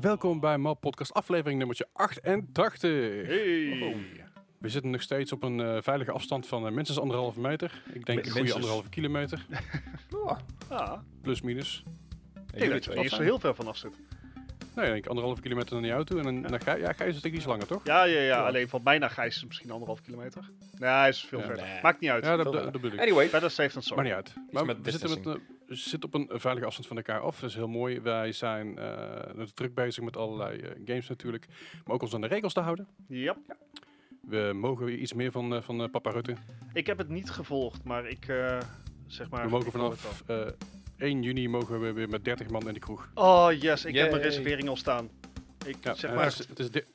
Welkom bij Mal Podcast aflevering nummertje 88. Hey. We zitten nog steeds op een eh, veilige afstand van eh, minstens anderhalve meter. Ik denk een goede Minstens. anderhalve kilometer, Oh, Ah, plus minus. ik weet er niet zo heel ver vanaf zit. Nee, ik denk anderhalve kilometer naar die auto en dan, dan ga, ja, ga je een stuk iets langer, toch? Ja, ja, ja, alleen van bijna Gijs is misschien anderhalf kilometer. Nee, hij is veel Ja. verder. Nee. Maakt niet uit. Ja, dat, dat, dat bedoel ik. Anyway, Better safe than Maar sorry. niet uit. Maar met we zitten, met, zitten op een veilige afstand van elkaar af. Dat is heel mooi. Wij zijn eh, druk bezig met allerlei eh, games natuurlijk. Maar ook ons aan de regels te houden. Ja. We mogen weer iets meer van, eh, van papa Rutte. Ik heb het niet gevolgd, maar ik eh, zeg maar... We mogen vanaf eh 1 juni mogen we weer met 30 man in de kroeg. Oh yes, ik heb mijn reservering al staan. Ik Ja, zeg maar... het, is, het is de-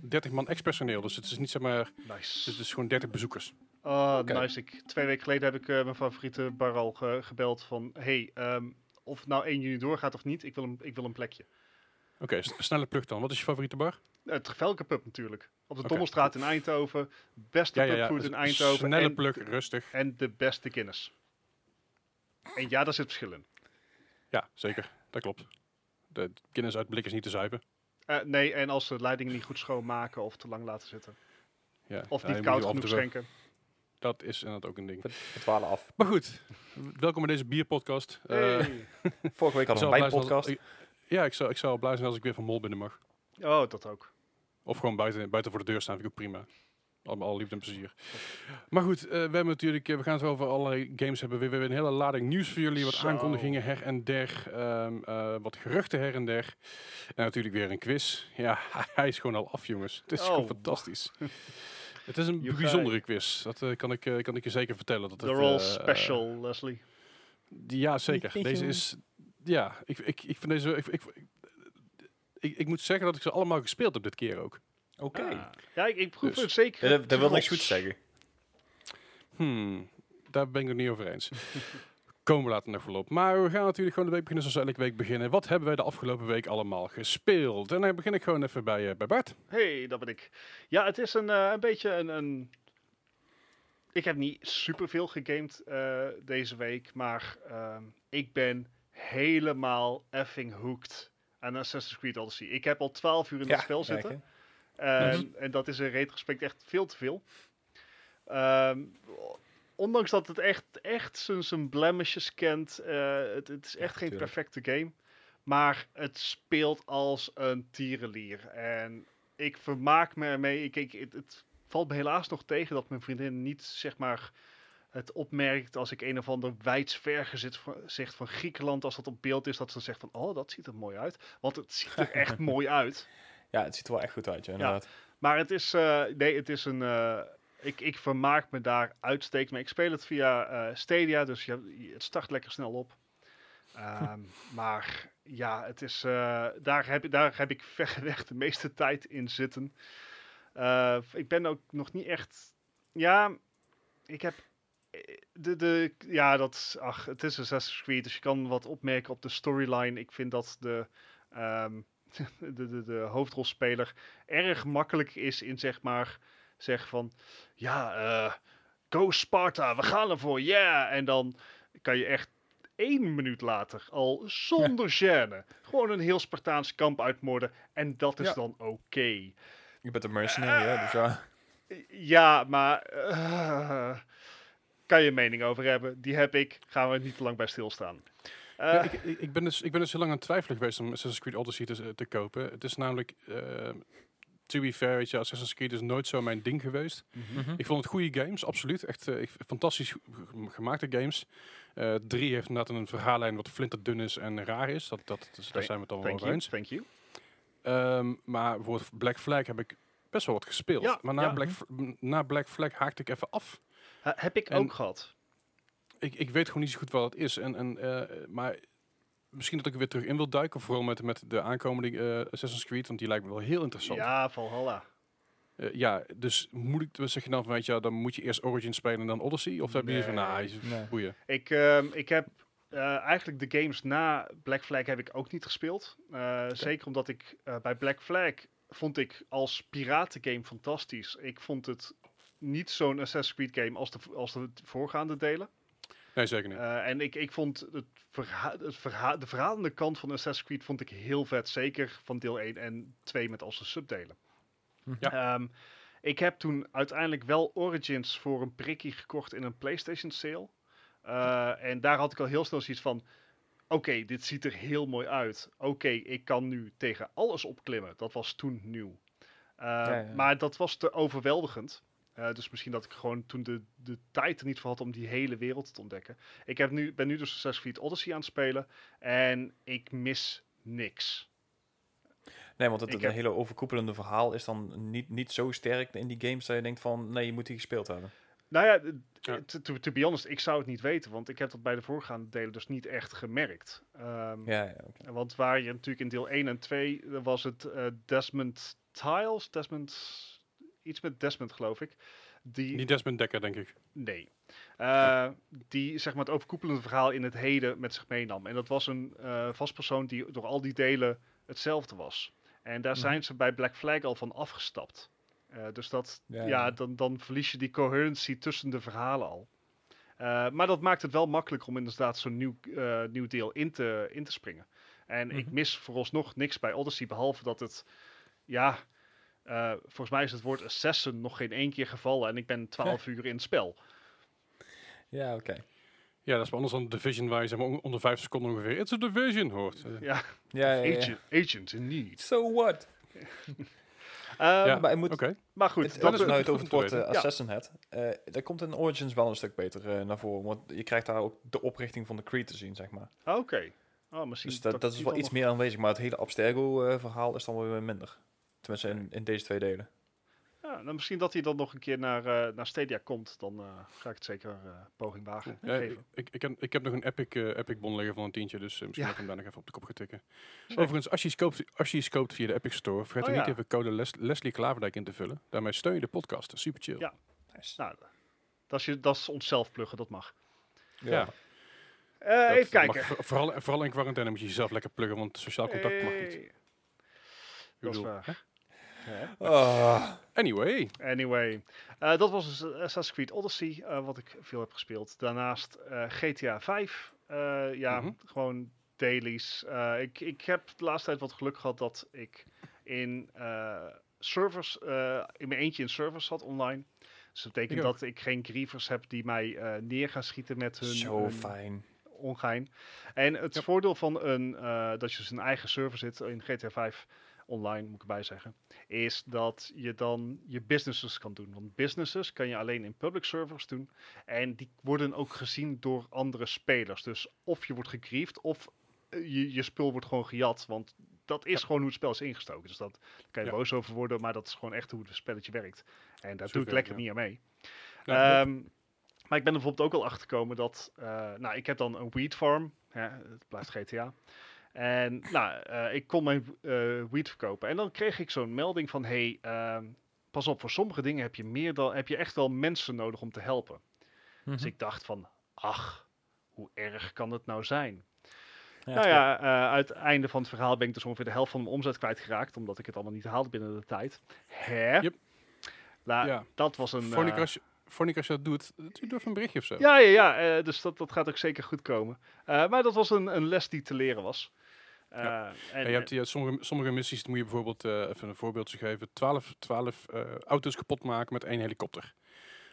30 man ex-personeel, dus het is niet zeg maar, Nice. dus het is gewoon 30 bezoekers. Oh, nice. Ik, twee weken geleden heb ik eh, mijn favoriete bar al ge- gebeld van... Hey, ehm, of het nou 1 juni doorgaat of niet, ik wil een, ik wil een plekje. Oké, snelle plug dan. Wat is je favoriete bar? Het Gevelke pub natuurlijk. Op de. Dommelstraat in Eindhoven. Beste pubfood in Eindhoven. Snelle en, plug, rustig. en de beste Guinness. En ja, daar zit verschil in. Ja, zeker. Dat klopt. De kennis uit blik is niet te zuipen. Eh, nee, en als ze de leidingen niet goed schoonmaken of te lang laten zitten. Ja. Of niet koud genoeg schenken. Dat is inderdaad ook een ding. we dwalen af. Maar goed, welkom bij deze bierpodcast. Eh, Hey. Vorige week hadden we een als- wijnpodcast. ik- Ja, ik zou, ik zou blij zijn als ik weer van Mol binnen mag. Oh, dat ook. Of gewoon buiten, buiten voor de deur staan, vind ik ook prima. Allemaal al liefde en plezier. Maar goed, eh, we hebben natuurlijk, eh, we gaan het over allerlei games hebben. We hebben een hele lading nieuws voor jullie, wat Zo. aankondigingen her en der, ehm, eh, wat geruchten her en der. En natuurlijk weer een quiz. Ja, hij is gewoon al af, jongens. Het is Oh. gewoon fantastisch. Het is een bijzondere quiz. Dat eh, kan, ik, eh, kan ik je zeker vertellen. Dat De het, roll eh, special, Leslie. ja, zeker. Deze is, ja, ik, ik, ik vind deze, ik, ik, ik, ik moet zeggen dat ik ze allemaal gespeeld heb dit keer ook. Oké. Ah. Ja, ik, ik proef Dus. het zeker. Dat, dat wil niks goed zeggen. Hmm, daar ben ik het niet over eens. Komen we later nog voorop. Maar we gaan natuurlijk gewoon de week beginnen zoals elke week beginnen. Wat hebben wij de afgelopen week allemaal gespeeld? En dan begin ik gewoon even bij, eh, bij Bart. Hey, dat ben ik. Ja, het is een, eh, een beetje een, een... Ik heb niet superveel gegamed eh, deze week, maar ehm, ik ben helemaal effing hooked aan Assassin's Creed Odyssey. Ik heb al 12 uur in het spel zitten. hè. En, en dat is in retrospect echt veel te veel. Ehm, ondanks dat het echt, echt zijn, blemishes kent. eh, het, het is echt geen tuurlijk. perfecte game. Maar het speelt als een tierenlier. En ik vermaak me ermee. Ik, ik, het, het valt me helaas nog tegen dat mijn vriendin niet zeg maar, het opmerkt als ik een of ander wijdsvergezet zegt van Griekenland. Als dat op beeld is, dat ze zegt van oh, dat ziet er mooi uit. Want het ziet er echt mooi uit. Ja, het ziet er wel echt goed uit, ja, inderdaad. Maar het is, eh, nee, het is een. eh, ik, ik vermaak me daar uitstekend mee. Ik speel het via eh, Stadia, dus je, het start lekker snel op. Ehm, maar ja, het is, eh, daar, heb, ik- daar heb ik verreweg de meeste tijd in zitten. Eh, ik ben ook nog niet echt. Ja, ik heb. De, de, ja, dat, ach, het is Assassin's Creed, dus je kan wat opmerken op de storyline. Ik vind dat de, ehm, de, de, de hoofdrolspeler erg makkelijk is in zeg maar zeg van ja, eh go Sparta, we gaan ervoor, yeah! En dan kan je echt één minuut later al zonder gêne gewoon een heel Spartaans kamp uitmoorden en dat is Ja. dan oké. Je bent een mercenary, hè, dus ja. Ja, maar eh, kan je een mening over hebben? Die heb ik. Gaan we niet te lang bij stilstaan. Eh, Ja, ik, ik, ben dus, ik ben dus heel lang aan het twijfelen geweest om Assassin's Creed Odyssey te, te kopen. Het is namelijk, eh to be fair, weet je, Assassin's Creed is nooit zo mijn ding geweest. Mhm. Ik vond het goede games, absoluut. Echt eh, ik- fantastisch gemaakte games. Eh drie heeft inderdaad een verhaallijn wat flinterdun is en raar is. Dat, dat, dus daar zijn we het dan wel thank over you, eens. thank you. Ehm, maar bijvoorbeeld Black Flag heb ik best wel wat gespeeld. Ja, maar na, ja. Black, na Black Flag haakte ik even af. Ha- heb ik En- ook gehad. Ik, ik weet gewoon niet zo goed wat het is. En, en, eh, maar misschien dat ik er weer terug in wil duiken. Vooral met, met de aankomende eh, Assassin's Creed. Want die lijkt me wel heel interessant. Ja, Valhalla. Eh, ja, dus moet ik, zeg je dan van, weet je, dan moet je eerst Origin spelen en dan Odyssey? Of heb je hier van, Nee. nou, nah, Nee. boeien. Ik, ehm, ik heb eh, eigenlijk de games na Black Flag heb ik ook niet gespeeld. Zeker omdat ik bij Black Flag vond ik als piratengame fantastisch. Ik vond het niet zo'n Assassin's Creed game als de, als de voorgaande delen. Nee, zeker niet. Eh, en ik, ik vond het verha het verha de verhalende kant van Assassin's Creed vond ik heel vet. Zeker van deel 1 en 2 met als de subdelen. Ja. Ehm, ik heb toen uiteindelijk wel Origins voor een prikkie gekocht in een PlayStation sale. Eh, en daar had ik al heel snel zoiets van... Oké, dit ziet er heel mooi uit. Oké, ik kan nu tegen alles opklimmen. Dat was toen nieuw. Uh, Ja, ja. Maar dat was te overweldigend. Uh, dus misschien dat ik gewoon toen de, de tijd er niet voor had om die hele wereld te ontdekken. Ik heb nu, ben nu dus Assassin's Creed Odyssey aan het spelen. En ik mis niks. Nee, want het, het heb- hele overkoepelende verhaal is dan niet, niet zo sterk in die games dat je denkt van, nee, je moet die gespeeld hebben. Nou ja, to, to, to be honest, ik zou het niet weten. Want ik heb dat bij de voorgaande delen dus niet echt gemerkt. Ehm, Ja, ja. Want waar je natuurlijk in deel 1 en 2 eh, was het eh, Desmond Tiles. Desmond. Iets met Desmond, geloof ik. Die, Niet Desmond Dekker, denk ik. Nee. Eh, die zeg maar het overkoepelende verhaal in het heden met zich meenam. En dat was een eh vastpersoon die door al die delen hetzelfde was. En daar Mhm. zijn ze bij Black Flag al van afgestapt. Eh, dus dat, Ja, ja, ja. Dan, dan verlies je die coherency tussen de verhalen al. Eh, maar dat maakt het wel makkelijker om inderdaad zo'n nieuw, eh, nieuw deel in te, in te springen. En ik Mhm. mis vooralsnog niks bij Odyssey, behalve dat het, ja, eh, volgens mij is het woord assassin nog geen één keer gevallen en ik ben 12 uur in het spel. Ja, oké. Ja, dat is wel anders dan Division, waar je zeg maar, on- onder vijf seconden ongeveer It's a Division hoort. Ja, Ja, ja, ja. agent, agent in need. So what? Ehm, Ja, maar moet, Oké. Maar goed, het, dat, is nou het over het woord eh. Ja. Assassin Head. Eh daar komt in Origins wel een stuk beter eh, naar voren. Want je krijgt daar ook de oprichting van de Creed te zien, zeg maar. Oké. Oh, misschien Dus dat, dat is wel iets nog- meer aanwezig. Maar het hele Abstergo eh, verhaal is dan wel weer minder. Tenminste, in, in deze twee delen. Ja, nou, misschien dat hij dan nog een keer naar, eh, naar Stadia komt. Dan eh, ga ik het zeker eh, poging wagen. Ja, ik, geven. ik, ik, heb, ik heb nog een Epic, Epic bon liggen van een tientje, dus misschien Ja. dat ik hem daar nog even op de kop ga tikken. Zeker. Overigens, als je, iets koopt, als je iets koopt via de Epic Store, vergeet Oh, er niet even code Les- Leslie Klaverdijk in te vullen. Daarmee steun je de podcast. Super chill. Ja. Nice. Nou, dat is, je, dat is onszelf pluggen, dat mag. Ja. Eh, even kijken. mag voor- vooral, vooral in quarantaine moet je jezelf lekker pluggen, want sociaal contact mag niet. Hey. Dat is waar. Ah. Anyway, Anyway, eh, dat was dus Assassin's Creed Odyssey, eh, wat ik veel heb gespeeld. Daarnaast eh, GTA 5, eh, ja, Mhm. gewoon dailies. Eh, ik, ik heb de laatste tijd wat geluk gehad dat ik in eh, servers, eh, in mijn eentje in servers zat online. Dus dat betekent dat ik geen grievers heb die mij eh, neer gaan schieten met hun, Zo fijn. ongein. En het voordeel van een, eh, dat je dus een eigen server zit in GTA 5 online, moet ik erbij zeggen, is dat je dan je businesses kan doen. Want businesses kan je alleen in public servers doen. En die worden ook gezien door andere spelers. Dus of je wordt gegriefd of eh, je, je spul wordt gewoon gejat. Want dat is gewoon hoe het spel is ingestoken. Dus dat daar kan je Ja. boos over worden, maar dat is gewoon echt hoe het spelletje werkt. En daar doe ik lekker ja. niet aan mee. Ehm, maar ik ben er bijvoorbeeld ook al achter gekomen dat, eh, nou, ik heb dan een weed farm, hè, het blijft GTA. En nou, eh, ik kon mijn weed verkopen. En dan kreeg ik zo'n melding van, hey, ehm, pas op, voor sommige dingen heb je, meer dan, heb je echt wel mensen nodig om te helpen. Dus Mhm. ik dacht van, ach, hoe erg kan het nou zijn? Ja, nou ja, eh, uit het einde van het verhaal ben ik dus ongeveer de helft van mijn omzet kwijtgeraakt, omdat ik het allemaal niet haalde binnen de tijd. Hè? Yep. Nou, ja. dat was een... Vond ik als je, vond ik als je dat doet, doe even een berichtje of zo. Ja, ja, ja. dus dat, dat gaat ook zeker goed komen. Maar dat was een, een les die te leren was. Eh, Ja. en, En je hebt sommige, sommige missies, moet je bijvoorbeeld, eh, even een voorbeeldje geven, 12, 12 eh, auto's kapot maken met één helikopter.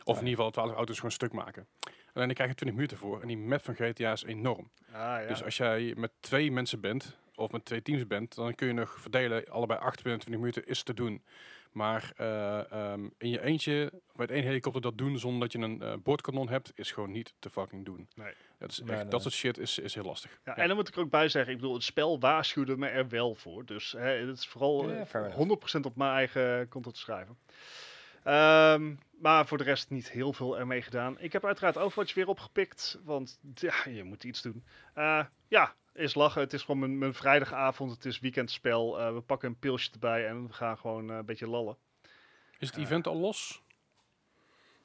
Of in ieder geval 12 auto's gewoon stuk maken. Alleen dan krijg je 20 minuten voor. En die map van GTA is enorm. ah, ja. Dus als jij met twee mensen bent, of met twee teams bent, dan kun je nog verdelen, allebei 8 binnen 20 minuten is te doen. Maar eh, ehm, in je eentje met één helikopter dat doen zonder dat je een eh, boordkanon hebt, is gewoon niet te fucking doen. Nee. Dat, is echt, Nee, nee. dat soort shit is, is heel lastig. ja, Ja. En dan moet ik er ook bij zeggen, ik bedoel, het spel waarschuwde me er wel voor. Dus hè, het is vooral Ja, eh, fair 100% op mijn eigen konto te schrijven. Ehm, maar voor de rest niet heel veel ermee gedaan. Ik heb uiteraard Overwatch weer opgepikt, want ja, je moet iets doen. Eh, ja, is lachen. Het is gewoon mijn, mijn vrijdagavond, het is weekendspel. Eh, we pakken een pilsje erbij en we gaan gewoon eh, een beetje lallen. Is het event al los?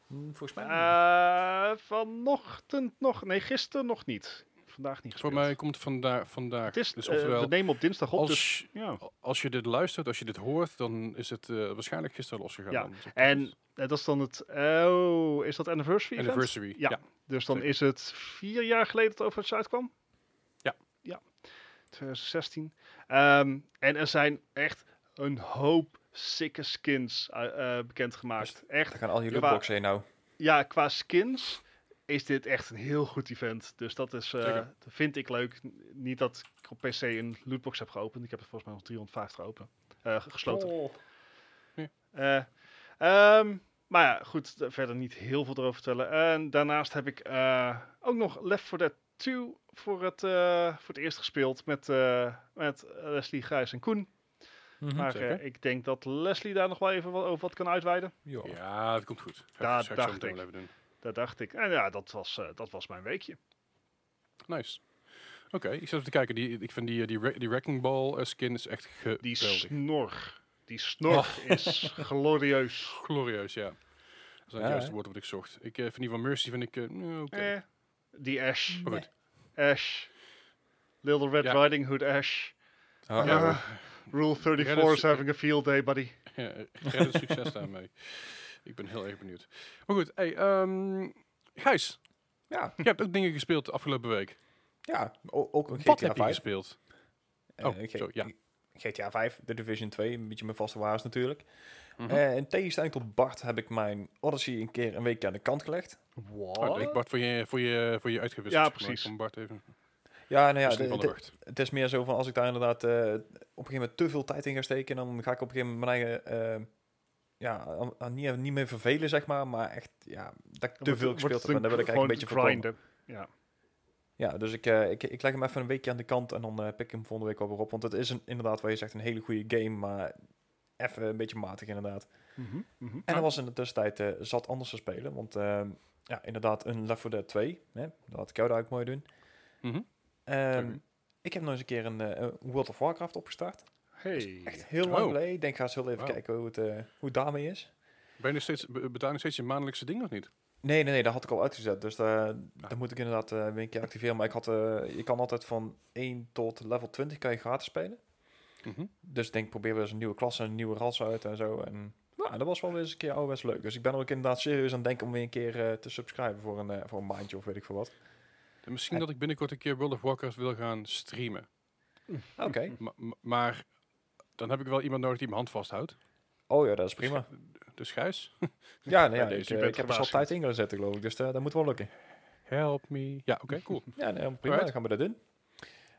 Hm, Volgens mij. niet. Eh, vanochtend nog, nee, gisteren nog niet. Vandaag niet Voor gespeeld. mij komt vandaag. vandaag. Het is, dus eh, oftewel, we nemen op dinsdag op, dus als, ja. als je dit luistert, als je dit hoort, dan is het eh, waarschijnlijk gisteren losgegaan. Ja. Dus En eh, dat is dan het, oh, is dat anniversary event? Anniversary. Ja. Ja. Dus dan zeker. is het vier jaar geleden dat Overwatch uitkwam? Ja. Ja, 2016. Ehm, en er zijn echt een hoop sikke skins eh, eh, bekendgemaakt. Echt, Daar gaan al je lootboxen heen nou. ja, qua skins is dit echt een heel goed event. Dus dat is, eh, dat vind ik leuk. Niet dat ik op PC een lootbox heb geopend. Ik heb er volgens mij nog 350 open, eh, gesloten. Oh. Eh, ehm, maar ja, goed, verder niet heel veel erover vertellen. En daarnaast heb ik eh, ook nog Left 4 Dead 2 voor het, eh, voor het eerst gespeeld met, eh, met Leslie, Gijs en Koen. Mhm. maar eh, ik denk dat Leslie daar nog wel even wat, over wat kan uitweiden. Ja. Dat komt goed. Zo dacht ik. even doen. Dat dacht ik. En ja, dat was, eh, dat was mijn weekje. Nice. Oké, ik zit even te kijken. Die, ik vind die, eh, die, die Wrecking Ball eh, skin is echt Die geweldig. snor. Die snor is glorieus. Glorieus, ja. Dat is het juiste woord wat ik zocht. Ik eh, vind die van Mercy vind ik... eh, nou, oké. Eh, die Ash. Maar goed. Ash. Little Red Ja. Riding Hood Ash. Oh, Ja, Ah. Rule 34 dat is having a field day, buddy. ja, ja, succes daarmee. Ik ben heel erg benieuwd. Maar goed, hey, ehm, Gijs, ja, je hebt ook dingen gespeeld de afgelopen week. ja. Ook een Wat GTA heb je 5. gespeeld? Eh, Oh, ja. GTA 5, The Division 2, een beetje mijn vaste waars natuurlijk. Mhm. Eh, in tegenstelling tot Bart heb ik mijn Odyssey een keer een week aan de kant gelegd. What? Oh, ik Bart voor je, voor je, voor je uitgewisseld. Ja, precies. Van Bart even. Ja, nou ja, het is meer zo van als ik daar inderdaad eh, op een gegeven moment te veel tijd in ga steken, dan ga ik op een gegeven moment mijn eigen, eh, ja, niet, niet meer vervelen, zeg maar, maar echt, ja, dat ik te Wordt- veel gespeeld heb en dat wil ik eigenlijk een beetje voorkomen. grinden. Ja. Ja, dus ik, eh, ik, ik leg hem even een weekje aan de kant en dan eh, pik ik hem volgende week wel weer op, want het is een, inderdaad, wat je zegt, een hele goede game, maar even een beetje matig inderdaad. Mhm, mhm. En er was in de tussentijd eh, zat anders te spelen, want ehm, ja, inderdaad, een Left 4 Dead 2, hè, dat had ik jou daar ook mooi doen. Mhm. Ehm. Ik heb nog eens een keer een een World of Warcraft opgestart. Hey. Echt heel lang Oh. geleden. Ik denk, ga eens heel even kijken hoe het, eh, hoe het daarmee is. Ben je nog steeds, be- betaal je nog steeds je maandelijkse ding of niet? Nee, nee, nee, dat had ik al uitgezet. Dus daar dat moet ik inderdaad eh, weer een keer activeren. Maar ik had, eh, je kan altijd van 1 tot level 20 kan je gratis spelen. Mhm. Dus ik denk, probeer weer eens een nieuwe klasse, een nieuwe ras uit en zo. En ja, dat was wel weer eens een keer ouderwets leuk. Dus ik ben ook inderdaad serieus aan het denken om weer een keer eh, te subscriben voor een, eh, voor een maandje of weet ik veel wat. En misschien En- dat ik binnenkort een keer World of Warcraft wil gaan streamen. Oké. Ma- ma- maar dan heb ik wel iemand nodig die mijn hand vasthoudt. Oh ja, dat is prima. Dus Gijs, Ja, nou ja, deze, ik, eh, ik heb er al gewaarschuwd. tijd in gaan zetten, geloof ik. Dus eh, dat moet wel lukken. help me. Ja, oké, cool. Ja, nee, prima, Alright. dan gaan we dat doen.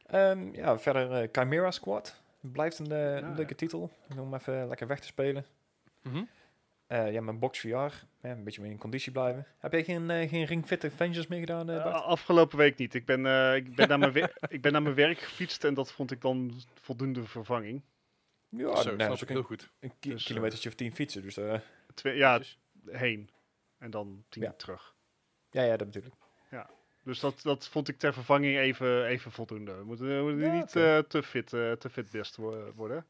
Ehm, ja, verder eh, Chimera Squad. Blijft een Ja, leuke ja. titel. Om even lekker weg te spelen. Mhm. Eh, ja, mijn Box VR. Ja, een beetje mee in conditie blijven. Heb jij geen, geen Ring Fit Avengers meer gedaan, afgelopen week niet. Ik ben, eh, ik, ben naar mijn wer- ik ben naar mijn werk gefietst en dat vond ik dan voldoende vervanging. Ja, Zo, nou, snap dat is ik ook heel een, goed. een ki- Dus, eh, kilometertje of tien fietsen. Dus eh, Twee, ja, heen. En dan tien Ja. terug. ja, ja, dat bedoel ik. Dus dat, dat vond ik ter vervanging even, even voldoende. We moeten, we moeten Ja, niet eh, te, fit, eh, te fit best wo- worden.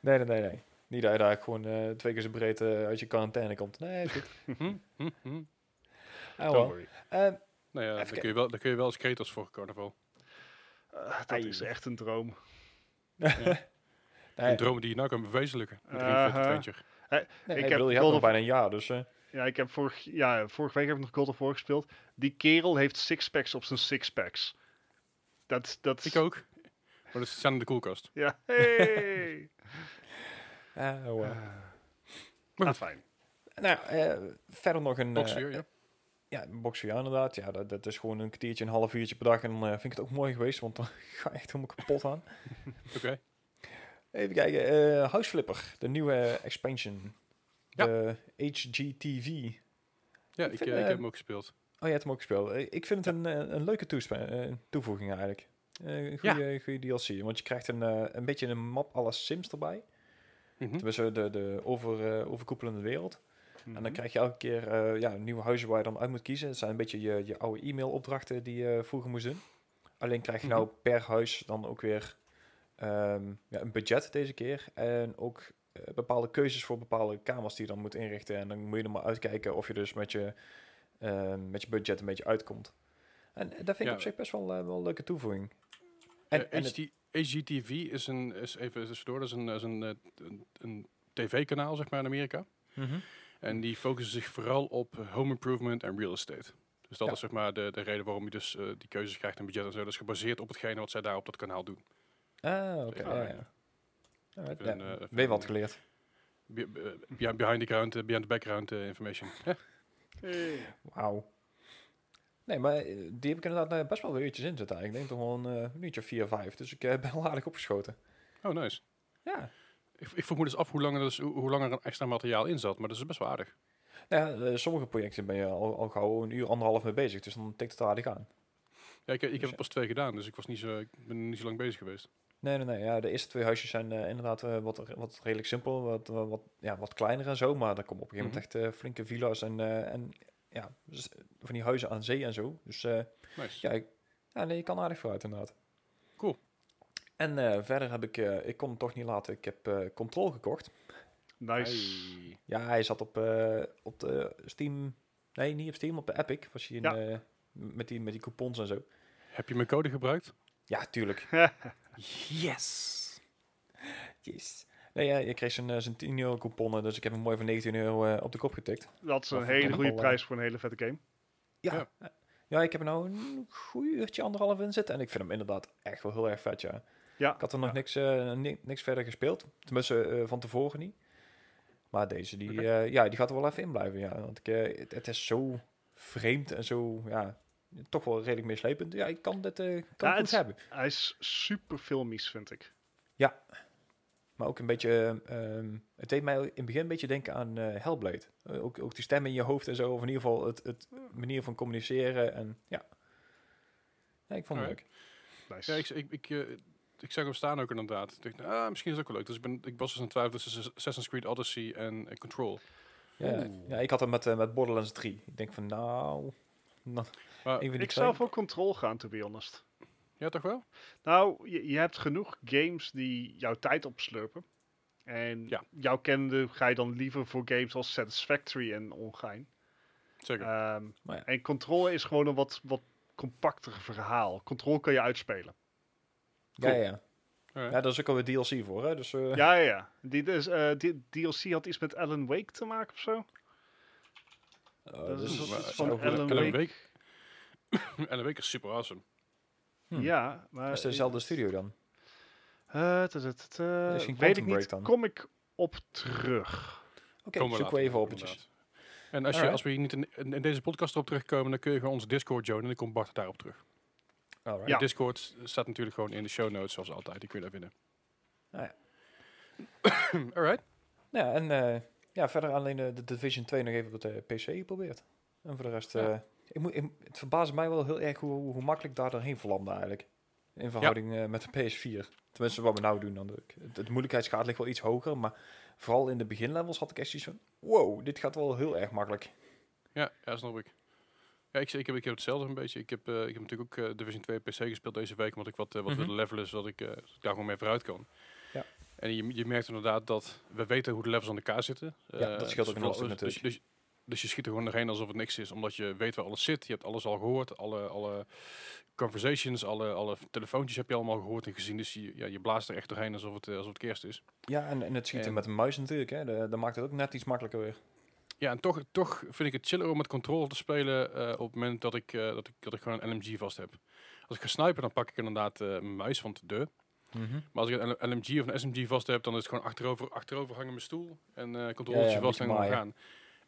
Nee, nee, nee, nee. Niet dat je daar gewoon eh, twee keer zo breed eh, uit je quarantaine komt. Nee, is goed. Mhm, mhm, mhm. Ah, Don't wel. worry. Eh, Nou ja, dan kun, je wel, dan kun je wel als Kratos voor carnaval. Eh, dat Ai. is echt een droom. nee, Een droom die je nou kan verwezenlijken. Met een adventure. nee, Ik ik heb bedoel, je nog bijna een jaar, dus... eh, Ja, ik heb vorig, ja, vorige week heb ik nog God of War gespeeld. Die kerel heeft sixpacks op zijn sixpacks. Dat, dat Ik ook. Maar dat staan in de koelkast. Ja, hey. ah, oh, eh. Maar ah, goed. fijn. Nou, eh, verder nog een... Box eh, ja. Ja, een inderdaad. Ja, dat, dat is gewoon een kwartiertje, een half uurtje per dag. En dan eh, vind ik het ook mooi geweest, want dan ga ik echt helemaal kapot aan. Oké. Even kijken. eh House Flipper, de nieuwe expansion. Ja. De HGTV. Ja, Ik ik, vind, eh, ik eh, heb hem ook gespeeld. Oh, je hebt hem ook gespeeld. Ik vind het een, een leuke toevoeging eigenlijk. Een goede, goede DLC. Want je krijgt een, een beetje een map à la Sims erbij. Mhm. Tenminste, de, de over, overkoepelende wereld. En Mhm. dan krijg je elke keer eh, ja, nieuwe huizen waar je dan uit moet kiezen. Het zijn een beetje je, je oude e-mailopdrachten die je vroeger moest doen. Alleen krijg je nou per huis dan ook weer ehm, ja, een budget deze keer. En ook eh, bepaalde keuzes voor bepaalde kamers die je dan moet inrichten. En dan moet je er maar uitkijken of je dus met je, ehm, met je budget een beetje uitkomt. En dat vind ik Ja. op zich best wel, eh, wel een leuke toevoeging. En, En, het- HGTV is een, is even tussendoor, dat is een, is een, eh, een, een tv-kanaal, zeg maar, in Amerika. Mhm. En die focussen zich vooral op eh, home improvement en real estate. Dus dat Ja. is zeg maar de, de reden waarom je dus eh, die keuzes krijgt en budget en zo. Dat is gebaseerd op hetgene wat zij daar op dat kanaal doen. Ah, oké. Ja, ja, ja. ja. Alright, Even ja, een, even weer wat geleerd. Be- be- behind the ground, eh, behind the background eh, information. Hey. Wauw. Nee, maar eh, die heb ik inderdaad best wel weer uurtjes in zitten. Ik denk toch wel een minuutje of vier, vijf. Dus ik ben al aardig opgeschoten. Oh, nice. Ja. Ik, ik vroeg me dus af hoe lang, er dus, hoe, lang er een extra materiaal in zat, maar dat is best wel aardig. Nou ja, sommige projecten ben je al, al gauw een uur, anderhalf mee bezig. Dus dan tikt het aardig aan. Ja, ik, ik Dus heb er pas twee gedaan, dus ik, was niet zo, ik ben niet zo lang bezig geweest. Nee, nee, nee. Ja, de eerste twee huisjes zijn eh, inderdaad eh, wat, wat redelijk simpel. Wat, wat, wat- ja, wat kleiner en zo. Maar er komen op een gegeven moment echt eh, flinke villa's en, eh, en ja, van die huizen aan zee en zo. Dus eh, Nice. ja, ik, ja, nee, je kan aardig vooruit inderdaad. Cool. En eh, verder heb ik, eh, ik kon het toch niet laten, ik heb eh Control gekocht. Nice. Hey. Ja, hij zat op, eh, op de Steam, nee, niet op Steam, op de Epic. Was hij in, Ja. eh, met, die, met die coupons en zo. Heb je mijn code gebruikt? Ja, tuurlijk. Yes! Yes. Nee, ja, je kreeg zijn, eh, zijn 10 euro couponnen, dus ik heb hem mooi voor 19 euro eh, op de kop getikt. Dat is een hele goede prijs voor een hele vette game. Ja. Ja. Ik heb er nou een goed uurtje, anderhalf in zitten. En ik vind hem inderdaad echt wel heel erg vet, ja. Ja. Ik had er nog Ja. niks, eh, ni- niks verder gespeeld. Tenminste, eh, van tevoren niet. Maar deze, die, eh, ja, die gaat er wel even in blijven, ja. Want ik, eh, het, het is zo vreemd en zo, ja, toch wel redelijk meeslepend. Ja, ik kan dit eh, kan Ja, goed is- hebben. Hij is super filmisch, vind ik. Maar ook een beetje, ehm, het deed mij in het begin een beetje denken aan eh, Hellblade. Eh, ook, ook die stem in je hoofd en zo, of in ieder geval het, het manier van communiceren. En ja, ja ik vond het Alright. leuk. Nice. Ja, ik, ik, ik, eh, ik zag hem staan ook inderdaad. Ik dacht, ah, misschien is het ook wel leuk. Dus ik, ben, ik was dus aan het twijfelen tussen Assassin's Creed Odyssey en eh, Control. Ja, Oeh. ja, ik had hem met, eh, met Borderlands 3. Ik denk van, nou, nou Maar, ik zou voor Control gaan, to be honest. ja, toch wel? Nou, je, je hebt genoeg games die jouw tijd opslurpen. En Ja. jouw kennende ga je dan liever voor games als Satisfactory en Ongein. Zeker. Ehm, Maar ja. En Control is gewoon een wat, wat compacter verhaal. Control kan je uitspelen. Ja, ja. Alright. ja, daar is ook alweer DLC voor, hè. Dus, eh, Ja, ja, ja. Die, dus, eh, die DLC had iets met Alan Wake te maken of zo. eh, dat dus is van Alan. Alan Wake. Wake. Alan Wake is super awesome. Hm. Ja, maar... Dat is dezelfde studio dan. Eh, geen weet ik niet. dan? Kom ik op terug. Oké, we zoeken we even op, op. En als, je, als we hier niet in, in, in deze podcast erop terugkomen, dan kun je gewoon onze Discord joinen en dan komt Bart daarop terug. Alright. Ja. De Discord staat natuurlijk gewoon in de show notes, zoals altijd. Die kun je daar vinden. Ah, ja. Alright. Ja, en eh, ja, verder alleen de Division 2 nog even op de PC geprobeerd. En voor de rest, Ja. eh, ik moet, ik- het verbaast mij wel heel erg hoe, hoe makkelijk daar doorheen vlamde eigenlijk. In verhouding eh, met de PS4. Tenminste, wat we nou doen. Dan. Het, het moeilijkheidsgraad ligt wel iets hoger, maar vooral in de beginlevels had ik echt zoiets van, wow, dit gaat wel heel erg makkelijk. Ja, ja, snap ik. Ja, ik, ik, heb, ik heb hetzelfde een beetje. Ik heb, eh, ik heb natuurlijk ook eh, Division 2 PC gespeeld deze week, omdat ik wat, wat Mhm. wilde levelen, zodat ik, daar gewoon mee vooruit kan. Ja. En je, je merkt inderdaad dat we weten hoe de levels aan elkaar zitten. Ja, dat scheelt ook dus een vooral- stuk dus, dus, dus, je schiet er gewoon doorheen alsof het niks is, omdat je weet waar alles zit. Je hebt alles al gehoord, alle, alle conversations, alle, alle telefoontjes heb je allemaal gehoord en gezien. Dus je, ja, je blaast er echt doorheen alsof het, eh, alsof het kerst is. Ja, en, en het schieten En- met een muis natuurlijk, hè. Dat maakt het ook net iets makkelijker weer. Ja, en toch, toch vind ik het chiller om met controle te spelen eh, op het moment dat ik, eh, dat, ik, dat ik gewoon een LMG vast heb. Als ik ga snipen, dan pak ik inderdaad eh, mijn muis van de deur. Maar als ik een LMG of een SMG vast heb, dan is het gewoon achterover, achterover hangen mijn stoel en controletje Ja, ja, vast en gaan.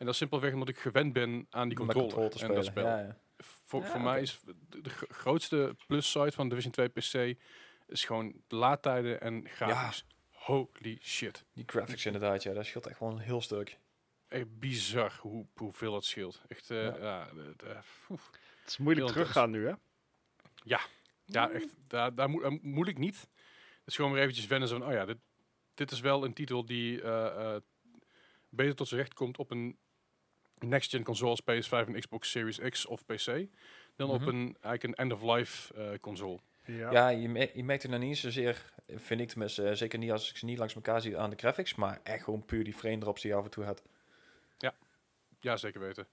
En dat is simpelweg omdat ik gewend ben aan die controle, en dat spel. Ja, ja. Voor, Ja, mij is de, de gro- grootste plusside van Division 2 PC is gewoon de laadtijden en grafisch. Holy shit. Die graphics inderdaad, ja, dat scheelt echt wel een heel stuk. Echt bizar hoe, hoeveel dat scheelt. Echt, eh, Ja. ja. de- de- oef. Het is moeilijk Heel teruggaan nu, hè? Ja, echt, daar, daar, moet, daar moet ik niet. Het is gewoon weer eventjes wennen. Zo van, oh ja, dit, dit is wel een titel die eh, eh, beter tot zijn recht komt op een next-gen console als PS5 en Xbox Series X of PC. Dan op Mhm. een, eigenlijk een end-of-life eh, console. Ja. Ja, je, me- je merkt er nou niet zozeer, vind ik tenminste, eh, zeker niet als ik ze niet langs elkaar zie aan de graphics, maar echt gewoon puur die frame drops die je af en toe had. Ja, zeker weten.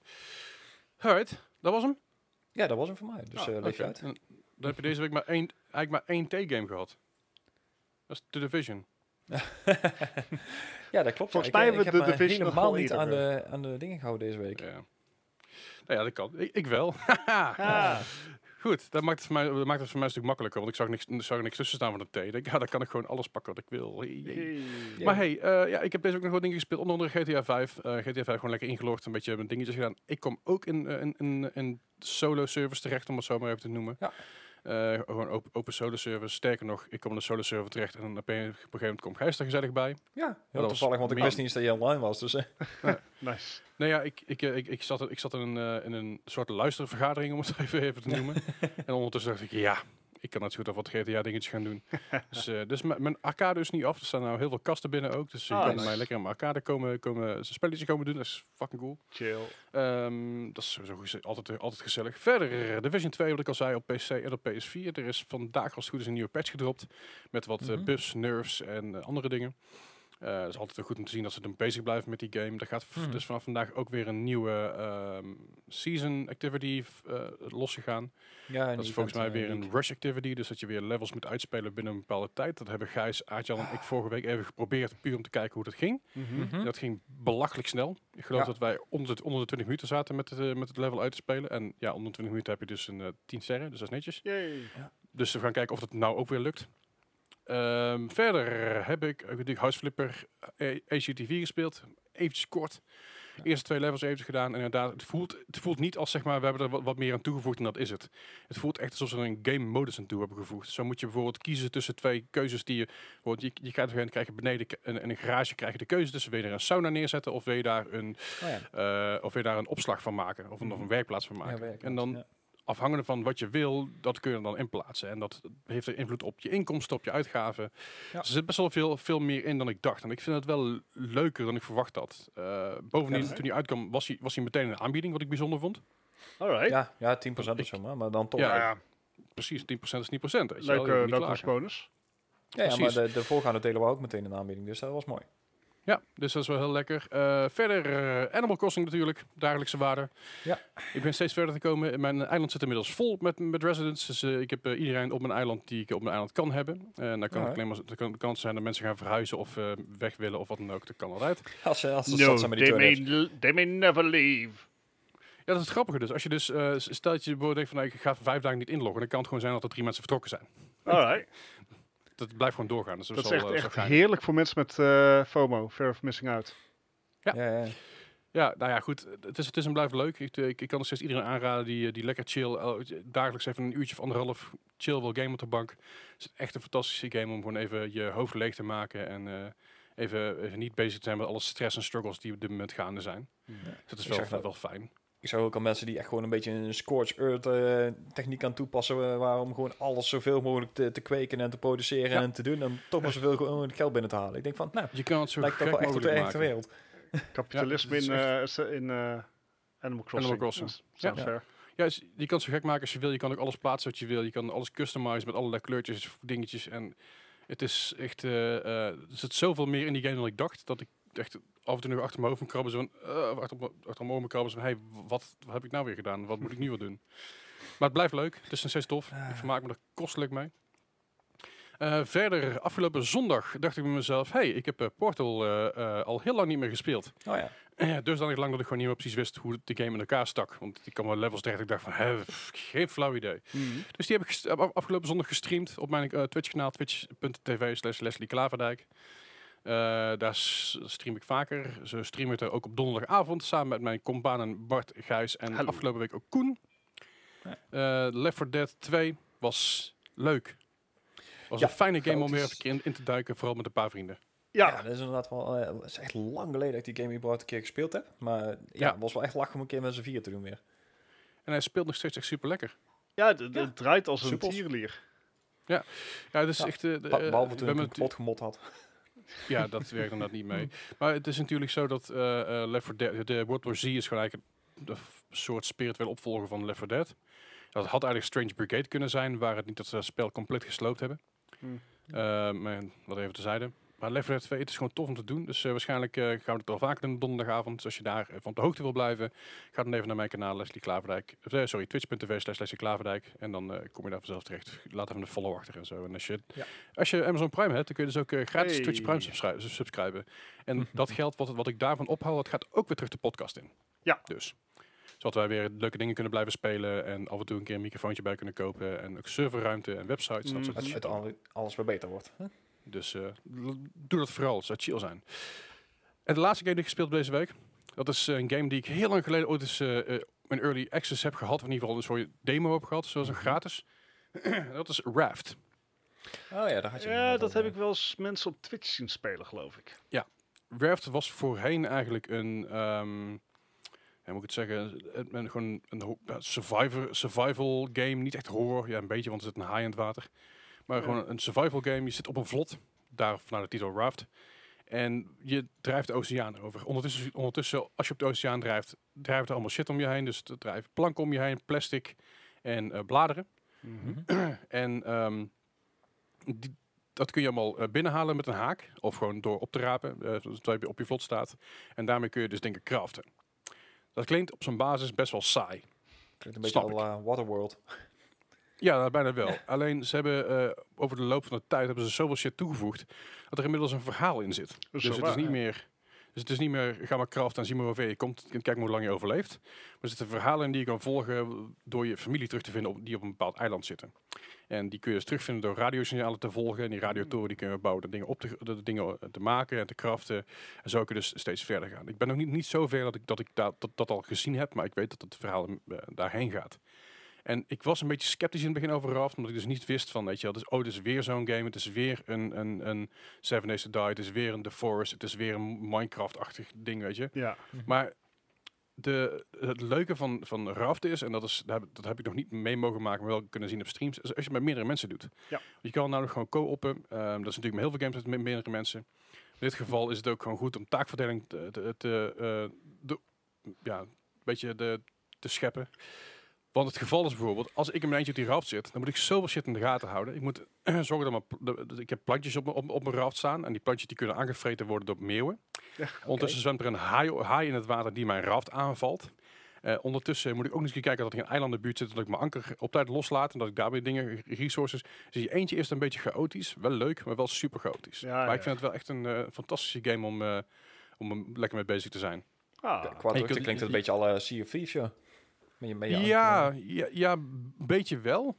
Alright, dat was hem. Ja, dat was hem voor mij. Dus Ah, eh leef je uit. En dan heb je deze week maar één, eigenlijk maar één T-game gehad. Dat is The Division. Ja, dat klopt. Volgens ja. mij ik, hebben ik we de me Division nog helemaal niet aan de, aan de dingen gehouden deze week. Ja. Nou ja, dat kan. Ik, ik wel. Ah, Goed, dat maakt, het voor mij, dat maakt het voor mij een stuk makkelijker. Want ik zag niks, zag niks tussen staan van de T. Ik denk, ja, dan kan ik gewoon alles pakken wat ik wil. Hey, hey. hey. Ja. Maar hey, eh, ja, ik heb deze ook nog wat dingen gespeeld. Onder andere GTA 5. Eh, GTA 5 gewoon lekker ingelogd. Een beetje mijn dingetjes gedaan. Ik kom ook in een in, in, in solo service terecht, om het zo maar even te noemen. Ja. Eh, gewoon open, open solo service. Sterker nog, ik kom in de solo server terecht. En dan op een, op een gegeven moment komt Gijs er gezellig bij. Ja, heel toevallig, want ik wist niet eens dat je online was. Dus, eh. Nice. Nou ja, ik, ik, eh, ik, ik, zat, ik zat in een, eh, in een soort luistervergadering, om het even, even te noemen. en ondertussen dacht ik, ja, ik kan net zo goed al wat GTA-dingetjes gaan doen. dus eh, dus mijn arcade is niet af. Er staan nou heel veel kasten binnen ook. Dus je Ah, kan nice. mij lekker aan mijn arcade komen, komen spelletjes komen doen. Dat is fucking cool. Chill. Ehm, dat is sowieso geze- altijd, altijd gezellig. Verder, eh, Division 2, wat ik al zei, op PC en op PS4. Er is vandaag als het goed is een nieuwe patch gedropt. Met wat eh, Mhm. buffs, nerfs en eh, andere dingen. Eh het is altijd goed om te zien dat ze dan bezig blijven met die game. Er gaat Mhm. dus vanaf vandaag ook weer een nieuwe ehm, season activity eh losgegaan. ja, Dat is volgens mij weer een rush activity. Dus dat je weer levels moet uitspelen binnen een bepaalde tijd. Dat hebben Gijs, Aartjan en ik vorige week even geprobeerd. Puur om te kijken hoe dat ging. Mhm. Dat ging belachelijk snel. Ik geloof Ja. dat wij onder de, onder de 20 minuten zaten met het, eh, met het level uit te spelen. En ja, onder de 20 minuten heb je dus een eh 10 sterren, dus dat is netjes. Yay. Dus we gaan kijken of dat nou ook weer lukt. Ehm, verder heb ik natuurlijk House Flipper eh, ACTV gespeeld. Eventjes kort. Eerste twee levels eventjes gedaan. En inderdaad, het voelt, het voelt niet als zeg maar, we hebben er wat, wat meer aan toegevoegd en dat is het. Het voelt echt alsof ze er een game modus aan toe hebben gevoegd. Zo moet je bijvoorbeeld kiezen tussen twee keuzes die je... bijvoorbeeld Je, je gaat dan krijg je beneden in, in een garage krijg je de keuze tussen wil je er een sauna neerzetten of wil je daar een, Oh ja. eh, of wil je daar een opslag van maken of een, of een werkplaats van maken. Ja, werkplaats, en dan. Afhankelijk van wat je wil, dat kun je dan inplaatsen. En dat heeft er invloed op je inkomsten, op je uitgaven. Ja. Er zit best wel veel, veel meer in dan ik dacht. En ik vind het wel leuker dan ik verwacht had. Eh, bovendien, Ja. toen hij uitkwam, was hij, was hij meteen een aanbieding, wat ik bijzonder vond. Alright. Ja, ja, 10% of zo maar, maar dan toch. Ja, ja, Precies, 10% is 10%. Weet je wel. Je moet leuke niet welkomstbonus. ja, ja, maar de, de voorgaande delen waren ook meteen een aanbieding, dus dat was mooi. Ja, dus dat is wel heel lekker. Eh, verder, eh, Animal Crossing natuurlijk, dagelijkse waarde. Ja. Ik ben steeds verder gekomen. Mijn eiland zit inmiddels vol met, met residents. Dus eh, ik heb iedereen op mijn eiland die ik op mijn eiland kan hebben. En dan kan, het alleen maar, dan kan, kan het zijn dat mensen gaan verhuizen of eh, weg willen of wat dan ook. Dat kan altijd. Als ze, als ze No, zijn met die they may, they may never leave. Ja, dat is het grappige dus. Als je dus, eh, stel dat je bijvoorbeeld denkt van nou, ik ga voor vijf dagen niet inloggen. Dan kan het gewoon zijn dat er drie mensen vertrokken zijn. Alright. Dat blijft gewoon doorgaan. Dus dat, Dat is wel, echt, eh, echt heerlijk voor mensen met eh, FOMO, Fear of Missing Out. Ja. Ja, ja. Ja, nou ja, goed. Het is, het is en blijft leuk. Ik, ik, ik kan nog steeds iedereen aanraden die, eh, die lekker chill, el- dagelijks even een uurtje of anderhalf chill wil game op de bank. Het is echt een fantastische game om gewoon even je hoofd leeg te maken en eh, even, even niet bezig te zijn met alle stress en struggles die op dit moment gaande zijn. Dus dat is wel fijn. Ik zou ook al mensen die echt gewoon een beetje een scorch earth eh, techniek aan toepassen, eh, waar om gewoon alles zoveel mogelijk te, te kweken en te produceren Ja. en te doen, en toch maar zoveel mogelijk geld binnen te halen. Ik denk van, nou, Je kan het zo lijkt gek toch wel echt op de echte wereld. Kapitalisme Ja, in, s- in Animal Crossing. Crossing. Dat is- sounds Ja. fair. Ja, dus je kan het zo gek maken als je wil. Je kan ook alles plaatsen wat je wil. Je kan alles customizen met allerlei kleurtjes, dingetjes. En het is echt... eh, eh, er zit zoveel meer in die game dan ik dacht. Dat ik echt af en toe nog achter mijn hoofd krabben. Zo van, eh, achter, mijn- achter mijn moet krabben. Zo van, hey, wat, wat heb ik nou weer gedaan? Wat moet ik nu weer doen? Maar het blijft leuk. Het is nog steeds tof. Ik vermaak me er kostelijk mee. Eh, verder, afgelopen zondag dacht ik bij mezelf... hey, ik heb eh, Portal al heel lang niet meer gespeeld. Oh ja. Ja, dusdanig lang dat ik gewoon niet meer precies wist hoe de game in elkaar stak. Want ik kwam wel levels terecht. Ik dacht van, pff, geen flauw idee. Dus die heb ik af- afgelopen zondag gestreamd op mijn Twitch-kanaal. Twitch.tv slash Leslie Klaverdijk. Eh, daar stream ik vaker. Ze streamen het er ook op donderdagavond. Samen met mijn companen Bart, Gijs en Hallo. afgelopen week ook Koen. Eh, Left 4 Dead 2 was leuk. Was Ja, een fijne game om weer even in, in te duiken. Vooral met een paar vrienden. Ja, Ja, dat is inderdaad wel, eh, het is echt lang geleden dat ik die game überhaupt een keer gespeeld heb. Maar ja, Ja. het was wel echt lachen om een keer met z'n vier te doen weer. En hij speelt nog steeds echt super lekker. ja, het- Ja. draait als een tierlier. Ja, het is Ja. echt... de- Ba- eh, Behalve we toen ik hem het- kapot gemot had. Ja, dat werkt inderdaad niet mee. Maar het is natuurlijk zo dat eh eh Left 4 Dead, de World War Z is gewoon eigenlijk een soort spirituele opvolger van Left 4 Dead. Dat had eigenlijk Strange Brigade kunnen zijn, waar het niet dat ze het spel compleet gesloopt hebben. Hmm. Eh, maar wat even tezijde. Maar Left 4 Dead 2, het is gewoon tof om te doen. Dus eh, waarschijnlijk eh, gaan we het wel vaker doen donderdagavond. Dus als je daar eh, van op de hoogte wil blijven, ga dan even naar mijn kanaal Leslie Klaverdijk. Sorry, twitch.tv slash Leslie Klaverdijk. En dan eh, kom je daar vanzelf terecht. Laat even een follow achter en zo. En als je, Ja. als je Amazon Prime hebt, dan kun je dus ook gratis Hey. Twitch Prime subscri- subscriben. En dat geld wat, wat ik daarvan ophaal, dat gaat ook weer terug de podcast in. Ja. Dus. Zodat wij weer leuke dingen kunnen blijven spelen. En af en toe een keer een microfoontje bij kunnen kopen. En ook serverruimte en websites. Dat Mm. soort alles weer beter wordt. Huh? Dus eh, doe dat vooral, het zou chill zijn. En de laatste game die ik gespeeld heb deze week, dat is een game die ik heel lang geleden ooit eens eh, eh, een early access heb gehad, of in ieder geval een soort demo heb gehad, zoals een Mhm. gratis. dat is Raft. Oh ja, daar had je Ja, dat heb ik wel eens mensen op Twitch zien spelen, geloof ik. Raft was voorheen eigenlijk een, ehm ja, moet ik het zeggen, een, gewoon een ja, survivor, survival game, niet echt horror, ja een beetje, want er zit een het water. Maar Ja. gewoon een survival game, je zit op een vlot, daar vanuit de titel Raft. En je drijft de oceaan over. Ondertussen, ondertussen, als je op de oceaan drijft, drijft er allemaal shit om je heen. Dus er drijven planken om je heen, plastic en eh, bladeren. Mhm. En ehm, die, dat kun je allemaal eh, binnenhalen met een haak. Of gewoon door op te rapen, eh, terwijl je op je vlot staat. En daarmee kun je dus dingen craften. Dat klinkt op zijn basis best wel saai. Klinkt een beetje Snap al uh, Waterworld. Ja, nou, bijna wel. Alleen ze hebben eh, over de loop van de tijd hebben ze zoveel shit toegevoegd dat er inmiddels een verhaal in zit. Dus het is niet meer. Dus het is niet meer, ga maar craften en zie maar hoe ver je komt. En kijk maar hoe lang je overleeft. Maar er zitten verhalen in die je kan volgen door je familie terug te vinden op, die op een bepaald eiland zitten. En die kun je dus terugvinden door radiosignalen te volgen. En die radiotoren die kun je bouwen, de dingen, op te, de dingen te maken en te craften. En zo kun je dus steeds verder gaan. Ik ben nog niet, niet zo ver dat ik, dat, ik dat, dat, dat al gezien heb, maar ik weet dat het verhaal eh, daarheen gaat. En ik was een beetje sceptisch in het begin over Raft, omdat ik dus niet wist van, weet je wel, dus, oh, het is weer zo'n game, het is weer een, een, een Seven Days to Die, het is weer een The Forest, het is weer een Minecraft-achtig ding, weet je. Ja. Maar de, het leuke van, van Raft is, en dat, is, dat, heb, dat heb ik nog niet mee mogen maken, maar wel kunnen zien op streams, is als je met meerdere mensen doet. Ja. Je kan namelijk gewoon co-oppen, Ehm, dat is natuurlijk met heel veel games met meerdere mensen. In dit geval is het ook gewoon goed om taakverdeling te, te, te, eh, de, ja, een beetje de, te scheppen. Want het geval is bijvoorbeeld, als ik in mijn eentje op die raft zit, dan moet ik zoveel shit in de gaten houden. Ik moet zorgen dat, mijn, ik heb plantjes op, mijn- op, op mijn raft staan. En die plantjes die kunnen aangevreten worden door meeuwen. Ja, Ondertussen zwemt er een haai, haai in het water die mijn raft aanvalt. Eh, ondertussen moet ik ook nog eens een keer kijken dat eiland in de buurt zit. Dat ik mijn anker op tijd loslaat. En dat ik daarbij dingen, resources... Dus die eentje is een beetje chaotisch. Wel leuk, maar wel super chaotisch. Ja, maar ja. ik vind het wel echt een eh, fantastische game om, eh, om er lekker mee bezig te zijn. Ah, Qua je drukte kunt- klinkt het je- een beetje alle Sea of Thieves, ja. Je, je Ja, ja, ja, een beetje wel.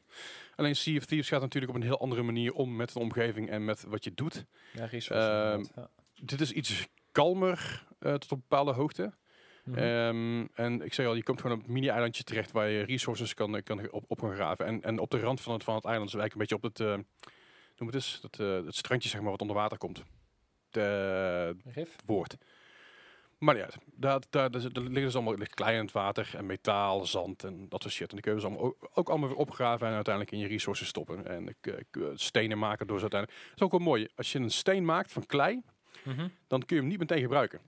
Alleen Sea of Thieves gaat natuurlijk op een heel andere manier om met de omgeving en met wat je doet. Ja, resources. Ehm, ja. Dit is iets kalmer eh, tot op een bepaalde hoogte. Mhm. Ehm, en ik zeg al, je komt gewoon op een mini-eilandje terecht waar je resources kan, kan op, op kan graven. En, en op de rand van het, van het eiland is eigenlijk een beetje op het, eh, noem het eens, dat, eh, het strandje zeg maar wat onder water komt. De, Rif? woord. Maar niet uit. Daar, daar, daar, daar liggen dus allemaal ligt klei in het water en metaal, zand en dat soort shit. En die kun je dus allemaal ook, ook allemaal weer opgraven en uiteindelijk in je resources stoppen. En ik, ik, stenen maken door ze uiteindelijk. Dat is ook wel mooi. Als je een steen maakt van klei, dan kun je hem niet meteen gebruiken.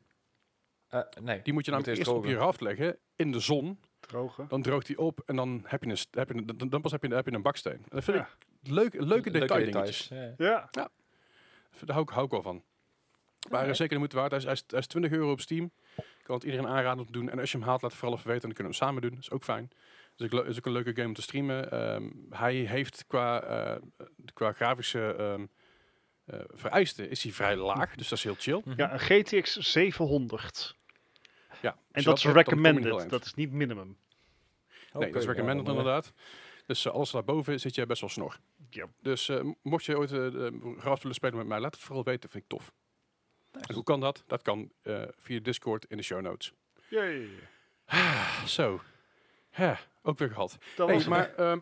Eh, nee. Die moet je Moet namelijk eerst op je raft leggen in de zon. drogen. Dan droogt hij op en dan heb je een, st- heb je een, dan- dan pas heb je, een- heb je een baksteen. En dat vind Ja. ik leuk, leuke detail dingetjes. Ja. Ja, Daar hou ik, hou ik wel van. Maar eh, zeker de moeite waard. Hij is, hij, is, hij is 20 euro op Steam. Ik kan het iedereen aanraden om te doen. En als je hem haalt, laat het vooral even weten. Dan kunnen we hem samen doen. Dat is ook fijn. Dus ik, is ook een leuke game om te streamen. Ehm, hij heeft qua, eh, qua grafische ehm eh, vereisten is hij vrij laag. Dus dat is heel chill. Mhm. ja, een GTX 700. Ja, En je dat is recommended. Dat is niet minimum. Nee, Oké, dat is recommended inderdaad. Dus eh, alles daarboven zit je best wel snor. Ja. Dus eh, mocht je ooit uh, Raft willen spelen met mij, laat het vooral weten. Vind ik tof. Nice. En hoe kan dat? Dat kan eh, via Discord in de show notes. Yay. Zo. Hè, ook weer gehad. Dat Hey, was maar, ehm,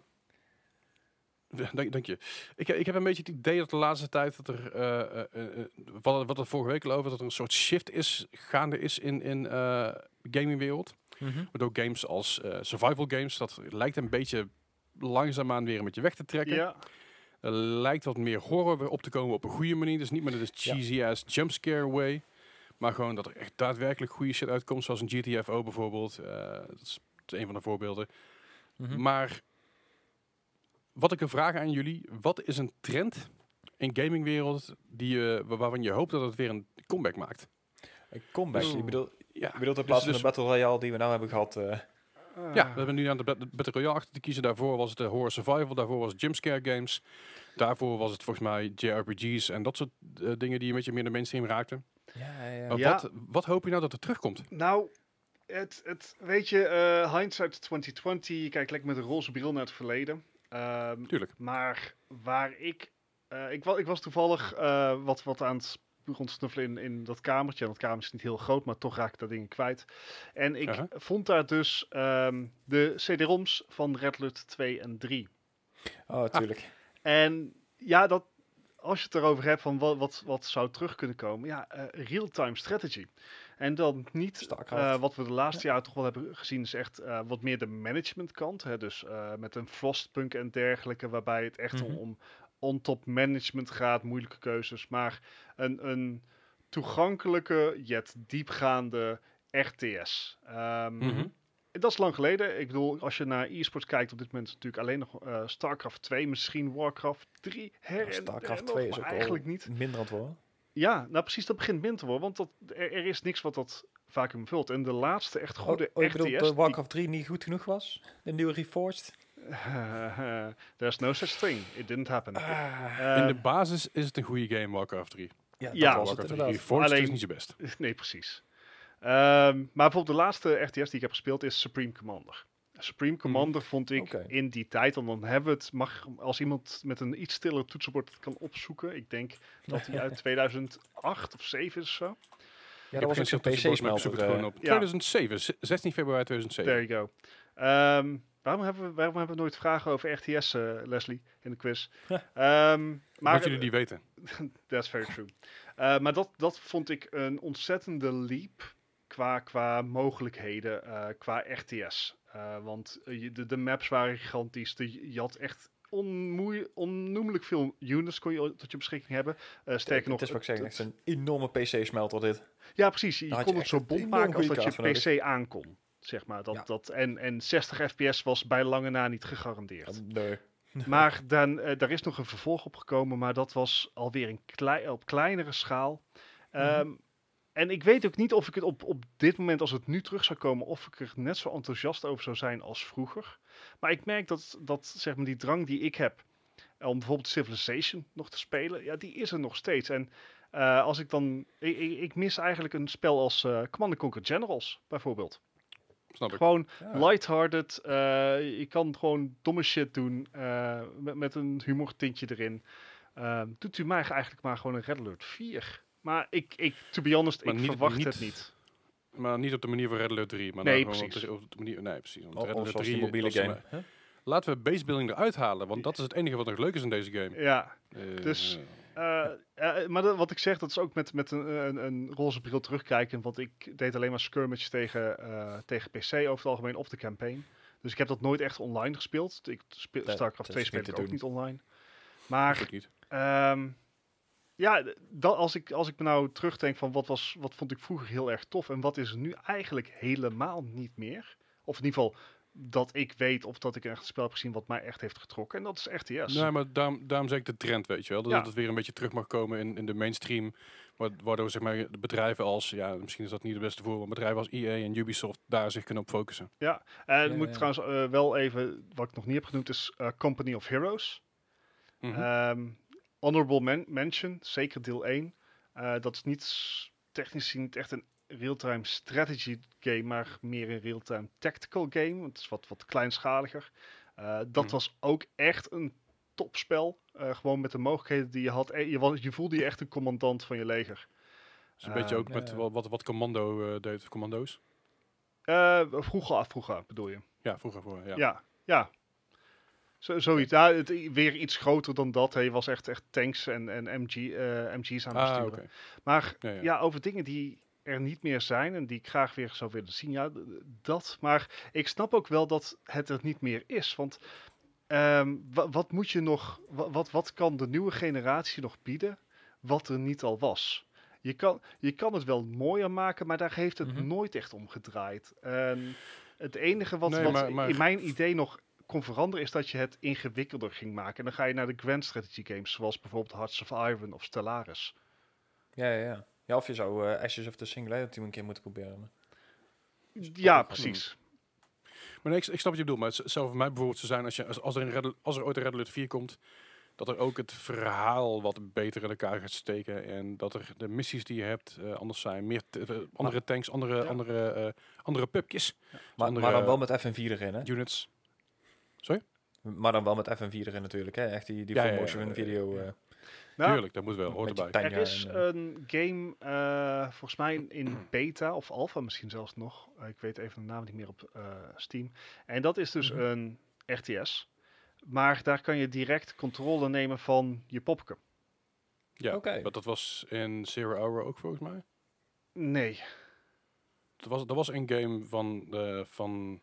dank, dank je. Ik, ik heb een beetje het idee dat de laatste tijd dat er, eh, eh, eh, wat, wat er vorige week al over, dat er een soort shift is, gaande is in, in eh gamingwereld. Mhm. Waardoor games als eh, survival games, dat lijkt een beetje langzaamaan weer een beetje weg te trekken. Ja, Er lijkt wat meer horror weer op te komen op een goede manier. Dus niet met de cheesy ass jumpscare way. Maar gewoon dat er echt daadwerkelijk goede shit uitkomt. Zoals een GTFO bijvoorbeeld. Eh, dat is een van de voorbeelden. Mhm. Maar wat ik een vraag aan jullie. Wat is een trend in gamingwereld die, eh, wa- waarvan je hoopt dat het weer een comeback maakt. Een comeback. Dus- je bedoelt, Ja, je bedoelt in dus- plaats van dus- de Battle Royale die we nou hebben gehad. Eh, Ja, we hebben nu aan de Bat- Battle Royale achter te kiezen. Daarvoor was het de Horror Survival, daarvoor was het Jumpscare Games. Daarvoor was het volgens mij JRPG's en dat soort eh, dingen die een beetje meer de mainstream raakten. ja, ja. Maar wat, wat hoop je nou dat er terugkomt? Nou, het, het, weet je, eh hindsight 2020, je kijkt lekker met een roze bril naar het verleden. Ehm, Tuurlijk. maar waar ik, eh, ik, wa ik was toevallig eh, wat, wat aan het rondsnuffelen in, in dat kamertje. En dat kamertje is niet heel groot, maar toch raak ik dat ding kwijt. En ik vond daar dus ehm, de CD-ROMs van Red Alert 2 en 3. Oh, tuurlijk. En ja, dat, als je het erover hebt van wat, wat, wat zou terug kunnen komen, ja, eh, real-time strategy. En dan niet eh, wat we de laatste jaren toch wel hebben gezien, is echt eh, wat meer de managementkant. Hè? Dus eh, met een Frostpunk en dergelijke, waarbij het echt Mhm. om on-top management gaat, moeilijke keuzes. Maar een, een toegankelijke, yet diepgaande RTS. Ehm, Mhm. dat is lang geleden. Ik bedoel, als je naar e-sports kijkt, op dit moment is natuurlijk alleen nog eh, StarCraft 2, misschien Warcraft 3. Her StarCraft der 2 nog, is ook eigenlijk al niet. minder aan het worden. Ja, nou precies, dat begint min te worden, want dat, er, er is niks wat dat vacuüm vult. En de laatste echt goede oh, oh, je RTS... bedoelt Warcraft 3 niet goed genoeg was? De nieuwe Reforged? There's no such thing. It didn't happen. Ah, Eh, In de basis is het een goede game, Warcraft 3. ja, ja, het Warcraft 3 inderdaad. Reforged Alleen- is niet zo best. nee, precies. Ehm, maar bijvoorbeeld de laatste RTS die ik heb gespeeld is Supreme Commander. Supreme Commander vond ik in die tijd, en dan hebben we het, mag, als iemand met een iets stiller toetsenbord het kan opzoeken. Ik denk dat hij uit 2008 of 7 is of zo. Ja, Ik dat was geen toetsenbord, maar ik zoek PC-smelter. het gewoon eh, op. Ja. 2007, z- 16 februari 2007. There you go. Ehm, waarom, hebben we, waarom hebben we nooit vragen over RTS, eh, Leslie, in de quiz? Ehm, maar Wat jullie die weten. That's very true. Eh, maar dat, dat vond ik een ontzettende leap qua, qua mogelijkheden, eh, qua RTS. Eh, want de, de maps waren gigantisch. De, je had echt onnoemelijk veel units kon je tot je beschikking hebben. Eh, sterker nog, Het is wat ik het- zeg, echt een enorme PC-smelter dit. ja, precies. Je kon je het zo bond maken als dat je PC aankon. Zeg maar. Dat, Ja. dat, en, en 60 fps was bij lange na niet gegarandeerd. Nee. Maar dan, eh, daar is nog een vervolg op gekomen, maar dat was alweer een klei op kleinere schaal. Ehm, En ik weet ook niet of ik het op, op dit moment, als het nu terug zou komen, of ik er net zo enthousiast over zou zijn als vroeger. Maar ik merk dat, dat zeg maar, die drang die ik heb om bijvoorbeeld Civilization nog te spelen, ja, die is er nog steeds. En eh, als ik dan, ik, ik, mis eigenlijk een spel als eh Command Conquer Generals, bijvoorbeeld. Snap ik. Gewoon Ja. lighthearted. eh je kan gewoon domme shit doen. eh, met, met een humortintje erin. Eh, doet u mij eigenlijk maar gewoon een Red Alert 4. Maar ik, ik to be honest, Maar ik niet- verwacht niet- het niet. Maar niet op de manier van Red Alert 3. Maar Nee, op precies. de, op de manier, nee, precies. Want Of, Red Alert zoals die 3 mobiele game. Huh? Laten we basebuilding eruit halen, want dat is het enige wat nog leuk is in deze game. Ja, Eh, Dus- eh, eh, maar dat- wat ik zeg, dat is ook met, met een, een, een roze bril terugkijken. Want ik deed alleen maar skirmish tegen, eh, tegen PC over het algemeen of de campaign. Dus ik heb dat nooit echt online gespeeld. Ik speel, Nee, StarCraft dat 2 is speel ik ook doen. niet online. Maar niet. Ehm, ja, dat, als, ik, als ik me nou terugdenk van wat, was, wat vond ik vroeger heel erg tof en wat is er nu eigenlijk helemaal niet meer. Of in ieder geval dat ik weet of dat ik echt een spel heb gezien wat mij echt heeft getrokken. En dat is RTS. Nee, maar daarom, daarom zeg ik de trend, weet je wel. Dat Ja. het weer een beetje terug mag komen in, in de mainstream. wa- Waardoor zeg maar, de bedrijven als, ja, misschien is dat niet de beste voorbeeld, maar bedrijven als EA en Ubisoft daar zich kunnen op focussen. Ja, en Ja, moet ja. trouwens eh, wel even, wat ik nog niet heb genoemd, is eh, Company of Heroes. Ehm, honorable men- mention, zeker deel 1. Eh, dat is niet technisch gezien niet echt een real-time strategy game, maar meer een real-time tactical game. want Het is wat, wat kleinschaliger. Eh, dat Mhm. was ook echt een topspel. Eh, gewoon met de mogelijkheden die je had. Eh, Je, was, je voelde je echt een commandant van je leger. Dus een beetje ook met wat, wat, wat Commando eh, deed, Commando's. Eh, vroeger af, vroeger bedoel je? Ja, vroeger voor, ja. Ja, ja. Zo, zoiets. Ja, het, weer iets groter dan dat. Hij was echt, echt tanks en, en MG, eh, MG's aan het Ah, besturen. oké. Maar Ja, ja. ja, over dingen die er niet meer zijn en die ik graag weer zou willen zien. Ja, dat. Maar ik snap ook wel dat het er niet meer is. Want ehm, wa- wat moet je nog, wa- wat, wat kan de nieuwe generatie nog bieden wat er niet al was? Je kan, je kan het wel mooier maken, maar daar heeft het Mhm. nooit echt om gedraaid. En het enige wat, Nee, wat maar- maar- in mijn idee nog kon veranderen is dat je het ingewikkelder ging maken. En dan ga je naar de grand strategy games, zoals bijvoorbeeld Hearts of Iron of Stellaris. Ja, ja, ja. Ja, of je zou eh, Ashes of the Singularity een keer moeten proberen. maar- Ja, precies. Maar nee, ik, ik snap wat je bedoelt. Maar het zou voor mij bijvoorbeeld zo zijn als, je, als, als, er, een Red, als er ooit een Red Alert 4 komt, dat er ook het verhaal wat beter in elkaar gaat steken. En dat er de missies die je hebt eh, anders zijn. Meer eh, andere tanks, andere, Ja. andere, eh, andere pupjes, Maar, andere, maar dan wel met FN4 erin, hè? units. Maar dan wel met FN4 erin natuurlijk, hè? Echt die, die Ja, full ja, ja, motion ja, video. Eh. Nou, Tuurlijk, dat moet wel, hoort erbij. Er is en, een game, eh, volgens mij in beta of alpha misschien zelfs nog. Eh, ik weet even de naam niet meer op eh, Steam. En dat is dus Mhm. een RTS. Maar daar kan je direct controle nemen van je popke. Ja, Oké. want dat was in Zero Hour ook volgens mij. Nee. Dat was, dat was een game van, eh van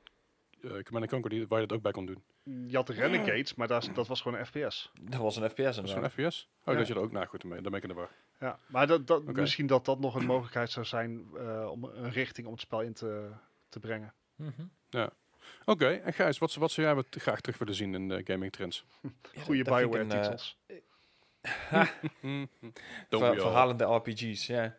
eh Command Conquer die, waar je dat ook bij kon doen. Je had de Renegades, maar dat, dat was gewoon een FPS. Dat was een FPS Dat is inderdaad. een FPS? Oh, Ja. dat je er ook naar goed mee. Dan ben ik in de war. Ja, maar dat, dat, misschien dat dat nog een mogelijkheid zou zijn eh, om een richting om het spel in te, te brengen. Mhm. Oké, en Gijs, wat, wat zou jij wat graag terug willen zien in de gaming trends? Ja, Goede dat Bioware-titels. Ver- all. verhalende RPG's, ja.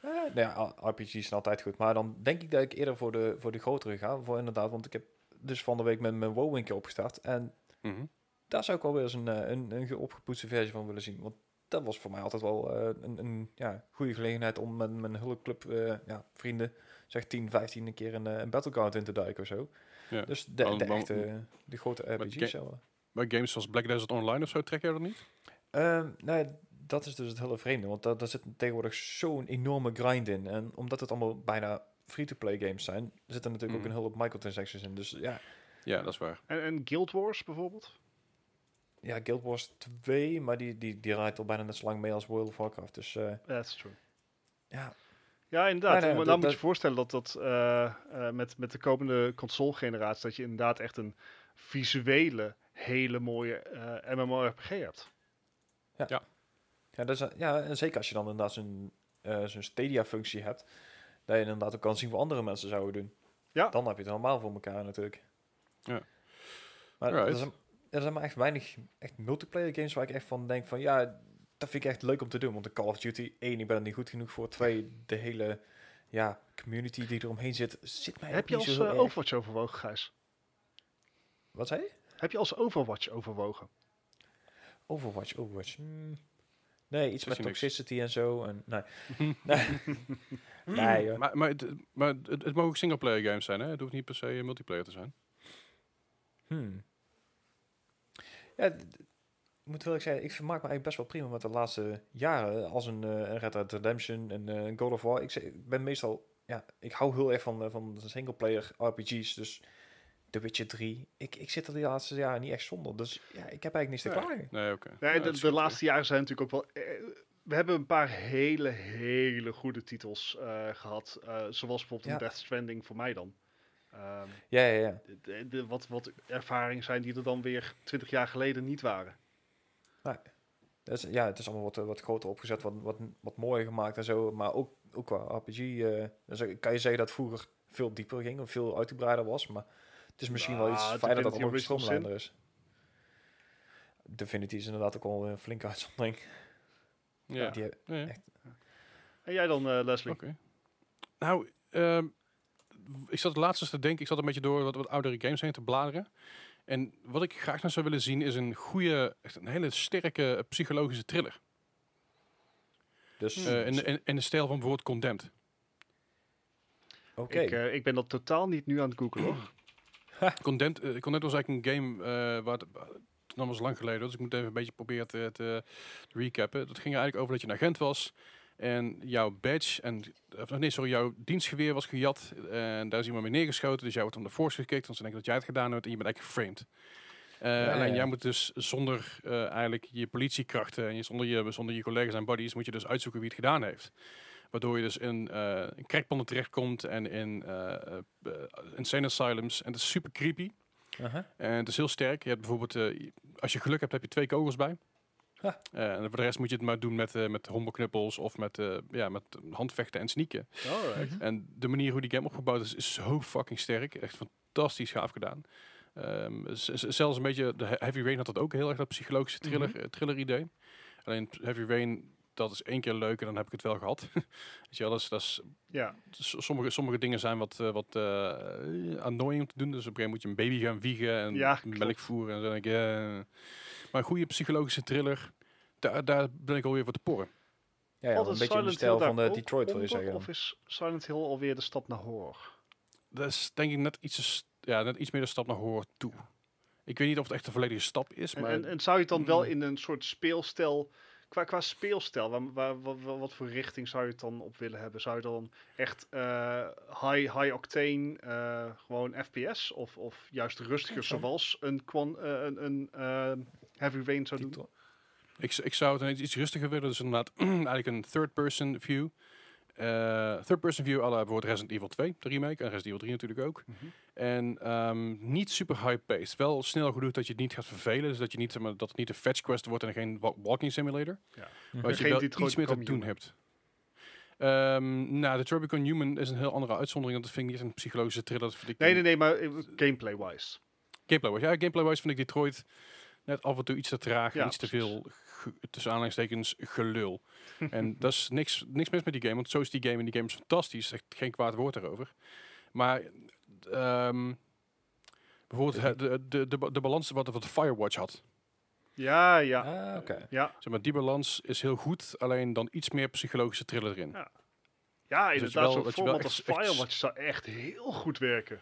Eh, nou ja, RPG's zijn altijd goed. Maar dan denk ik dat ik eerder voor de, voor de grotere ga. Voor inderdaad, want ik heb dus van de week met mijn WoW een keer opgestart. En Mhm. daar zou ik wel weer eens een, eh, een, een opgepoetste versie van willen zien. Want dat was voor mij altijd wel eh, een, een ja, goede gelegenheid om met mijn hulpclub eh, ja, vrienden, zeg 10, 15 een keer een, een battleground in te duiken of zo. Ja. Dus de, Maar- de maar- echte, de grote RPG's. Bij games zoals Black Desert Online of zo trek jij dat niet? Ehm, ja, dat is dus het hele vreemde, want daar, daar zit tegenwoordig zo'n enorme grind in. En omdat het allemaal bijna free-to-play games zijn, zit er natuurlijk Mhm. ook een hele hoop microtransactions in. Dus ja, Ja, dat is waar. En, en Guild Wars bijvoorbeeld? ja Guild Wars 2, maar die, die, die rijdt al bijna net zo lang mee als World of Warcraft. Dus eh, That's true. ja, Ja, inderdaad. Nee, nee, maar dat- dan moet dat- je voorstellen dat dat eh, eh, met, met de komende console-generatie... dat je inderdaad echt een visuele, hele mooie eh MMORPG hebt. ja, dat is, ja, en zeker als je dan inderdaad zo'n eh, zo'n Stadia-functie hebt, dat je inderdaad ook kan zien wat andere mensen zouden doen. Ja. Dan heb je het allemaal voor elkaar natuurlijk. Ja. Maar er zijn, er zijn maar echt weinig echt multiplayer games waar ik echt van denk van ja, dat vind ik echt leuk om te doen. Want de Call of Duty, één, ik ben er niet goed genoeg voor. Twee, de hele ja, community die eromheen zit, zit mij Heb je als zo eh. Overwatch overwogen, Gijs? Wat zei je? Heb je als Overwatch overwogen? Overwatch, Overwatch. hmm. Nee, iets met niks. toxicity en zo. En, nee. nee. nee, joh. Maar, maar, het, maar het, het mogen singleplayer games zijn, hè? Het hoeft niet per se eh, multiplayer te zijn. Hmm. Ja, moet wel ik zeggen, ik vermaak me eigenlijk best wel prima met de laatste jaren. Als een, eh, een Red Dead Redemption en eh, een God of War. Ik, zeg, ik ben meestal, ja, ik hou heel erg van, eh, van de singleplayer RPG's. Dus The Witcher 3. Ik, ik zit er de laatste jaren niet echt zonder. Dus ja, ik heb eigenlijk niks te Ja. klagen. Nee, oké. Nee, Ja, de, de laatste jaren zijn natuurlijk ook wel... eh, we hebben een paar hele, hele goede titels eh, gehad. eh, zoals bijvoorbeeld Ja. een Death Stranding voor mij dan. Ehm, Ja, ja, ja. de, de- de- wat, wat ervaringen zijn die er dan weer 20 jaar geleden niet waren. Dat is, ja, het is allemaal wat, wat groter opgezet, wat, wat, wat mooier gemaakt en zo. Maar ook, ook qua RPG eh, dus kan je zeggen dat het vroeger veel dieper ging of veel uitgebreider was. Maar het is misschien wel Nou, iets fijner dat Original gestroomlijnder is. Divinity is inderdaad ook al een flinke uitzondering. Ja. Die, Ja, ja. echt. En jij dan, eh, Leslie? Oké. Nou, ehm, ik zat het laatste te denken. Ik zat een beetje door wat, wat oudere games heen te bladeren. En wat ik graag naar zou willen zien is een goede, echt een hele sterke psychologische thriller. dus, Eh, in, in, in de stijl van bijvoorbeeld Condemned. oké. Ik, eh, ik ben dat totaal niet nu aan het googlen hoor. Condemned, eh, Condemned was eigenlijk een game eh, waar het, dat was lang geleden, dus ik moet even een beetje proberen te, te recappen. Dat ging er eigenlijk over dat je een agent was en jouw badge en of nee, sorry, jouw dienstgeweer was gejat en daar is iemand mee neergeschoten, dus jij wordt aan de force gekikt, want ze denken dat jij het gedaan hebt en je bent eigenlijk geframed. Ja, alleen ja. jij moet dus zonder eigenlijk je politiekrachten en je, zonder, je, zonder je collega's en buddies moet je dus uitzoeken wie het gedaan heeft. Waardoor je dus in eh in crackpanden terechtkomt en in eh eh, insane asylums. En het is super creepy. Aha. En het is heel sterk. Je hebt bijvoorbeeld, eh, als je geluk hebt, heb je twee kogels bij. Ha. Eh, en voor de rest moet je het maar doen met, eh met of met, eh, ja, met handvechten en sneaken. Alright. Mhm. En de manier hoe die game opgebouwd is, is zo fucking sterk. Echt fantastisch gaaf gedaan. Ehm, zelfs een beetje, de He- Heavy Rain had dat ook heel erg, dat psychologische thriller, Mhm. thriller idee. Alleen Heavy Rain, dat is één keer leuk en dan heb ik het wel gehad. Weet je wel, dat is, dat is Ja, sommige, sommige dingen zijn wat, eh, wat eh, annoying om te doen. Dus op een gegeven moment moet je een baby gaan wiegen en Ja, melk voeren. En zo denk ik, eh. Maar een goede psychologische thriller, daar, daar ben ik alweer voor te porren. Ja, ja, een beetje in de stijl Hill van de Detroit, wil je zeggen. Of is Silent Hill alweer de stap naar horror? Dat is denk ik net iets, ja, net iets meer de stap naar horror toe. Ik weet niet of het echt de volledige stap is, En, maar en, en zou je het dan wel Mm. in een soort speelstijl, qua, qua speelstijl, waar, waar, wat, voor richting zou je het dan op willen hebben? Zou je dan echt eh, high, high octane, eh, gewoon FPS, of, of juist rustiger, zoals een, Quan, eh, een, een Heavy Rain zou doen? Ik, ik zou het iets rustiger willen. Dus inderdaad eigenlijk een third-person view. Eh third-person view, alle bijvoorbeeld Resident Evil 2, de remake, en Resident Evil 3 natuurlijk ook. Mhm. En ehm, niet super high-paced. Wel snel genoeg dat je het niet gaat vervelen. Dus dat, je niet, zeg maar, dat het niet een fetch quest wordt en geen wa- walking simulator. Ja. Maar dat je Geen wel iets meer te doen Human. hebt. Ehm nou, de Tropical Human is een heel andere uitzondering. Want dat vind ik niet een psychologische thriller. Dat vind ik Nee, nee, nee, maar eh, gameplay-wise. Gameplay-wise. Ja, gameplay-wise vind ik Detroit net af en toe iets te traag. Ja, iets te veel, tussen aanhalingstekens, gelul. en dat is niks, niks mis met die game. Want zo is die game. En die game is fantastisch. Echt geen kwaad woord daarover. Maar... ehm, bijvoorbeeld de, de, de, de balans wat, wat Firewatch had. Ja, ja. Ah, oké. Ja, Zeg maar, die balans is heel goed, alleen dan iets meer psychologische thriller erin. Ja. ja je inderdaad. wel- Zo'n dat je wel format als Firewatch zou echt heel goed werken.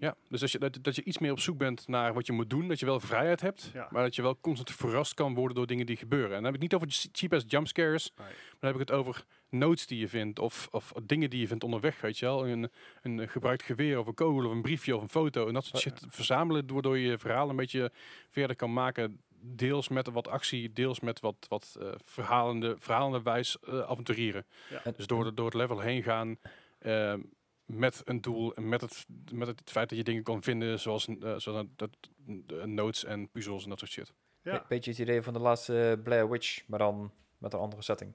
Ja, dus als je, dat, dat je iets meer op zoek bent naar wat je moet doen, dat je wel vrijheid hebt, Ja. maar dat je wel constant verrast kan worden door dingen die gebeuren. En dan heb ik het niet over ch- cheap-ass jumpscares, Nee. maar dan heb ik het over notes die je vindt of, of dingen die je vindt onderweg, weet je wel. Een, een gebruikt geweer of een kogel of een briefje of een foto en dat soort shit verzamelen, waardoor je je verhaal een beetje verder kan maken. Deels met wat actie, deels met wat, wat eh, verhalende, verhalende wijs eh, avonturieren. En- Dus door, door het level heen gaan eh, met een doel en met het, met het feit dat je dingen kan vinden zoals, eh, zoals een- dat, eh, notes en puzzels en dat soort shit. Ja. Be- Beetje het idee van de laatste eh, Blair Witch, maar dan met een andere setting.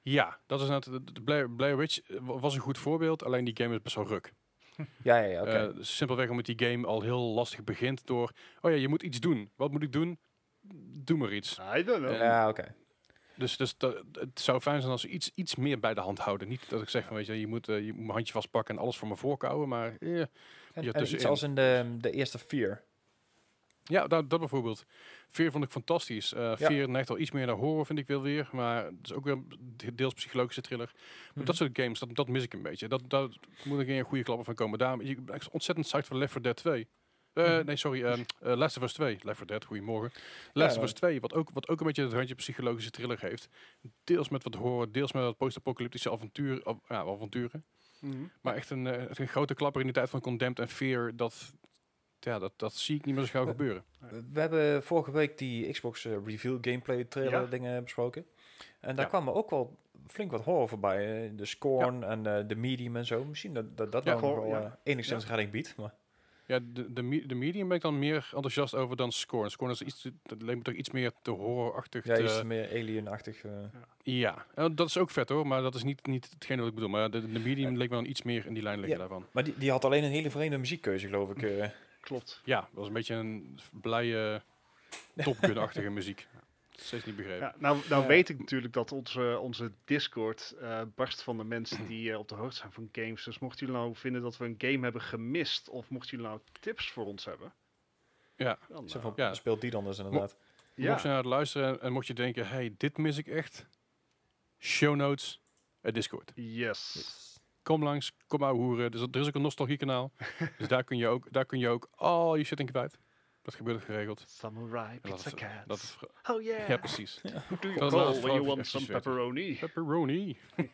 Ja, dat is net, de, Blair, Blair Witch wa- was een goed voorbeeld, alleen die game is best wel ruk. Ja, ja, ja, oké. Eh, simpelweg omdat die game al heel lastig begint door, oh ja, je moet iets doen. Wat moet ik doen? Doe maar iets. I don't know. ja, oké. Dus, dus dat, het zou fijn zijn als ze iets, iets meer bij de hand houden. Niet dat ik zeg van, weet je, je moet, eh, je moet mijn handje vastpakken en alles voor me voorkouwen, maar eh, En, en iets tussenin. als in de, de eerste Fear. Ja, dat, dat bijvoorbeeld. Fear vond ik fantastisch. Eh Ja. Fear neigt al iets meer naar horror, vind ik wel weer. Maar het is ook weer de- deels psychologische thriller. Maar Mhm. dat soort games, dat, dat mis ik een beetje. Dat, dat moet ik een goede klappen van komen. Daarom ik ben ontzettend psyched voor Left 4 Dead 2. Eh, Mhm. Nee, sorry. eh Last of Us 2. Left 4 Dead, goedemorgen. Last of dat- Us 2, wat ook, wat ook een beetje het randje psychologische thriller heeft. Deels met wat horror, deels met wat post-apocalyptische avontuur, av- ja, avonturen. Mhm. Maar echt een, eh, een grote klapper in de tijd van Condemned en Fear. Dat, ja, dat, dat zie ik niet meer zo gauw gebeuren. We- hebben vorige week die Xbox reveal gameplay trailer Ja. dingen besproken. En daar Ja. kwamen ook wel flink wat horror voorbij. De Scorn en de Medium en zo. Misschien dat dat, dat Ja, wel ja. enigszins redding biedt. Maar Ja, de, de, me- de medium ben ik dan meer enthousiast over dan Scorn. Scorn is iets, dat leek me toch iets meer te horrorachtig. ja, te- iets meer alien-achtig. eh. ja, En dat is ook vet hoor, maar dat is niet, niet hetgeen wat ik bedoel. Maar de, de medium leek me dan iets meer in die lijn liggen Ja. daarvan. Maar die, die had alleen een hele vreemde muziekkeuze, geloof ik. eh. Klopt. Ja, dat was een beetje een blije, Top Gun-achtige muziek. Steeds niet begrepen. Ja, nou nou Ja. weet ik natuurlijk dat onze, onze Discord eh, barst van de mensen die eh, op de hoogte zijn van games. Dus mochten jullie nou vinden dat we een game hebben gemist, of mochten jullie nou tips voor ons hebben, Ja. dan, Zo eh, van, Ja. speelt die dan dus inderdaad. ja. Mocht je naar het luisteren en mocht je denken, hey, dit mis ik echt. Show notes, het Discord. Yes. Kom langs, kom maar hoeren. Dus er is ook een nostalgie kanaal. dus daar kun je ook, daar kun je ook al je shit in kwijt. Dat gebeurt geregeld. Samurai dat pizza is- cat. Dat is, oh yeah. ja, precies. Who do you call when you want some pepperoni? Pepperoni.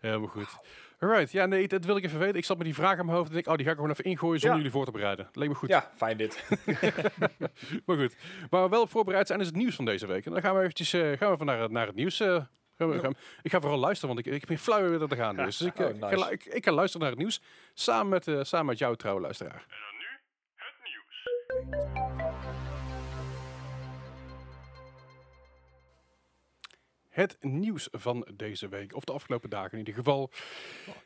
Helemaal goed. Alright, ja nee, dat wil ik even weten. Ik zat met die vraag aan mijn hoofd en denk, oh, die ga ik gewoon even ingooien zonder Ja. jullie voor te bereiden. Leek me goed. Ja, fijn dit. Maar goed. Waar we wel op voorbereid zijn is het nieuws van deze week. En dan gaan we eventjes eh, gaan we even naar, het- naar het nieuws. eh, gaan we, ik ga vooral luisteren, want ik, ik ben flauw weer dat te gaan. Dus, dus ik, eh, Oh, ik, ga, nice. ik, ik ga luisteren naar het nieuws. Samen met, eh, samen met jou, trouwe luisteraar. Het nieuws van deze week, of de afgelopen dagen in ieder geval.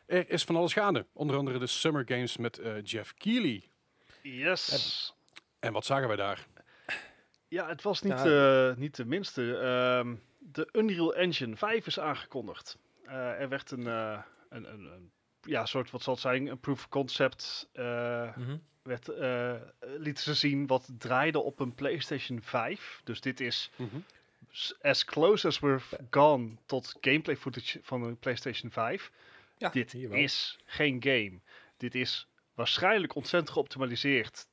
Er is van alles gaande. Onder andere de Summer Games met eh, Jeff Keighley. Yes. En wat zagen wij daar? Ja, het was niet, Ja. eh, niet de minste. Ehm, de Unreal Engine 5 is aangekondigd. Eh, er werd een, eh, een, een, een ja, soort, wat zal het zijn, een proof of concept eh, Mhm. Werd, eh, lieten ze zien wat draaide op een PlayStation 5. Dus dit is Mhm. as close as we're gone tot gameplay footage van een PlayStation 5. Ja, dit is geen game. Dit is waarschijnlijk ontzettend geoptimaliseerd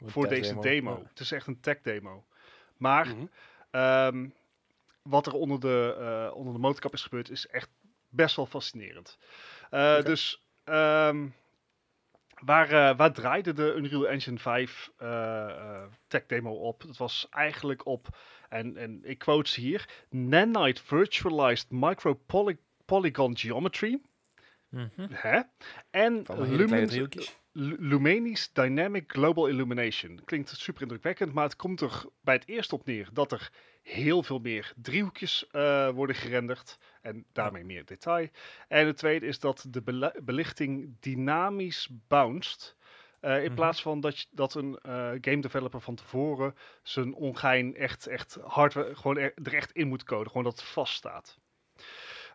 Een voor deze demo. Ja. Het is echt een tech demo. Maar ehm, wat er onder de, eh, onder de motorkap is gebeurd is echt best wel fascinerend. Eh. Dus ehm, waar, eh, waar draaide de Unreal Engine 5 eh, eh, tech demo op? Het was eigenlijk op, en, en ik quote ze hier, Nanite Virtualized Micro Poly- Polygon Geometry. Mhm. Hè? En Lumen, Lumeni's Dynamic Global Illumination. Klinkt super indrukwekkend, maar het komt er bij het eerst op neer dat er heel veel meer driehoekjes eh, worden gerenderd en daarmee meer detail. En het tweede is dat de belichting dynamisch bounced. eh, in Mhm. plaats van dat, je- dat een eh, game developer van tevoren zijn ongein echt, echt hardware gewoon er, er echt in moet coden. Gewoon dat het vaststaat.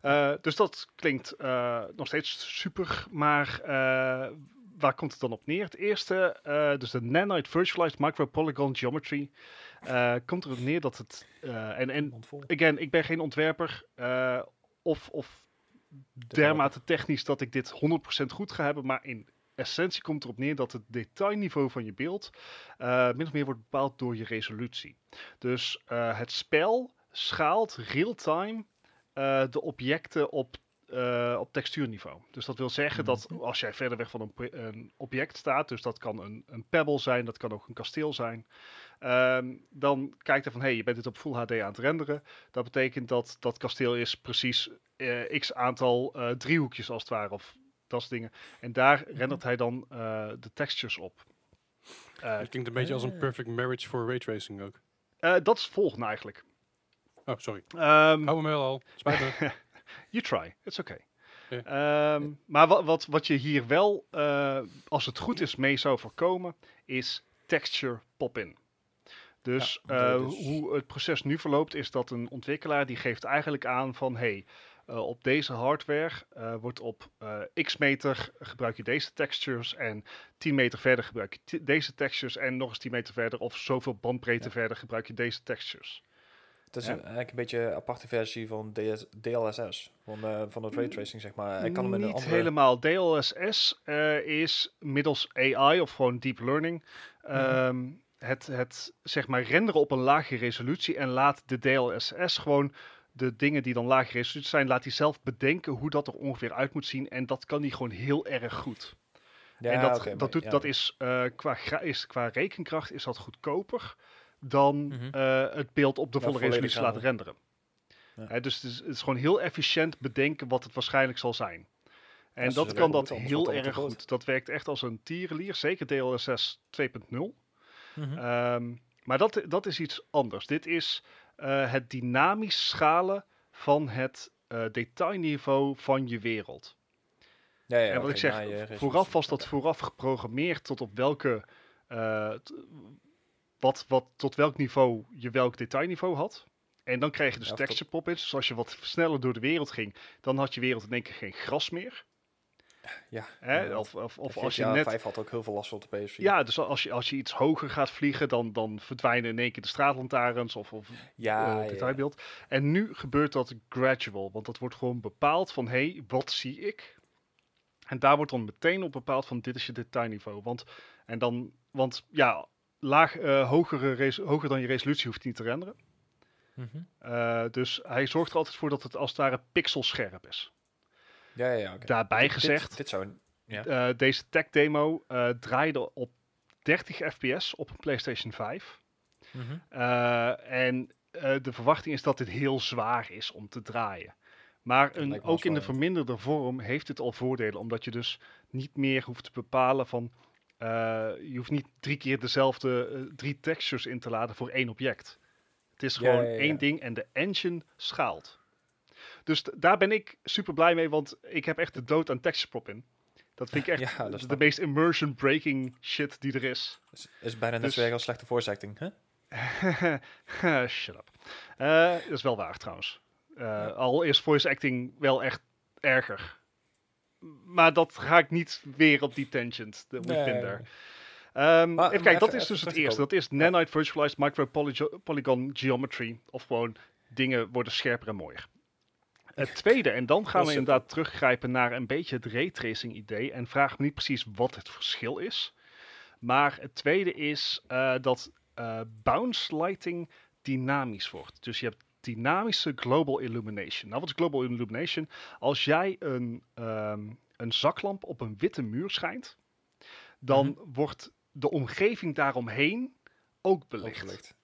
Eh, dus dat klinkt nog steeds super, maar waar komt het dan op neer? Het eerste, eh, dus de Nanite Virtualized Micro Polygon Geometry, eh, komt erop neer dat het, eh, en, en again, ik ben geen ontwerper of, of dermate technisch dat ik dit 100% goed ga hebben, maar in essentie komt erop neer dat het detailniveau van je beeld min of meer wordt bepaald door je resolutie. Dus het spel schaalt real-time de objecten op, eh, op textuurniveau. Dus dat wil zeggen dat Mhm. als jij verder weg van een, een object staat, dus dat kan een, een pebble zijn, dat kan ook een kasteel zijn, ehm, dan kijkt hij van, hé, hey, je bent dit op Full HD aan het renderen. Dat betekent dat dat kasteel is precies eh, x aantal eh, driehoekjes als het ware, of dat soort dingen. En daar rendert hij dan eh, de textures op. Eh, Het klinkt een beetje als een Ah. perfect marriage voor raytracing ook. eh, dat is het volgende eigenlijk. Oh, sorry. Ehm, Hou me wel al. Spijt me. You try, it's okay. Ja. Ehm, maar wat, wat, wat je hier wel, eh, als het goed is, mee zou voorkomen, is texture pop-in. Dus, Ja, eh, dus- hoe het proces nu verloopt, is dat een ontwikkelaar die geeft eigenlijk aan van, hey, eh, op deze hardware wordt op x meter gebruik je deze textures en 10 meter verder gebruik je deze textures en nog eens 10 meter verder of zoveel bandbreedte Ja. verder gebruik je deze textures. Het is Ja. een- eigenlijk een beetje een aparte versie van DS, DLSS, van, eh, van het raytracing, zeg maar. Hij kan hem in Niet andere... helemaal. DLSS eh, is middels AI of gewoon deep learning ehm, het, het zeg maar renderen op een lage resolutie en laat de DLSS gewoon de dingen die dan lage resolutie zijn, laat hij zelf bedenken hoe dat er ongeveer uit moet zien en dat kan hij gewoon heel erg goed. Ja, en dat, dat, doet, ja. dat is, eh, qua, is qua rekenkracht is dat goedkoper dan Mhm. eh, het beeld op de Ja, volle resolutie laten renderen. Ja. Hè, dus het is, het is gewoon heel efficiënt bedenken wat het waarschijnlijk zal zijn. En Ja, dat kan dat heel erg goed. Dat werkt echt als een tierenlier, zeker DLSS 2.0. Mhm. Ehm, maar dat, dat is iets anders. Dit is eh, het dynamisch schalen van het eh, detailniveau van je wereld. ja, ja, en wat ik zeg, vooraf was dat vooraf geprogrammeerd tot op welke, eh, t- wat, wat, tot welk niveau je welk detailniveau had. En dan kreeg je dus Ja, texture pop-ins. Dus als je wat sneller door de wereld ging, dan had je wereld in één keer geen gras meer. Ja, Hè? Of, of, of als je net 5 had ook heel veel last van de PS4. Ja, dus als je, als je iets hoger gaat vliegen, dan, dan verdwijnen in één keer de straatlantaarns of, of ja, eh, ja, ja. detailbeeld. En nu gebeurt dat gradual, want dat wordt gewoon bepaald van, hé, hey, wat zie ik? En daar wordt dan meteen op bepaald van, dit is je detailniveau. Want, en dan, want ja, laag, eh, hogere res- hoger dan je resolutie hoeft hij niet te renderen. Mhm. Eh, dus hij zorgt er altijd voor dat het als het ware pixelscherp is. Ja, ja. Daarbij Dit- gezegd, Dit, dit zou... een- Ja. eh, deze tech demo draaide op 30 fps op een PlayStation 5. Mhm. En de verwachting is dat dit heel zwaar is om te draaien. Maar een, ook in de verminderde vorm heeft het al voordelen, omdat je dus niet meer hoeft te bepalen van. Eh, je hoeft niet drie keer dezelfde eh, drie textures in te laden voor één object. Het is gewoon ja, ja. één ding en de engine schaalt. Dus daar ben ik super blij mee, want ik heb echt de dood aan texture pop in. Dat vind ik echt de meest immersion breaking shit die er is. Is, is bijna net Dus- zo erg als slechte voice acting, hè? Shut up. Eh, dat is wel waar trouwens. Al is voice acting wel echt erger. Maar dat ga ik niet weer op die tangent. Dat moet minder. Ehm, even kijken, dat is dus het eerste. Dat is Nanite Virtualized Micro Polygo- Polygon Geometry. Of gewoon dingen worden scherper en mooier. Het tweede, en dan gaan we inderdaad teruggrijpen naar een beetje het raytracing idee. En vraag me niet precies wat het verschil is. Maar het tweede is eh, dat eh, bounce lighting dynamisch wordt. Dus je hebt dynamische global illumination. Nou, wat is global illumination? Als jij een, ehm, een zaklamp op een witte muur schijnt, dan wordt de omgeving daaromheen ook belicht. Opgelicht.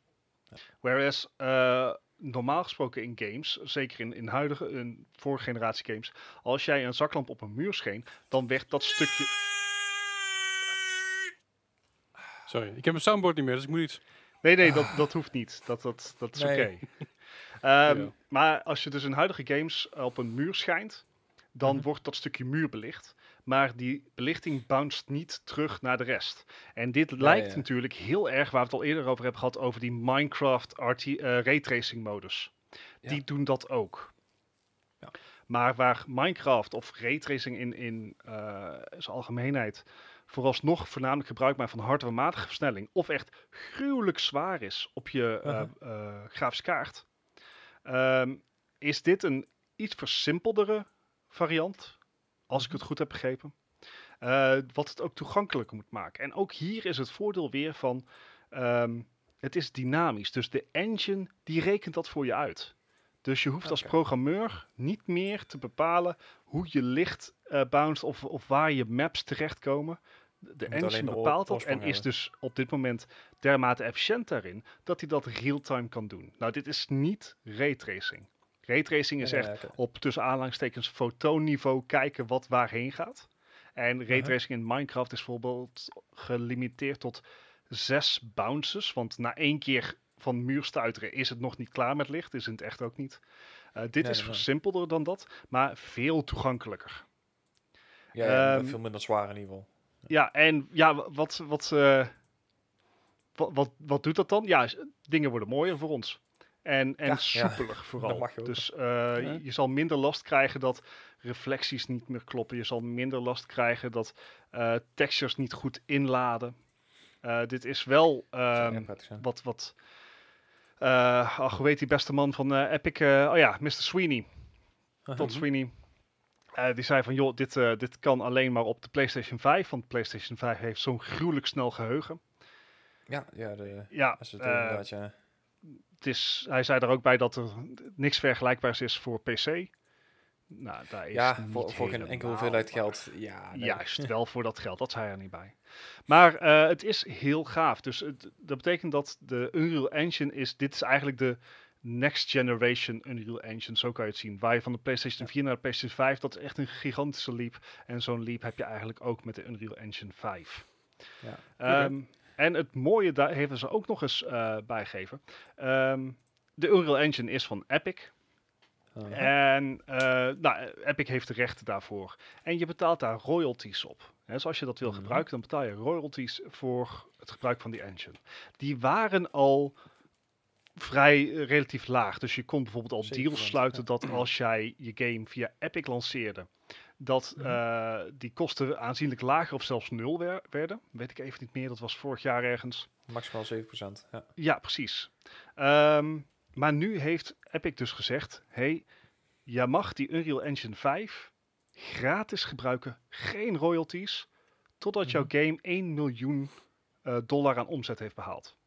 Whereas eh, normaal gesproken in games, zeker in, in huidige, in vorige generatie games, als jij een zaklamp op een muur scheen, dan werd dat stukje. Sorry, ik heb mijn soundboard niet meer, dus ik moet iets... Nee, nee, dat, dat hoeft niet. Dat, dat, dat is Nee. oké. Ja. Maar als je dus in huidige games op een muur schijnt, dan Mhm. wordt dat stukje muur belicht. Maar die belichting bounced niet terug naar de rest. En dit lijkt ja. natuurlijk heel erg, waar we het al eerder over hebben gehad, over die Minecraft RT, eh, raytracing modus. Die doen dat ook. Ja. Maar waar Minecraft of raytracing in, in eh, zijn algemeenheid vooralsnog voornamelijk gebruik maakt van hardwarematige versnelling, of echt gruwelijk zwaar is op je eh, grafische kaart, ehm, is dit een iets versimpeldere variant, als ik het goed heb begrepen. Eh, wat het ook toegankelijker moet maken. En ook hier is het voordeel weer van, ehm, het is dynamisch. Dus de engine die rekent dat voor je uit. Dus je hoeft als programmeur niet meer te bepalen hoe je licht eh bounced of, of waar je maps terechtkomen. De engine bepaalt dat en is dus op dit moment dermate efficiënt daarin dat hij dat real-time kan doen. Nou, dit is niet raytracing. Raytracing is Ja, echt ja, op tussen aanhalingstekens fotoonniveau kijken wat waarheen gaat. En raytracing in Minecraft is bijvoorbeeld gelimiteerd tot zes bounces. Want na één keer van muur stuiteren is het nog niet klaar met licht. Is het echt ook niet. Eh, dit Nee, is nee, versimpelder dan dat, maar veel toegankelijker. Ja, ja, Ehm, veel minder zwaar in ieder geval. Ja, en ja, wa- wat, wat, wat, wat, wat doet dat dan? Ja, dingen worden mooier voor ons. En, en Ja, ja. soepeler vooral. Dus eh, Ja. je zal minder last krijgen dat reflecties niet meer kloppen. Je zal minder last krijgen dat eh, textures niet goed inladen. Eh, dit is wel ehm, wat... wat ach, hoe heet die beste man van Epic? oh ja, Mr. Sweeney. Uh-huh. Todd Sweeney. Eh, die zei van, joh, dit, eh, dit kan alleen maar op de PlayStation 5. Want de PlayStation 5 heeft zo'n gruwelijk snel geheugen. Ja, ja, de, Ja, het eh, ja. het is, hij zei er ook bij dat er niks vergelijkbaars is voor PC. Nou, daar is Ja, voor, voor geen enkele hoeveelheid geld. Ja, nee. Juist, wel voor dat geld. Dat zei hij er niet bij. Maar het is heel gaaf. Dus het, dat betekent dat de Unreal Engine is... Dit is eigenlijk de next generation Unreal Engine. Zo kan je het zien. Waar je van de PlayStation 4 naar de PlayStation 5... Dat is echt een gigantische leap. En zo'n leap heb je eigenlijk ook met de Unreal Engine 5. Ja. Ehm, En het mooie, daar hebben ze ook nog eens eh bijgegeven. Ehm, de Unreal Engine is van Epic. En eh, nou, Epic heeft de rechten daarvoor. En je betaalt daar royalties op. Dus als je dat wil Mhm. gebruiken, dan betaal je royalties voor het gebruik van die engine. Die waren al vrij eh, relatief laag. Dus je kon bijvoorbeeld al 7%, deals sluiten ja. dat als jij je game via Epic lanceerde, dat Mhm. eh, die kosten aanzienlijk lager of zelfs nul wer- werden. Weet ik even niet meer, dat was vorig jaar ergens. Maximaal 7%. Ja. Ja, precies. Ehm, maar nu heeft Epic dus gezegd: hey, jij mag die Unreal Engine 5 gratis gebruiken, geen royalties, totdat jouw Mhm. game 1 miljoen eh, dollar aan omzet heeft behaald.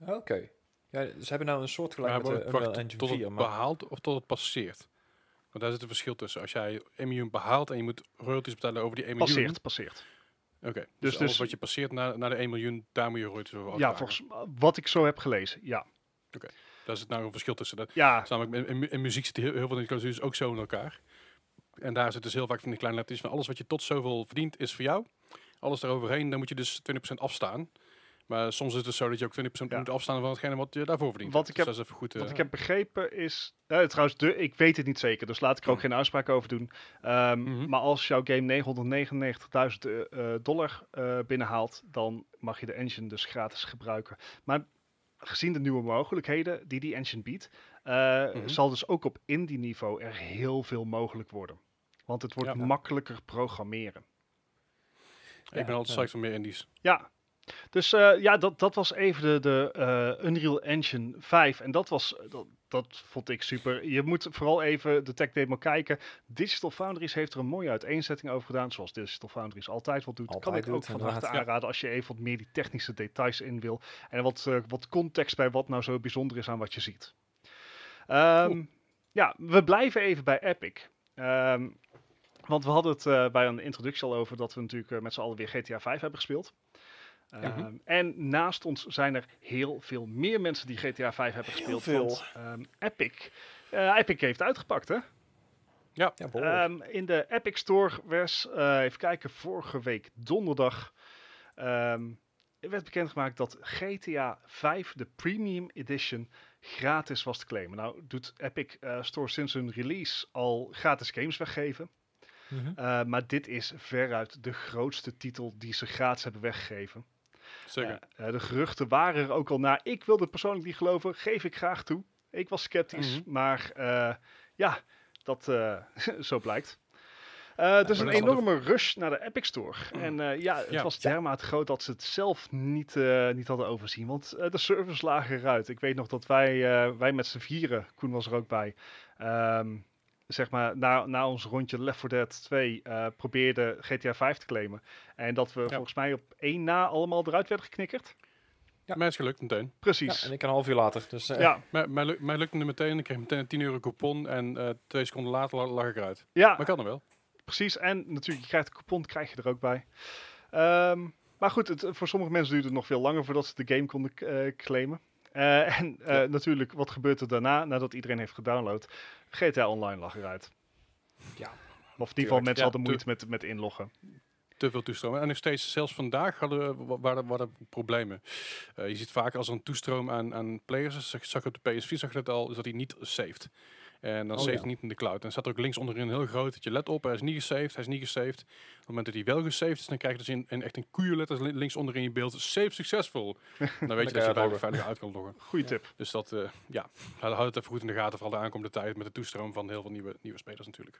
Oké. Ja, ze hebben nou een soort gelijk met de wacht, Engine tot 4. het Maar, behaalt of tot het passeert. Want daar zit een verschil tussen. Als jij 1 miljoen behaalt en je moet royalties betalen over die 1 miljoen. Passeert, passeert. Oké, dus, Dus- alles dus- wat je passeert naar, naar de 1 miljoen, daar moet je royalties over Ja, volgens wat ik zo heb gelezen, ja. Daar zit nou een verschil tussen. Dat, Ja, namelijk in, in, mu- in muziek zitten heel, heel veel van die clausules ook zo in elkaar. En daar zit dus heel vaak van die kleine letters van alles wat je tot zoveel verdient is voor jou. Alles daaroverheen, dan moet je dus 20% afstaan. Maar soms is het dus zo dat je ook 20% Ja. moet afstaan van hetgene wat je daarvoor verdient. Wat ik Dus dat is even goed. Wat eh, ik heb begrepen is. eh, trouwens, de, ik weet het niet zeker, dus laat ik er ook Hmm. geen uitspraak over doen. Ehm, Mhm. Maar als jouw game 999.000 eh, eh, dollar eh, binnenhaalt, dan mag je de engine dus gratis gebruiken. Maar gezien de nieuwe mogelijkheden die die engine biedt, eh, Mhm. zal dus ook op indie niveau er heel veel mogelijk worden. Want het wordt Ja. makkelijker programmeren. ik ben altijd psyched voor meer indies. Ja, dus eh, ja, dat, dat was even de, de eh, Unreal Engine 5. En dat was, dat, dat vond ik super. Je moet vooral even de tech demo kijken. Digital Foundries heeft er een mooie uiteenzetting over gedaan. Zoals Digital Foundries altijd wat doet. kan ik ook van harte aanraden als je even wat meer die technische details in wil. En wat, eh, wat context bij wat nou zo bijzonder is aan wat je ziet. Ehm. Ja, we blijven even bij Epic. Ehm, want we hadden het eh, bij een introductie al over dat we natuurlijk eh, met z'n allen weer GTA 5 hebben gespeeld. Ehm, En naast ons zijn er heel veel meer mensen die GTA 5 hebben Heel gespeeld. veel. Want ehm, Epic, eh, Epic heeft uitgepakt, hè? Ja, behoorlijk. Ehm, in de Epic Store was, eh, even kijken, vorige week donderdag ehm, werd bekendgemaakt dat GTA 5, de Premium Edition, gratis was te claimen. Nou doet Epic eh, Store sinds hun release al gratis games weggeven. Mhm. Eh, maar dit is veruit de grootste titel die ze gratis hebben weggegeven. Zeker. De geruchten waren er ook al naar. Ik wilde persoonlijk niet geloven, geef ik graag toe. Ik was sceptisch, Mhm. maar eh, ja, dat eh, zo blijkt. Eh dus een enorme rush naar de Epic Store. En eh, ja, het Ja. was dermate groot dat ze het zelf niet, niet hadden overzien. Want de servers lagen eruit. Ik weet nog dat wij, wij met z'n vieren, Koen was er ook bij, ehm, zeg maar na, na ons rondje Left 4 Dead 2 eh probeerden GTA 5 te claimen. En dat we volgens mij op één na allemaal eruit werden geknikkerd. Ja. Mij is gelukt meteen. Ja, Precies. en ik een half uur later. Dus, eh, Ja, Mij, mij, lu- mij lukte het meteen. Ik kreeg meteen een 10 euro coupon. En eh, twee seconden later la- lag ik eruit. ja, Maar ik kan er wel. precies. En natuurlijk, je krijgt de coupon, krijg je er ook bij. Ehm, maar goed, het, voor sommige mensen duurde het nog veel langer voordat ze de game konden eh, claimen. Eh, en eh, Ja. natuurlijk, wat gebeurt er daarna, nadat iedereen heeft gedownload? GTA Online lag eruit. Ja, Of in ieder geval mensen Ja, hadden moeite met, met inloggen. te veel toestroom. En nog steeds, zelfs vandaag hadden we, wa- waren, waren er problemen. Eh, je ziet vaak als er een toestroom aan, aan players is, zag, op de PS4 zag je dat al, is dat hij niet saved. En dan Oh, saved ja. hij niet in de cloud. En staat er ook links onderin heel groot dat je let op, hij is niet gesaved, hij is niet gesaved. Op het moment dat hij wel gesaved is, dan krijg je dus in, in echt een koeienletters li- links onderin je beeld, save successful. dan weet je dat je bij veilig uit kan loggen. Goeie tip. Dus dat, eh, ja, houd het even goed in de gaten, vooral de aankomende tijd met de toestroom van heel veel nieuwe, nieuwe spelers natuurlijk.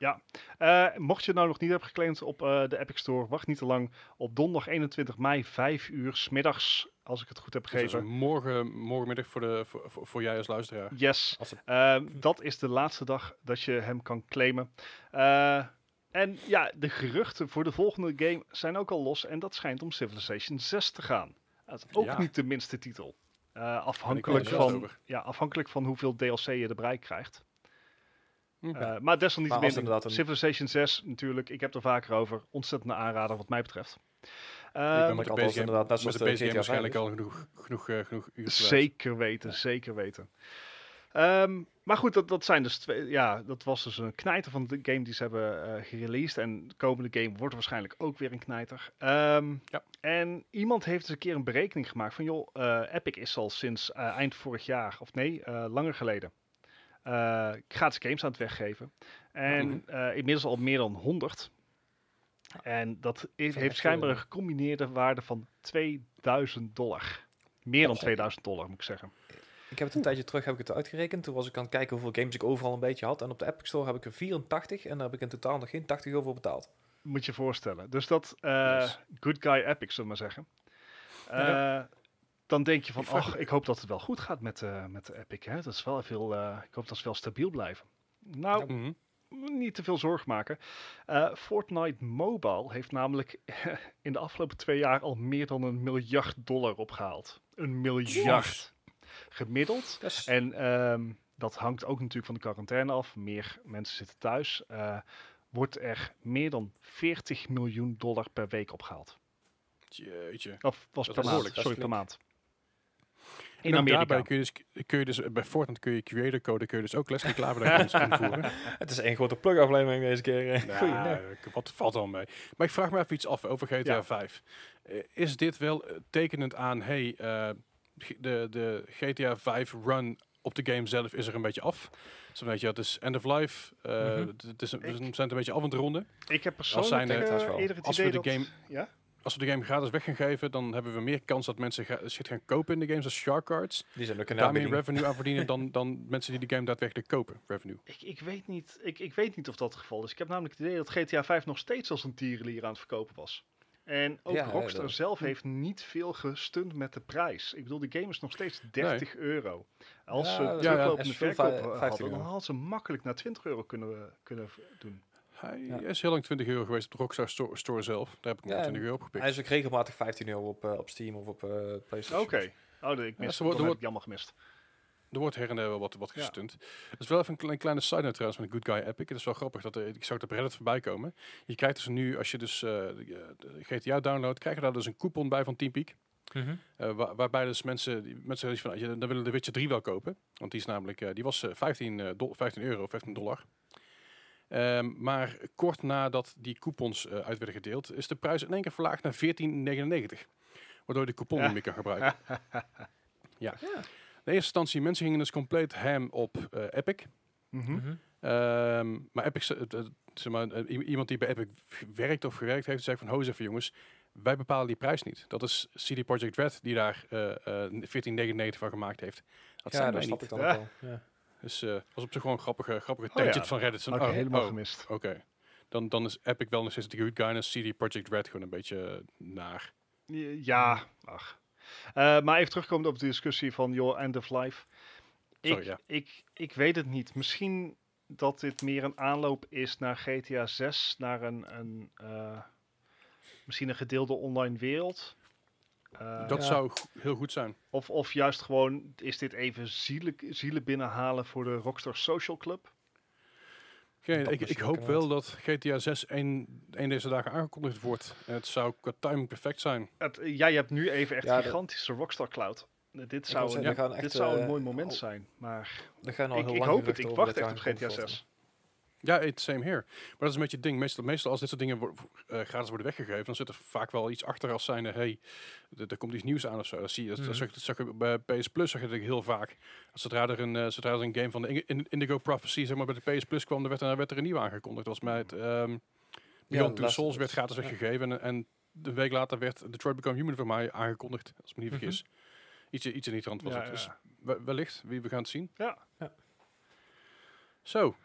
Eh, mocht je het nou nog niet hebben geclaimd op eh, de Epic Store, wacht niet te lang. Op donderdag 21 mei, 5 uur, smiddags, als ik het goed heb Dus begrepen. morgen, morgenmiddag voor, de, voor, voor, jij als luisteraar. Yes, als het, Ehm, dat is de laatste dag dat je hem kan claimen. Eh, en ja, de geruchten voor de volgende game zijn ook al los. En dat schijnt om Civilization 6 te gaan. Dat is ook Ja. niet de minste titel. Eh, afhankelijk, van, ja, afhankelijk van hoeveel DLC je erbij krijgt. Hm, Eh, maar desalniettemin, een- Civilization 6 natuurlijk. Ik heb er vaker over. Ontzettende aanrader wat mij betreft. Ik Ehm, ben moet met de inderdaad net met zoals de GTA waarschijnlijk 5 al genoeg, genoeg, eh, genoeg uur. Zeker weten, zeker weten. Ehm, maar goed, dat, dat zijn dus twee. Ja, dat was dus een knijter van de game die ze hebben eh gereleased. En de komende game wordt waarschijnlijk ook weer een knijter. Ehm, Ja. En iemand heeft eens een keer een berekening gemaakt van joh, eh, Epic is al sinds eind vorig jaar, of nee, eh, langer geleden. eh gratis games aan het weggeven. En Mhm. eh, inmiddels al meer dan 100. En dat is- heeft schijnbaar een gecombineerde waarde van 2000 dollar. Meer dan Oh. 2000 dollar, moet ik zeggen. Ik heb het een tijdje terug heb ik het uitgerekend. Toen was ik aan het kijken hoeveel games ik overal een beetje had. En op de Epic Store heb ik er 84 en daar heb ik in totaal nog geen 80 euro voor betaald. Moet je voorstellen. Dus dat, eh, Nice. good guy epic, zullen we maar zeggen. Ja. Eh, Dan denk je van, Ik ach, ik hoop dat het wel goed gaat met, eh, met de epic. Hè? Dat is wel veel, eh, ik hoop dat ze wel stabiel blijven. Nou, Mhm. Niet te veel zorgen maken. Eh, Fortnite Mobile heeft namelijk in de afgelopen twee jaar al meer dan een miljard dollar opgehaald. Een miljard. Gemiddeld. En ehm, dat hangt ook natuurlijk van de quarantaine af. Meer mensen zitten thuis. eh, wordt er meer dan 40 miljoen dollar per week opgehaald. Jeetje. Of was per maand, sorry, per maand. In ook Amerika. daarbij kun je, dus, kun je dus bij Fortnite kun je creator code kun je dus ook Leslie Klaver daar invoeren. Het is één grote plug-aflevering deze keer. Ja, nee. wat valt al mee. Maar ik vraag me even iets af over GTA Ja. 5. Eh, is dit wel eh, tekenend aan, hey, eh, de, de GTA 5 run op de game zelf is er een beetje af. Zo weet je, het is end of life. eh, Mhm. het- het is, een- we Ik- zijn het een beetje af aan het ronden. Ik heb persoonlijk zijn, het Als we de dat... game- Ja? Als we de game gratis weg gaan geven, dan hebben we meer kans dat mensen ga- shit gaan kopen in de games als Shark Cards. Die zijn Daarmee aanbieding. revenue aan verdienen dan, dan mensen die de game daadwerkelijk kopen. Revenue. Ik, ik, weet niet, ik, ik weet niet of dat het geval is. Ik heb namelijk het idee dat GTA 5 nog steeds als een tierenlier aan het verkopen was. En ook Ja, Rockstar zelf heeft niet veel gestund met de prijs. Ik bedoel, de game is nog steeds 30 euro. Als Ja, ze ja, ja, teruglopende verkoop hadden, 15 dan hadden ze makkelijk naar 20 euro kunnen, kunnen doen. Hij Ja. is heel lang 20 euro geweest op de Rockstar Store, store zelf. Daar heb ik Ja, 20 euro opgepikt. Hij is ook regelmatig 15 euro op, eh, op Steam of op eh, PlayStation. Oké. Oh, de- ik mis het, wordt- heb ik jammer gemist. Er wordt her en der wel wat, wat Ja. gestunt. Het is wel even een klein- kleine side note trouwens van Good Guy Epic. Het is wel grappig dat er, ik zag het op Reddit voorbij komen. Je krijgt dus nu, als je dus eh, de, GTA downloadt, krijg je daar dus een coupon bij van TeamPeak. Mhm. Eh, wa- waarbij dus mensen, die, mensen zeggen van, je, dan willen de Witcher 3 wel kopen. Want die is namelijk, eh, die was eh, 15, eh, dol- 15 euro, 15 dollar. Ehm, maar kort nadat die coupons eh, uit werden gedeeld, is de prijs in één keer verlaagd naar 14,99. Waardoor je de coupon Ja. niet meer kan gebruiken. ja. Ja. In eerste instantie, mensen gingen dus compleet ham op eh, Epic. Mhm. Mhm. Ehm, maar Epic, zeg maar, eh, iemand die bij Epic werkt of gewerkt heeft, zei van, ho even jongens, wij bepalen die prijs niet. Dat is CD Projekt Red die daar eh eh 14,99 van gemaakt heeft. Dat Ja, zijn dat wij snap niet. ik dan Ja. ook wel. Ja. Dus eh was op zich gewoon een grappige, grappige Oh ja. van Reddit. Ik oh, helemaal oh, gemist. Oké. Dan, dan is Epic wel nog steeds de good guy en CD Projekt Red gewoon een beetje eh, naar. Ja, ach. Eh, maar even terugkomend op de discussie van your end of life. Ik, ja. ik, ik weet het niet. Misschien dat dit meer een aanloop is naar GTA 6, naar een, een misschien een gedeelde online wereld. Eh, dat ja. zou heel goed zijn. of, of juist gewoon, is dit even zielen, zielen binnenhalen voor de Rockstar Social Club? Geen- ik, ik hoop wel dat GTA 6 een, een deze dagen aangekondigd wordt. Het zou qua timing perfect zijn. Het, jij hebt nu even echt Ja, de- gigantische Rockstar Cloud. Eh, Dit zou, een, zeggen, dit echt, zou een eh, mooi moment al- zijn. Maar gaan al ik, heel ik lang hoop het. Ik wacht dat echt op GTA aangekondigd 6. Ja, it's same here. Maar dat is een beetje het ding. Meestal, meestal als dit soort dingen wo- eh, gratis worden weggegeven, dan zit er vaak wel iets achter als zijnde, hey, er komt iets nieuws aan of zo. Dat zie je, dat, Mhm. dat zag, dat zag je bij PS Plus zag je dat heel vaak. Als Zodra er een, eh, zodra er een game van de Indigo Prophecy, zeg maar, bij de PS Plus kwam, dan werd er, werd er een nieuwe aangekondigd. Dat was mij het, ehm Beyond Two Last Souls werd gratis Ja. weggegeven en, en een week later werd Detroit Become Human voor mij aangekondigd, als ik me niet Mhm. vergis. Iets, iets in die trant was Ja, het. Dus ja. we- wellicht, wie we gaan het zien. Ja. Ja. Zo.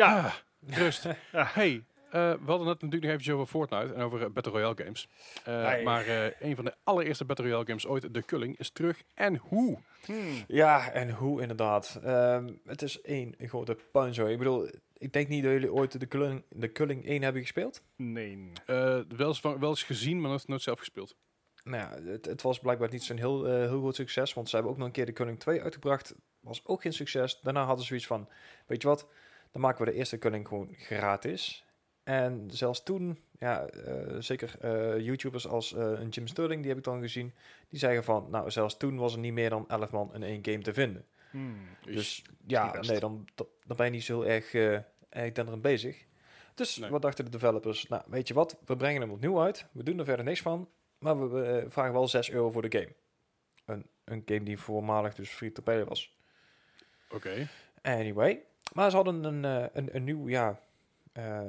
Ja. Ah, rust. Ja. Hey, eh, we hadden het natuurlijk nog eventjes over Fortnite en over eh, Battle Royale games. Eh, maar eh, een van de allereerste Battle Royale games ooit, De Culling, is terug. En hoe? Hmm. Ja, en hoe inderdaad. Ehm, het is één grote puinzooi. Ik bedoel, ik denk niet dat jullie ooit de Culling, de Culling 1 hebben gespeeld. Nee. Eh, wel, eens van, wel eens gezien, maar nooit, nooit zelf gespeeld. Nou ja, het, het was blijkbaar niet zo'n heel, heel groot succes, want ze hebben ook nog een keer de Culling 2 uitgebracht. Was ook geen succes. Daarna hadden ze zoiets van, weet je wat, dan maken we de eerste Culling gewoon gratis. En zelfs toen, ja, eh, zeker eh, YouTubers als eh, een Jim Sterling, die heb ik dan gezien, die zeggen van, nou, zelfs toen was er niet meer dan 11 man in één game te vinden. Hmm. Dus ja, nee, dan, dan, ben je niet zo erg, erg denderend bezig. Dus Nee. wat dachten de developers? Nou, weet je wat, we brengen hem opnieuw uit. We doen er verder niks van. Maar we, we, vragen wel 6 euro voor de game. Een, een game die voormalig dus free to play was. Oké. Anyway. Maar ze hadden een, eh, een, een nieuw, ja, eh,